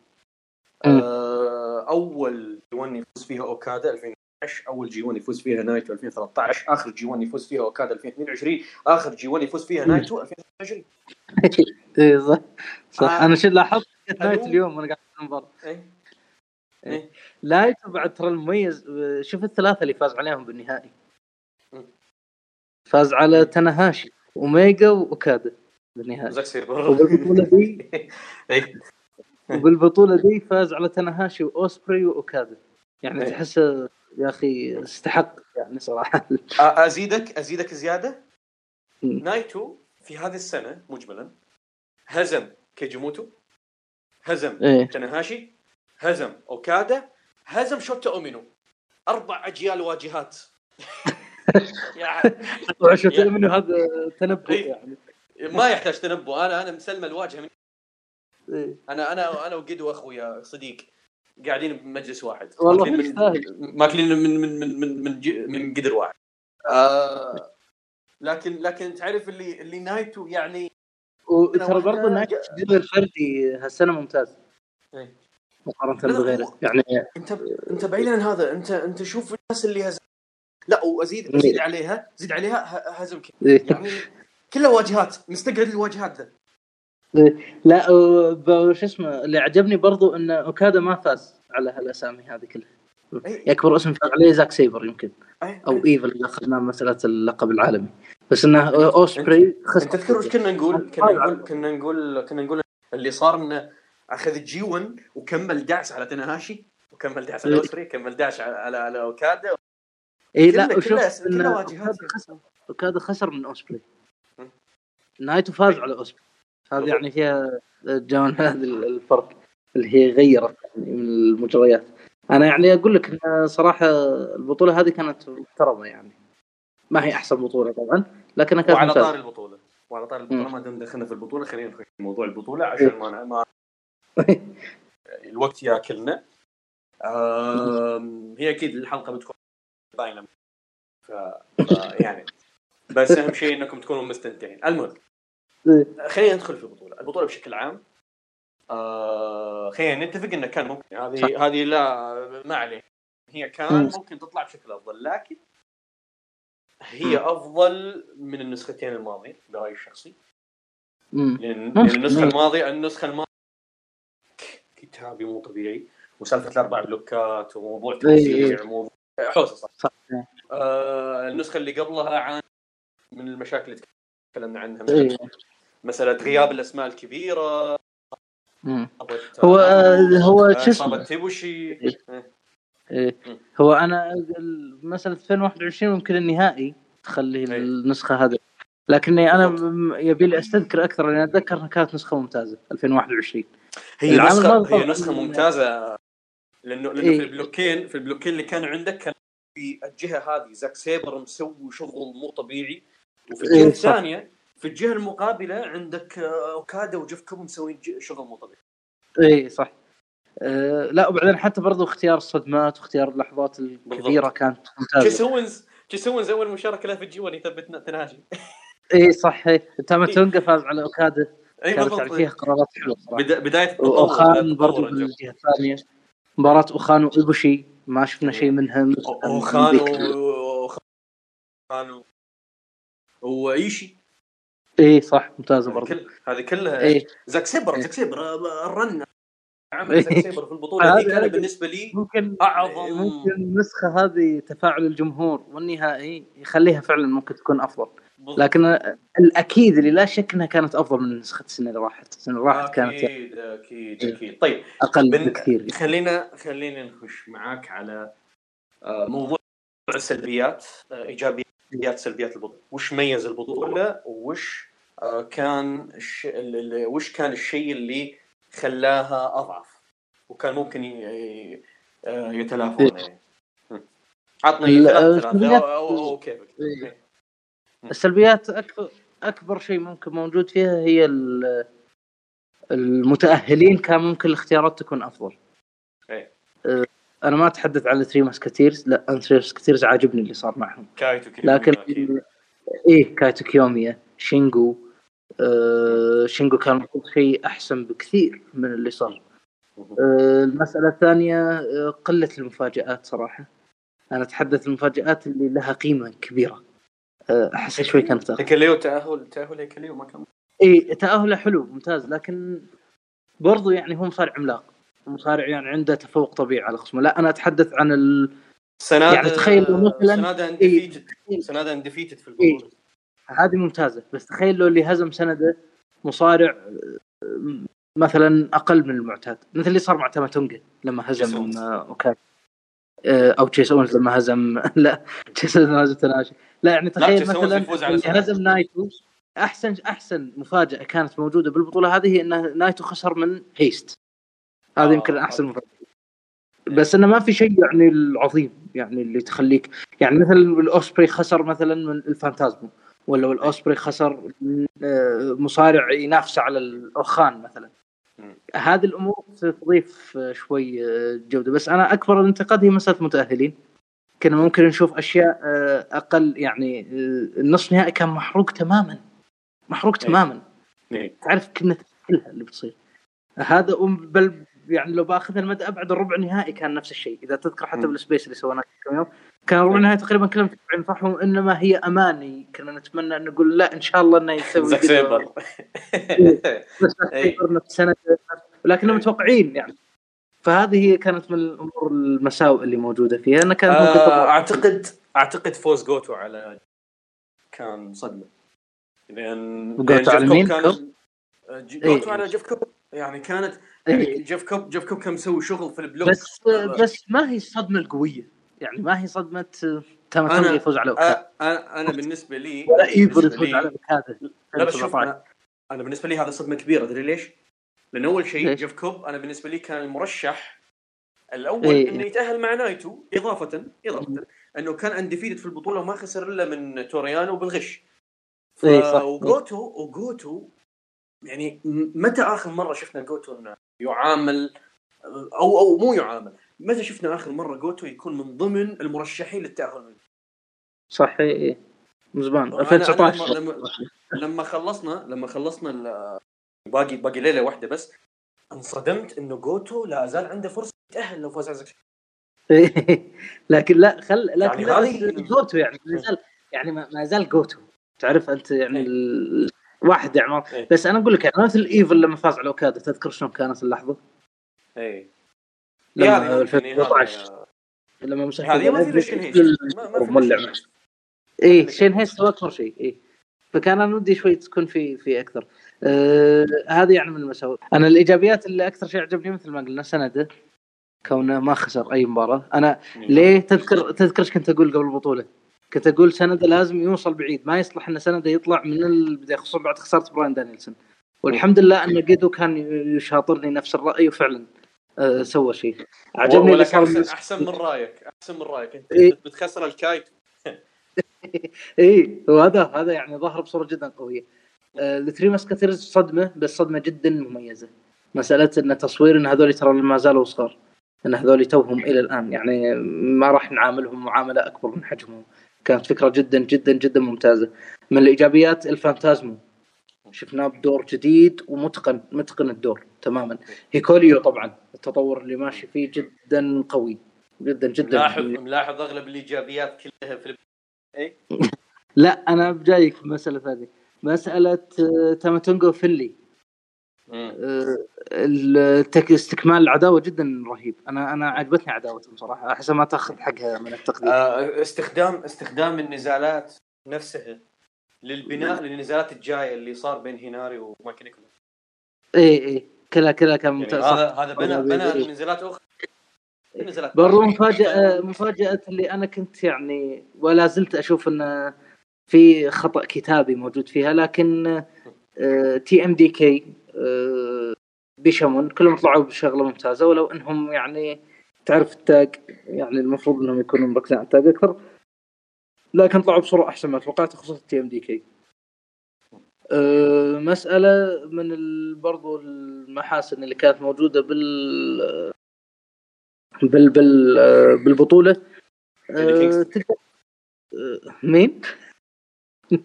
آه، أول جي 1 يفوز فيها أوكادا 2012 أول جي 1 يفوز فيها نايتو 2013 آخر جي 1 يفوز فيها أوكادا 2022 آخر جي 1 يفوز فيها نايتو 2023 [LAUGHS] إيه صح صح آه. أنا شو لاحظت كانت حلو. نايتو اليوم وأنا قاعد المباراه إيه. نايتو بعد ترى المميز شوف الثلاثة اللي فاز عليهم بالنهائي. فاز على تناهاشي. اوميجا وأوكادا سيبر وبالبطولة دي [LAUGHS] إيه. وبالبطولة دي فاز على تناهاشي وأوسبري وأوكادا. يعني إيه. تحسه يا أخي استحق يعني صراحة. ازيدك أزيدك زيادة. نايتو في هذه السنة مجملا هزم كيجيموتو هزم إيه. تناهاشي هزم أوكادا هزم شوتا أومينو. أربع أجيال واجهات. [LAUGHS] يعني يا- منه هذا تنبؤ إيه. يعني ما يحتاج تنبؤ أنا أنا مسلمة الواجهه من إيه. أنا أنا أنا وقدو اخويا صديق قاعدين بمجلس واحد والله. من ماكلين من من من من من, من قدر واحد آه لكن لكن تعرف اللي اللي نايتو يعني وترى برضه نايتو جا- الجزء الفردي هالسنة ممتاز إيه. مقارنة بغيره يعني انت أنت بعيد عن هذا انت أنت شوف الناس اللي هزم لا وازيد إيه. ازيد عليها زيد عليها هزم إيه. يعني كلها واجهات مستقعد الواجهات ذا. لا و- ب- شو اسمه اللي عجبني برضو إن أوكادا ما فاز على هالأسامي هذه كلها. أي- اكبر اسم فاز عليه زاك سيبر يمكن. أي- أو أي. إيفل إذا أخذنا مسألة اللقب العالمي. بس إنه أوسبري خسر. تذكر وش كنا نقول؟ كنا نقول كنا نقول كنا نقول اللي صار إنه أخذ G1 وكمل دعس على تناهاشي وكمل دعس على أوسبري كمل دعس على على, على أوكادا. اي لا وشوف اوكادا خسر من اوسبري نهايته فاز على اوسبري هذا يعني فيها جون هذا الفرق اللي هي غيرت يعني من المجريات. أنا يعني أقول لك صراحة البطولة هذه كانت محترمة يعني. ما هي أحسن بطولة طبعا لكنها كانت وعلى طار البطولة. وعلى طار البطولة ما دام دخلنا في البطولة خلينا نخش في موضوع البطولة عشان ما ما [LAUGHS] الوقت ياكلنا. هي أكيد الحلقة بتكون باينه ف... يعني. بس أهم شيء إنكم تكونوا مستمتعين. المهم إيه. خلينا ندخل في البطولة. البطولة بشكل عام آه خلينا نتفق إنه كان ممكن. هذه هذه لا ما عليه. هي كان ممكن تطلع بشكل أفضل لكن هي أفضل من النسختين الماضيه برايي الشخصي. لأن النسخة الماضيه النسخة الماضية كتابي مو طبيعي. وسالفة الأربع بلوكات وموضوع توزيع وموضوع حوسه صح, صح. آه النسخة اللي قبلها عن من المشاكل اللي تكلمنا عنها. إيه. مسألة غياب الأسماء الكبيرة. هو هو شو اسمه؟ إيبوشي. إيه. إيه. هو أنا مثلا 2021 ممكن النهائي تخلي إيه. النسخة هذه. لكني أنا يبي لي أستذكر أكثر لاني أتذكر إنها كانت نسخة ممتازة 2021 هي نسخه هي نسخة ممتازة. لأنه لأنه إيه؟ في البلوكين في البلوكين اللي كانوا عندك كان في الجهة هذه. زاك سيبر مسوي شغل مو طبيعي. وفي الجهة إيه الثانية في الجهة المقابلة عندك آه، أوكادا وجيف كوب مسوين شغل مو طبيعي. اي صح. أه لا وبعدين حتى برضو اختيار الصدمات واختيار اللحظات الكبيرة كانت ممتازة. جيس اوينز جيس اوينز أول مشاركة له في ال G1 يثبت تناشي اي صح. اي تاما تونجا فاز على أوكادا. اي يعني فيها قرارات حلوة صراحة. بداية اوخان برضو بالجهة الثانية. مباراة اوخان وايبوشي ما شفنا شيء منها اوخان اوخان وإيشي. إي صح ممتازة برضه هذه كلها إيه؟ زاك سيبر زاك سيبر ال run عمل زاك سيبر في البطولة. دي كان بالنسبة لي ممكن اعظم ممكن النسخة هذه تفاعل الجمهور والنهائي يخليها فعلا ممكن تكون أفضل. لكن الأكيد اللي لا شك إنها كانت أفضل من نسخة السنة اللي راحت. السنة اللي راحت كانت أكيد أكيد أكيد. طيب أقل بن... بكثير. خلينا خلينا نخش معاك على آه، موضوع السلبيات آه، إيجابيات سلبيات البطولة. وش ميز البطولة؟ وش آه، كان الش... وش كان الشيء اللي خلاها أضعف؟ وكان ممكن يتلافونه يعني. عطني ثلاث أو كيفك؟ إيه. السلبيات اكبر أكبر شيء ممكن موجود فيها هي المتأهلين كان ممكن الاختيارات تكون أفضل. إيه أه، أنا ما أتحدث على Three Musketeers لا أنا Musketeers عاجبني اللي صار معهم. كايتو كيوميا لكن إيه كايتو كيوميا شينجو آه شينجو كان المفروض شيء أحسن بكثير من اللي صار. آه المسألة الثانية آه قلة المفاجآت صراحة. أنا أتحدث المفاجآت اللي لها قيمة كبيرة. أحس شوي كانت هيكليو تأهل تأهل هيكليو ما كان. إي تاهله حلو ممتاز لكن برضو يعني هو مصارع عملاق. مصارع يعني عنده تفوق طبيعي على خصمه لا أنا أتحدث عن ال سناد يعني تخيل لو مثلا سنادا undefeated إيه undefeated في البطولة. إيه هذه ممتازة. بس تخيل لو اللي هزم سنده مصارع مثلا أقل من المعتاد. مثل اللي صار مع تاماتونجا لما هزم آه، أو تشيس اونز لما هزم. [LAUGHS] لا تشيس اونز هزم تناشي. لا يعني تخيل مثلا هزم نايتو أحسن أحسن مفاجأة كانت موجودة بالبطولة هذه هي إن نايتو خسر من هيست هذا آه يمكن أحسن مفاجأة. بس إنه ما في شيء يعني العظيم يعني اللي تخليك يعني مثلا الأوسبري خسر مثلا من الفانتازمو ولا الأوسبري خسر آه، مصارع ينافس على الاوخان مثلا. هذه الأمور تضيف شوي آه، جودة. بس أنا أكبر الانتقاد هي مسألة المتأهلين. كنا ممكن نشوف أشياء آه، أقل يعني آه، النصف نهائي كان محروق تماما. محروق إيه. تماما. إيه. تعرف كنا كلها اللي بتصير. هذا بل يعني لو بأخذ المدى أبعد الربع النهائي كان نفس الشيء. إذا تذكر حتى بال space اللي سويناه كم يوم. كان الربع النهائي تقريبا كلهم صح وانما هي أماني. كنا نتمنى أن نقول لا إن شاء الله إنه يسوي زاك سيبر. بس نفس سنه ولكنهم متوقعين يعني. فهذه هي كانت من الأمور المساوئ اللي موجودة فيها. انها كانت آه أعتقد أعتقد فوز جوتو على كان صدمة. لأن جوتو على مين؟ كان جوتو إيه. على جيف كوب. يعني كانت يعني جيف كوب جيف كوب كان مسوي شغل في ال block. بس بس ما هي الصدمة القوية. يعني ما هي صدمة تاما يفوز على اوكادا أنا أنا بالنسبة لي ولا يفوز على اوكادا لا بس شوف أنا أنا بالنسبة لي هذا صدمة كبيرة تدري ليش؟ لأن أول شيء جيف كوب أنا بالنسبة لي كان المرشح الأول إيه. إنه يتأهل مع نايتو إضافة إضافة إنه كان undefeated في البطولة وما خسر إلا من تورو يانو بالغش ف... إيه صح. وجوتو وجوتو يعني متى آخر مرة شفنا جوتو إنه يعامل أو أو مو يعامل متى شفنا آخر مرة جوتو يكون من ضمن المرشحين للتأهل؟ منه صح اي من زمان 2019 لما, لما خلصنا لما خلصنا باقي باقي ليلة واحدة بس انصدمت إنه جوتو لا زال عنده فرصة يتأهل لو فاز على [LAUGHS] لكن لا خل لكن يعني هذه جوتو يعني ما زال يعني ما زال جوتو. تعرف أنت يعني إيه. واحد يعني إيه. بس أنا أقول لك يعني مثل إيفل لما فاز على أوكادا تذكر شلون كانت اللحظة؟ اي لما 2019 لما مسح هذه ما في اي شين هيس سوى أكثر شيء اي فكان أنا ودي شوي تكون في في أكثر. آه هذه يعني من المساوئ. أنا الإيجابيات اللي أكثر شيء عجبني مثل ما قلنا سنده كونه ما خسر أي مباراة. أنا ليه تذكر تذكر إيش كنت أقول قبل البطولة؟ كنت أقول سنده لازم يوصل بعيد. ما يصلح إن سنده يطلع من البدايه خصوصا بعد خسارة براين دانيلسون. والحمد لله أن جيدو كان يشاطرني نفس الرأي وفعلا. آه سوى شيء. عجبني اللي صار احسن, أحسن من رأيك أحسن من رأيك. أنت إيه؟ بتخسر الكايت [LAUGHS] اي وهذا هذا يعني ظهر بصورة جدا قوية. آه ال Three Musketeers صدمة بس صدمة جدا مميزة. مسألة إن تصوير إن هذول ترى ما زالوا صغار. إن هذول توهم إلى الآن. يعني ما راح نعاملهم معاملة أكبر من حجمهم. كانت فكرة جدا جدا جدا ممتازة. من الإيجابيات إل فانتازمو. شفناه بدور جديد ومتقن متقن الدور. تماما. هيكوليو طبعا التطور اللي ماشي فيه جدا قوي جدا جدا. ملاحظ ملاحظ أغلب الإيجابيات كلها في A [LAUGHS] لا أنا جايك في المسألة هذه. مسألة آه، تاماتونجا وايفل. استكمال العداوة جدا رهيب. أنا أنا عجبتني عداوتهم صراحة. أحس ما تأخذ حقها من التقدير. آه استخدام استخدام النزالات نفسها للبناء للنزالات الجاية اللي صار بين هيناري ومايكي نيكولز اي اي كلها كلها كان يعني هذا هذا بنى بنى نزالات أخرى. نزلات برضو مفاجأة مفاجأة اللي أنا كنت يعني ولا زلت أشوف أن في خطأ كتابي موجود فيها لكن TMDK بيشامون كلهم طلعوا بشغلة ممتازة ولو إنهم يعني تعرف ال tag يعني المفروض إنهم يكونوا مركزين على ال tag أكثر لكن طلعوا بصوره أحسن ما توقعت خصوصا TMDK مسألة من برضو المحاسن اللي كانت موجودة بال بال بال بالبطولة. أه مين؟ [LAUGHS]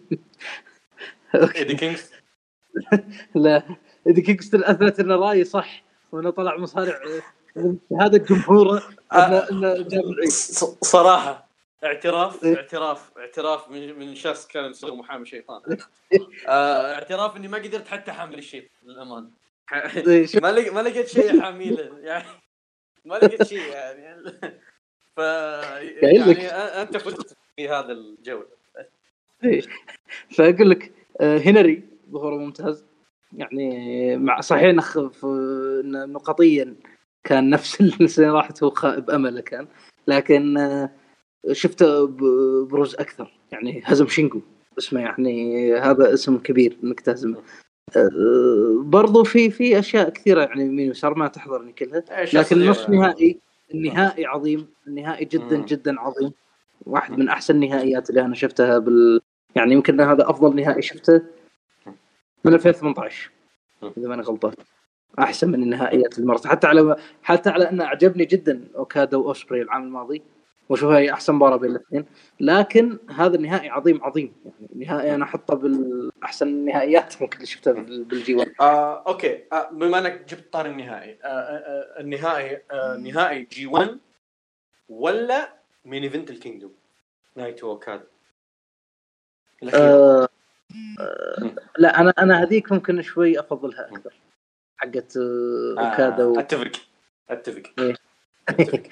ايدي كينغستون [LAUGHS] ايدي كينغستون أثبت إنه رايي صح وإنه طلع مصارع. هذا الجمهور انه جاب العيد صراحة. اعتراف إيه؟ اعتراف اعتراف من من شخص كان يسوي محامي شيطان. آه اعتراف إني ما قدرت حتى احمل الشيء للأمانة. إيه، [LAUGHS] ما ما لقيت شيء احمله يعني ما لقيت شيء يعني. [LAUGHS] ف يعني أنت فزت في هذا الجو. إيه. فأقول لك آه، هنري ظهوره ممتاز. يعني مع صحيح نقطيا كان نفس [LAUGHS] السنة راحت هو خائب امله كان. لكن آه، شفته بروز أكثر يعني هزم شينجو اسمه يعني هذا اسم كبير إنك تهزمه. آه، برضو في في أشياء كثيرة يعني يمين ويسار ما تحضرني كلها. لكن نص نهائي النهائي عظيم النهائي جدا جدا عظيم. واحد من أحسن النهائيات اللي أنا شفتها بال يعني يمكن هذا أفضل نهائي شفته من 2018 إذا ماني غلطان. أحسن من النهائيات اللي مرت حتى على حتى على انه أعجبني جدا اوكادا واوسبري العام الماضي. وأشوفها هي أحسن مباراة بين الاثنين. لكن هذا النهائي عظيم عظيم. يعني نهائي أنا أحطه بالأحسن النهائيات ممكن اللي شفتها بال G1 آه، okay. آه، بما إنك جبت طار النهائي آه، آه، النهائي آه، نهائي G1 ولا main event ال Kingdom؟ نايتو اوكادا آه آه لا أنا أنا هذيك ممكن شوي أفضلها أكثر. حقت أوكادا و... أتفق. أتفق. إيه. أتفق.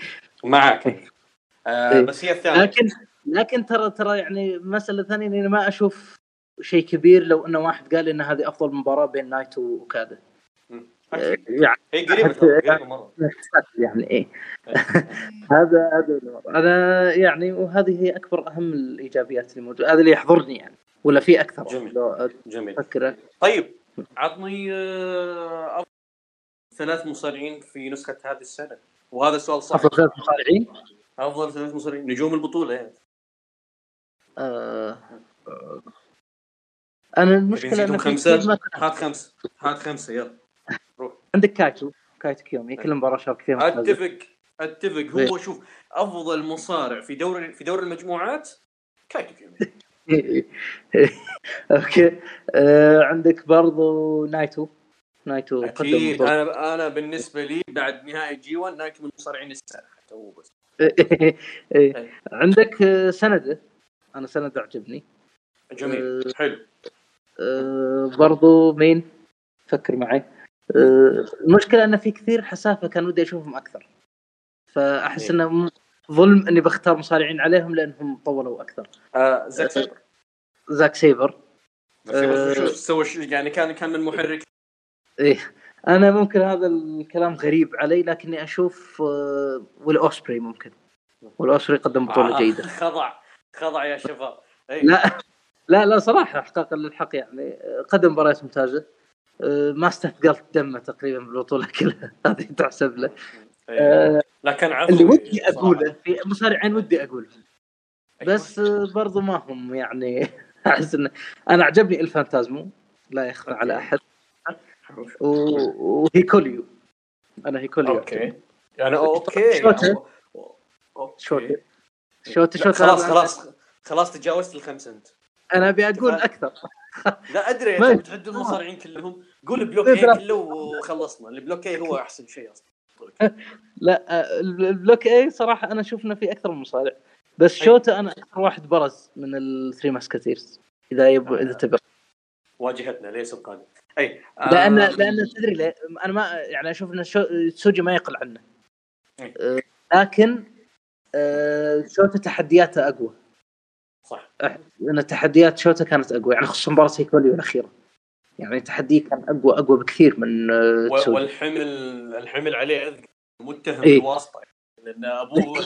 معك. [LAUGHS] آه إيه. بس هي الثانية. لكن لكن ترى ترى يعني مسألة ثانية إني ما أشوف شيء كبير لو انه واحد قال إن هذه أفضل مباراة بين نايتو واوكادا يعني هي قريبة مرة. يعني إيه. [LAUGHS] هذا هذا أنا يعني وهذه هي أكبر أهم الإيجابيات اللي موجودة. هذا اللي يحضرني يعني ولا في أكثر؟ جميل. جميل. فكرة. طيب عطني آه، ثلاث مصارعين في نسخة هذه السنة. وهذا السؤال صح أفضل ثلاث مصارعين؟ أفضل ثلاث مصارعين نجوم البطولة يعني. آه... أنا المشكلة إنه خمسه هات خمسه هات خمسة يلا. روح. عندك كايتو. كايتو كيوميا. كل مباراة شارك فيها أتفق. أتفق. هو إيه. شوف أفضل مصارع في دوري في دوري المجموعات كايتو كيومي. [LAUGHS] أوكي. آه عندك برضو نايتو. نايتو أكيد. أنا أنا بالنسبة لي بعد نهائي G1 نايتو من مصارعين السنة حتى هو بس. عندك آه، سنده أنا سند عجبني جميل. أه حلو. أه برضو مين؟ فكر معي. أه المشكلة إن في كثير حسافة كان ودي أشوفهم أكثر. فأحس إيه. إنه ظلم إني بختار مصارعين عليهم لأنهم طولوا أكثر. آه زاك سيبر. زاك سيبر. أه شو سوى يعني كان كان من محرك. إيه. أنا ممكن هذا الكلام غريب علي لكني أشوف آه، والأوسبري ممكن. والأوسبري قدم بطولة آه جيدة. [LAUGHS] خضع خضع يا شباب. أيه. لا لا لا صراحة احقاقا للحق يعني. قدم مباريات ممتازة. أه، ما استثقلت دمه تقريبا بالبطولة كلها. [LAUGHS] هذه تحسب له. أيه. أه لكن اللي ودي أقوله في مصارعين ودي اقولهم أيوة. بس برضو ما هم يعني. [LAUGHS] أحس انه أنا عجبني الفانتازمو لا يخفى على أحد. وهيكوليو أنا هيكوليو okay. يعني okay. شوتا شوتا شوتا شوتا خلاص خلاص. خلاص تجاوزت الخمسه أنت. أنا أبي أقول أكثر. لا أدري. أنت بتعد المصارعين كلهم. قول Block A كله وخلصنا. ال Block A هو أحسن شيء أصلا. [LAUGHS] لا ال Block A صراحة أنا إنه في أكثر من مصارع. بس شوتا أنا أكثر واحد برز من ال Three Musketeers إذا يب... إذا تبغى. واجهتنا ليس القادم. اي لأن لأن تدري ليه؟ أنا ما يعني أشوف إن سوجي ما يقل عنه. أه لكن أه شوتا تحدياته أقوى. صح. إن تحديات شوتا كانت أقوى يعني خصوصا مباراة هيكوليو الاخيره يعني تحديه كان اقوى أقوى بكثير من آه، والحمل الحمل عليه متهم إيه؟ بالواسطه لأن ابوه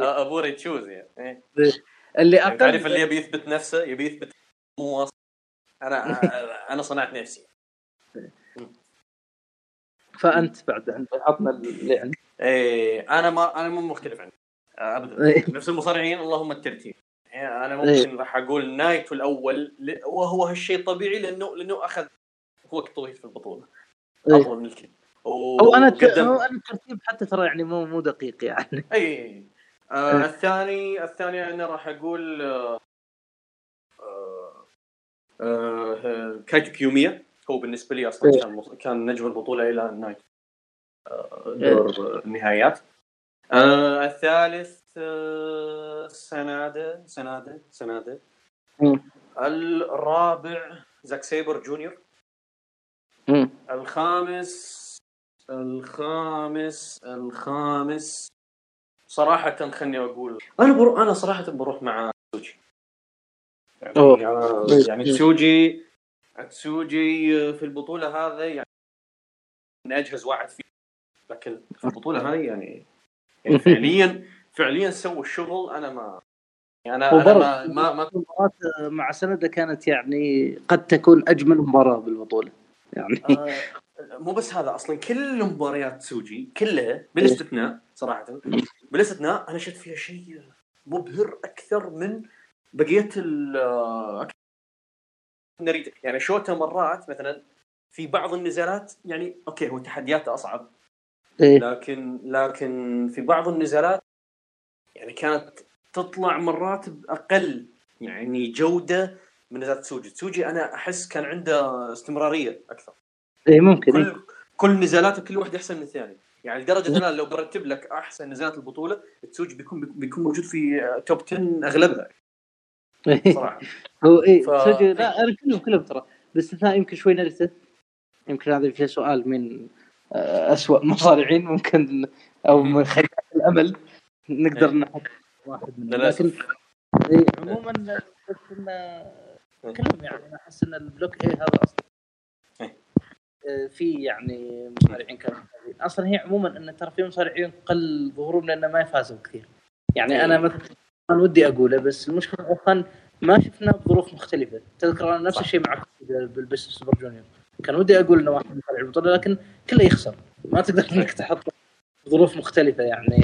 أبوه ريد شوز يعني إيه. اللي يعني أقل تعرف اللي يبي يثبت نفسه يبي يثبت مو واسطه [LAUGHS] أنا أنا صنعت نفسي. فأنت بعد عندك عطنا اللي عندك. إيه أنا ما أنا مو مختلف عنك ابدا. إيه. نفس المصارعين اللهم الترتيب. يعني أنا إيه. ممكن راح أقول نايتو الأول وهو هالشيء طبيعي لأنه لأنه أخذ وقت طويل في البطولة. أفضل من الكل. هو أنا هو أنا الترتيب حتى ترى يعني مو مو دقيق يعني. اي آه الثاني الثاني أنا راح أقول آه آه كايتو كيوميا هو بالنسبة لي أصلا كان كان نجم البطولة إلى نايت آه دور النهايات آه الثالث آه سنادة سنادة سنادة. الرابع زاك سيبر جونيور. الخامس الخامس الخامس. صراحة خلني أقول أنا بروح أنا صراحة بروح مع سوجي يعني, يعني, يعني تسوجي تسوجي في البطولة هذا يعني من أجهز واحد فيه. لكن في البطولة هذه يعني يعني فعليا فعليا سووا الشغل. أنا ما يعني أنا أنا ما ما, ما مع سنده كانت يعني قد تكون أجمل مباراة بالبطولة. يعني آه مو بس هذا أصلا كل مباريات سوجي كلها بالاستثناء صراحة بالاستثناء أنا شفت فيها شيء مبهر أكثر من بقيه ال يعني شوتا مرات مثلا في بعض النزالات يعني okay هو تحدياته أصعب إيه؟ لكن لكن في بعض النزالات يعني كانت تطلع مرات بأقل يعني جودة من نزالات سوجي، سوجي أنا أحس كان عنده استمرارية أكثر. اي ممكن كل إيه؟ كل نزالاته كل واحد أحسن من الثاني، يعني لدرجة أنا لو برتب لك أحسن نزالات البطولة تسوجي بيكون بيكون موجود في top 10 أغلبها. صراحة. [LAUGHS] هو اي ف... لا أنا كلهم كلهم ترى. باستثناء يمكن شوي ناريتا. يمكن هذا فيه سؤال من أسوأ [LAUGHS] مصارعين ممكن أو من خيال الأمل. نقدر إيه. نحط واحد منهم. لكن إيه عموما بس انه كلهم يعني أنا أحس إن ال block اي هذا أصلا. إيه. آه، في يعني مصارعين كانوا أصلا هي عموما إن ترى في مصارعين قل ظهورهم لأن ما يفازوا كثير. يعني أنا مثلا كان ودي أقوله بس المشكلة اوخان ما شفنا بظروف مختلفة. تذكر أنا نفس الشيء مع بال Best Super Junior. كان ودي أقول إنه واحد مصارع البطولة لكن كله يخسر. ما تقدر إنك تحط ظروف مختلفة يعني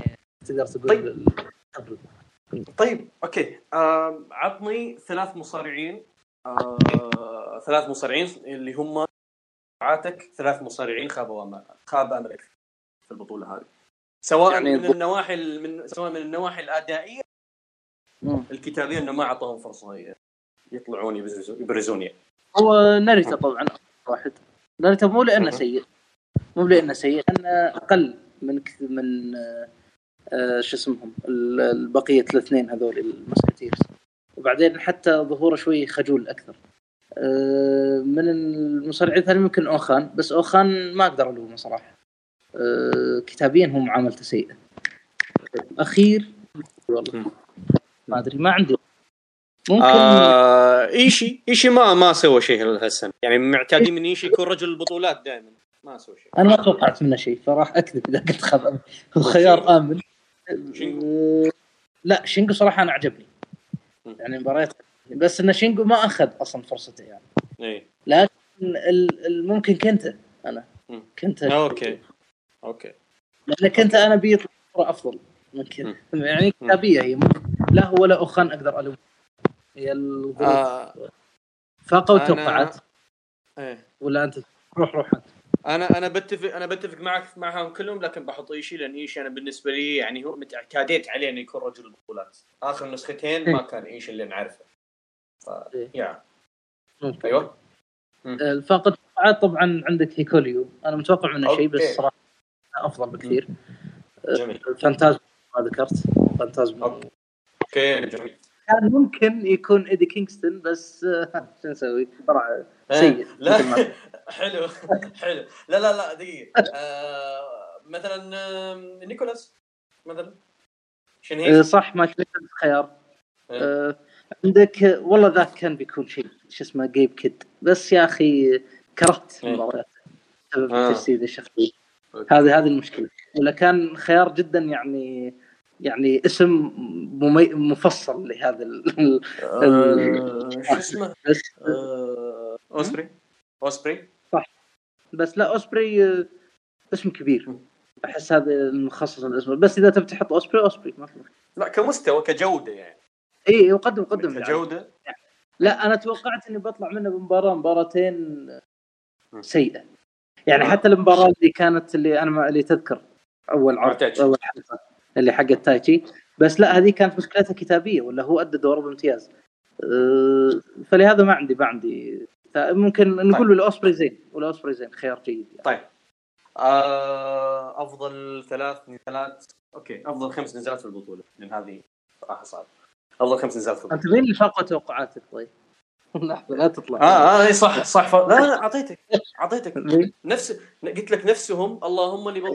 تقدر تقول طيب, طيب أوكي. آه عطني ثلاث مصارعين. آه ثلاث مصارعين اللي هم توقعاتك ثلاث مصارعين خابوا خاب املك في البطولة هذه. سواء يعني من النواحي من سواء من النواحي الأدائية. الكتابيه إنه ما أعطوهم فرصة يطلعون يبرزون يعني. هو ناريتا طبعا واحد. ناريتا مو لأنه سيء. مو لأنه سيء لأنه أقل من من آه شو اسمهم؟ البقية الاثنين هذول المسكتيرز. وبعدين حتى ظهوره شوي خجول أكثر. آه من المصارعين الثانيين ممكن أوخان بس أوخان ما أقدر ألومه صراحة. آه كتابيا هو معاملته سيئة. أخير. والله ما أدري ما عندي. ممكن آه إيشي إيشي ما ما سوى شيء هالسنه يعني معتادين من إيشي يكون رجل البطولات دائما. ما سوى شيء. أنا ما توقعت منه شيء فراح اكذب إذا قلت خذ الخيار آمن. شينجو لا شينجو صراحة أنا عجبني. يعني مباريات بس ان شينجو ما أخذ أصلا فرصته يعني. اي لكن ممكن كنت أنا. كنت okay. أوكي. لأن كنت أنا بيطلع أفضل من كذا يعني كتابيه هي لا هو ولا أخان أقدر ألوم. هي الظروف آه. فاقوا التوقعات إيه. ولا أنت؟ روح روح. انت أنا أنا بتفق أنا بتفق معك معهم كلهم لكن بحط ايشي لأن ايشي أنا بالنسبة لي يعني هو اعتاديت عليه إنه يكون رجل البطولات. آخر نسختين ما كان ايشي اللي نعرفه. ف إيه. يا. أيوه. اللي فاق التوقعات طبعا عندك هيكوليو أنا متوقع منه شيء بس صراحة أفضل بكثير. جميل. فانتازم ما ذكرت. فانتازم okay جميل. كان ممكن يكون إيدي كينغستون بس آه، شو نسوي؟ طلع سيء لا [LAUGHS] حلو حلو. لا لا لا دقيقة. [LAUGHS] آه مثلا نيكولاس مثلا. آه صح ما كنت خيار إيه. آه عندك والله ذاك كان بيكون شيء شو اسمه جيب كيد بس يا أخي كرهت إيه. المباريات. بسبب آه. تجسيد الشخصي هذه هذه المشكلة. ولا كان خيار جدا يعني يعني اسم ممي... مفصل لهذا ال... آه... شو اسمه؟ آه... أوسبري. أوسبري. صح. بس لا أوسبري آه، اسم كبير. أحس هذا مخصص الاسم. بس إذا تبي تحط أوسبري أوسبري ما في لا كمستوى كجودة يعني. إي يقدم قدم كجودة؟ يعني. لا أنا توقعت إني بطلع منه بمباراة مباراتين سيئة. يعني حتى المباراة اللي كانت اللي أنا اللي تذكر أول عرض أول حلقة. اللي حق التايتشي بس لا هذه كانت مشكلتها كتابية ولا هو أدى دوره بامتياز. أه، فلهذا ما عندي ما عندي. ممكن نقول طيب. الاوسبري زين والاوسبري زين خيار جيد يعني. طيب. آه أفضل ثلاث نزالات. أوكي أفضل خمس نزالات في البطولة لأن هذه صراحة صعبه أفضل خمس نزالات في البطولة. انت مين اللي فاق توقعاتك؟ طيب؟ [LAUGHS] لحظه لا تطلع. آه آه اي صح صح. ف... لا لا أعطيتك أعطيتك. نفس قلت لك نفسهم اللهم اللي بض...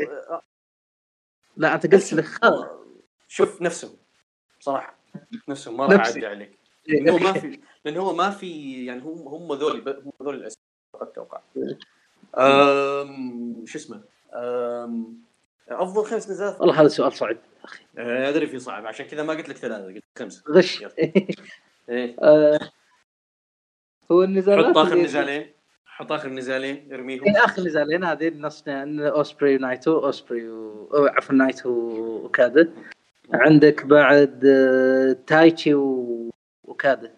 لا انت قلت لك. شوف نفسهم صراحة. نفسهم ما راح أعدي عليك. لأنه هو ما في لأنه هو ما في يعني هم هم ذول هم ذول الأسئلة. أتوقع. شو اسمه؟ أفضل خمس نزالات والله هذا سؤال صعب. أخي. آه، أدري في صعب. عشان كذا ما قلت لك ثلاثة قلت خمسة. غش. [LAUGHS] إيه. آه، هو النزالات حط آخر نزالين حط آخر نزالين ارميهم. إيه آخر نزالين هذه نصنا اوسبري ونايتو اوسبري و... عفوا نايتو وكادا عندك بعد آه، تايتشي و... وكادا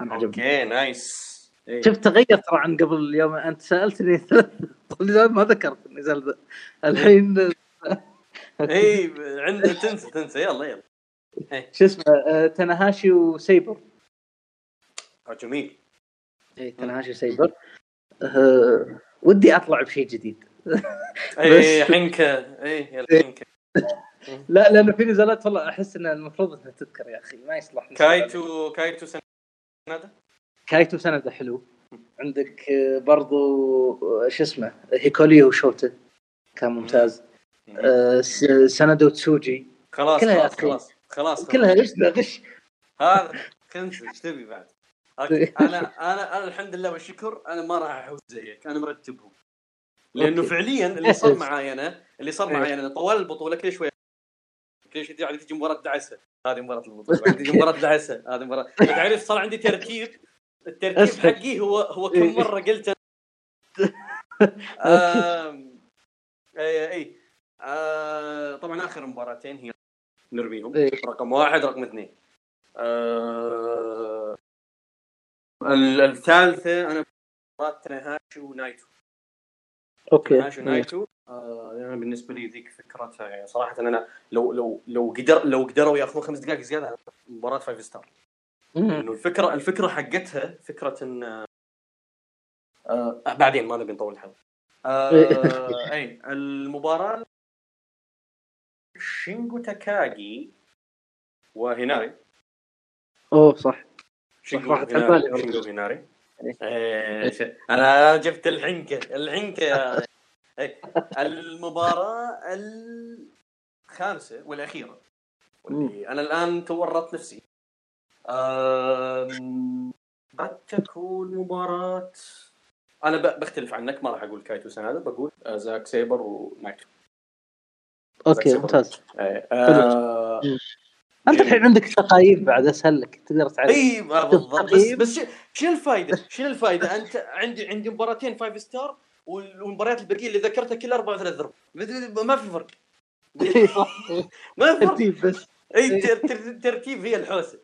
أنا عجبني. أوكي نايس. إيه. شفت تغير ترى عن قبل اليوم. أنت سألتني [LAUGHS] ما ذكرت النزال ذا. الحين [LAUGHS] اي عندك تنسى تنسى. يلا يلا. إيه. شو اسمه آه، تناهاشي وسيبر آه، جميل. اي تناهاشي وسيبر أه ودي أطلع بشيء جديد. اي حنكه اي حنكه لا لأنه في نزالات والله أحس إن المفروض إنها تذكر يا أخي ما يصلح كايتو كايتو سندا كايتو سندا حلو. عندك برضو شو اسمه هيكولي وشوتا كان ممتاز. آه وتسوجي. خلاص خلاص خلاص خلاص. كلها غش غش هذا كنسل إيش تبي بعد؟ أنا أنا أنا الحمد لله والشكر أنا ما راح احوز زيك أنا مرتبهم. لأنه فعليا [LAUGHS] اللي صار معاي أنا اللي صار معاي أنا طوال البطولة كل شوي كل شوي يعني تجي مباراة دعسة. هذه مباراة البطولة تجي مباراة دعسة هذه مباراة. تعرف صار عندي ترتيب الترتيب حقي هو هو كم مرة قلت اي [LAUGHS] اي آه طبعا آخر مباراتين هي نرميهم إيه؟ رقم واحد رقم اثنين. آه الثالثة أنا مباراه تنهاشي ونايتو. okay. تنهاشي ونايتو. آه أنا بالنسبة لي ذيك فكرتها يعني صراحة أنا لو لو لو قدر لو قدروا يأخذون خمس دقائق زيادة مباراة five star انه الفكرة الفكرة حقتها فكرة إن آه بعدين ما نبي نطول الحلقة. آه [LAUGHS] اي المباراة شينجو تاكاجي وهيناري. أوه صح. شينجو هيناري إيه. أنا جبت الحنكه الحنكه إيه. المباراة الخامسة والأخيرة. واللي أنا الآن تورطت نفسي. قد تكون مباراه أنا بختلف عنك ما راح أقول كايتو سنادا بقول زاك سيبر ونايتو okay ممتاز. إيه، آه أنت الحين عندك تقاييم بعد اسهل لك تقدر تعرف إي بالضبط. بس بس شنو الفائده؟ شنو الفائده؟ أنت عندي عندي مباراتين five star والمباريات الباقيه اللي ذكرتها كلها أربع ثلاث ضرب. ما في فرق. ما في فرق. بس. إي ترتيب هي الحوسة.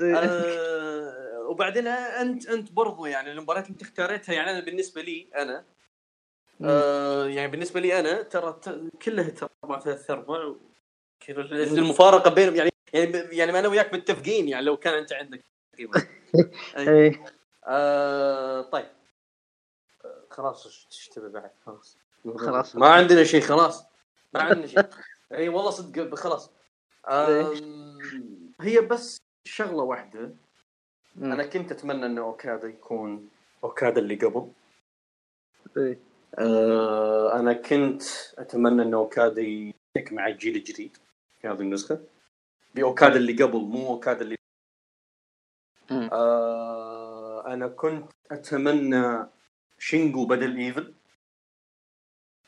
إيه. آه وبعدين انت أنت برضو يعني المباريات اللي أنت اختاريتها يعني أنا بالنسبة لي أنا آه يعني بالنسبة لي أنا ترى كلها ترى أربع ثلاث ارباع المفارقة بينهم يعني يعني يعني أنا وياك متفقين يعني لو كان أنت عندك [LAUGHS] إيه. آه طيب. خلاص إيش تبي بعد؟ خلاص. خلاص. ما عندنا شيء خلاص. ما عندنا شيء. [LAUGHS] إي والله صدق خلاص. هي بس شغلة واحدة. أنا كنت أتمنى انه أوكادا يكون أوكادا اللي قبل. إيه. آه أنا كنت أتمنى انه أوكادا يك مع الجيل الجديد. في هذه النسخة. بأوكادا اللي قبل مو أوكادا اللي آه أنا كنت أتمنى شينجو بدل إيفل.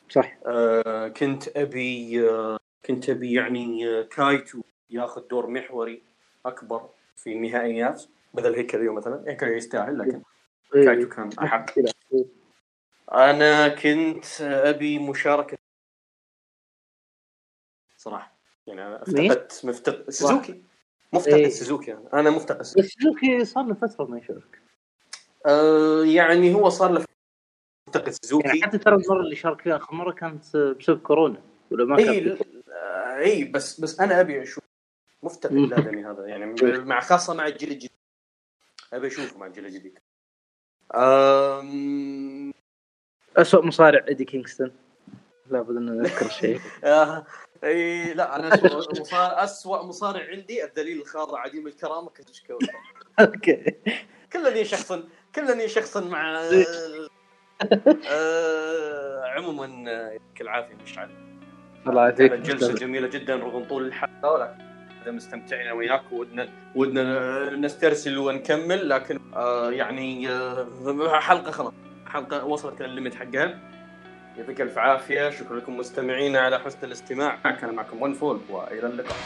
صح. آه كنت أبي آه كنت أبي يعني آه كايتو ياخذ دور محوري أكبر في النهائيات بدل هيكوليو مثلا. هيكريو يستاهل لكن إيه. كايتو كان أحق. أنا كنت أبي مشاركة صراحة. يعني أنا أفتقدت مفتقد سوزوكي مفتقد إيه؟ سوزوكي أنا أنا مفتقد سوزوكي سوزوكي صار له فترة ما يشارك. آه يعني هو صار له مفتقد سوزوكي يعني حتى ترى المره اللي شارك فيها آخر مرة كانت بسبب كورونا ولا ما كان آه اي بس بس أنا أبي أشوف مفتقد الادمي هذا. يعني مع خاصة مع الجيل الجديد. أبي أشوفه مع الجيل الجديد. أم... أسوأ مصارع إيدي كينغستون. لابد أن نذكر شيء. [LAUGHS] آه، إي لا أنا اسوء مصارع اسوء مصارع عندي الدليل الخاضع عديم الكرامة كتشكو okay. كلني شخصا كلني شخصا مع آه عموما يعطيك العافية مشعل الله يعافيك جلسة جميلة جدا رغم طول الحلقة ولكن مستمتعين وياك ودنا ودنا نسترسل ونكمل لكن آه يعني آه حلقة خلاص. حلقة وصلت الليمت حقها. يعطيك الف عافية. شكرا لكم مستمعينا على حسن الاستماع. كان معكم ون فول وإلى اللقاء.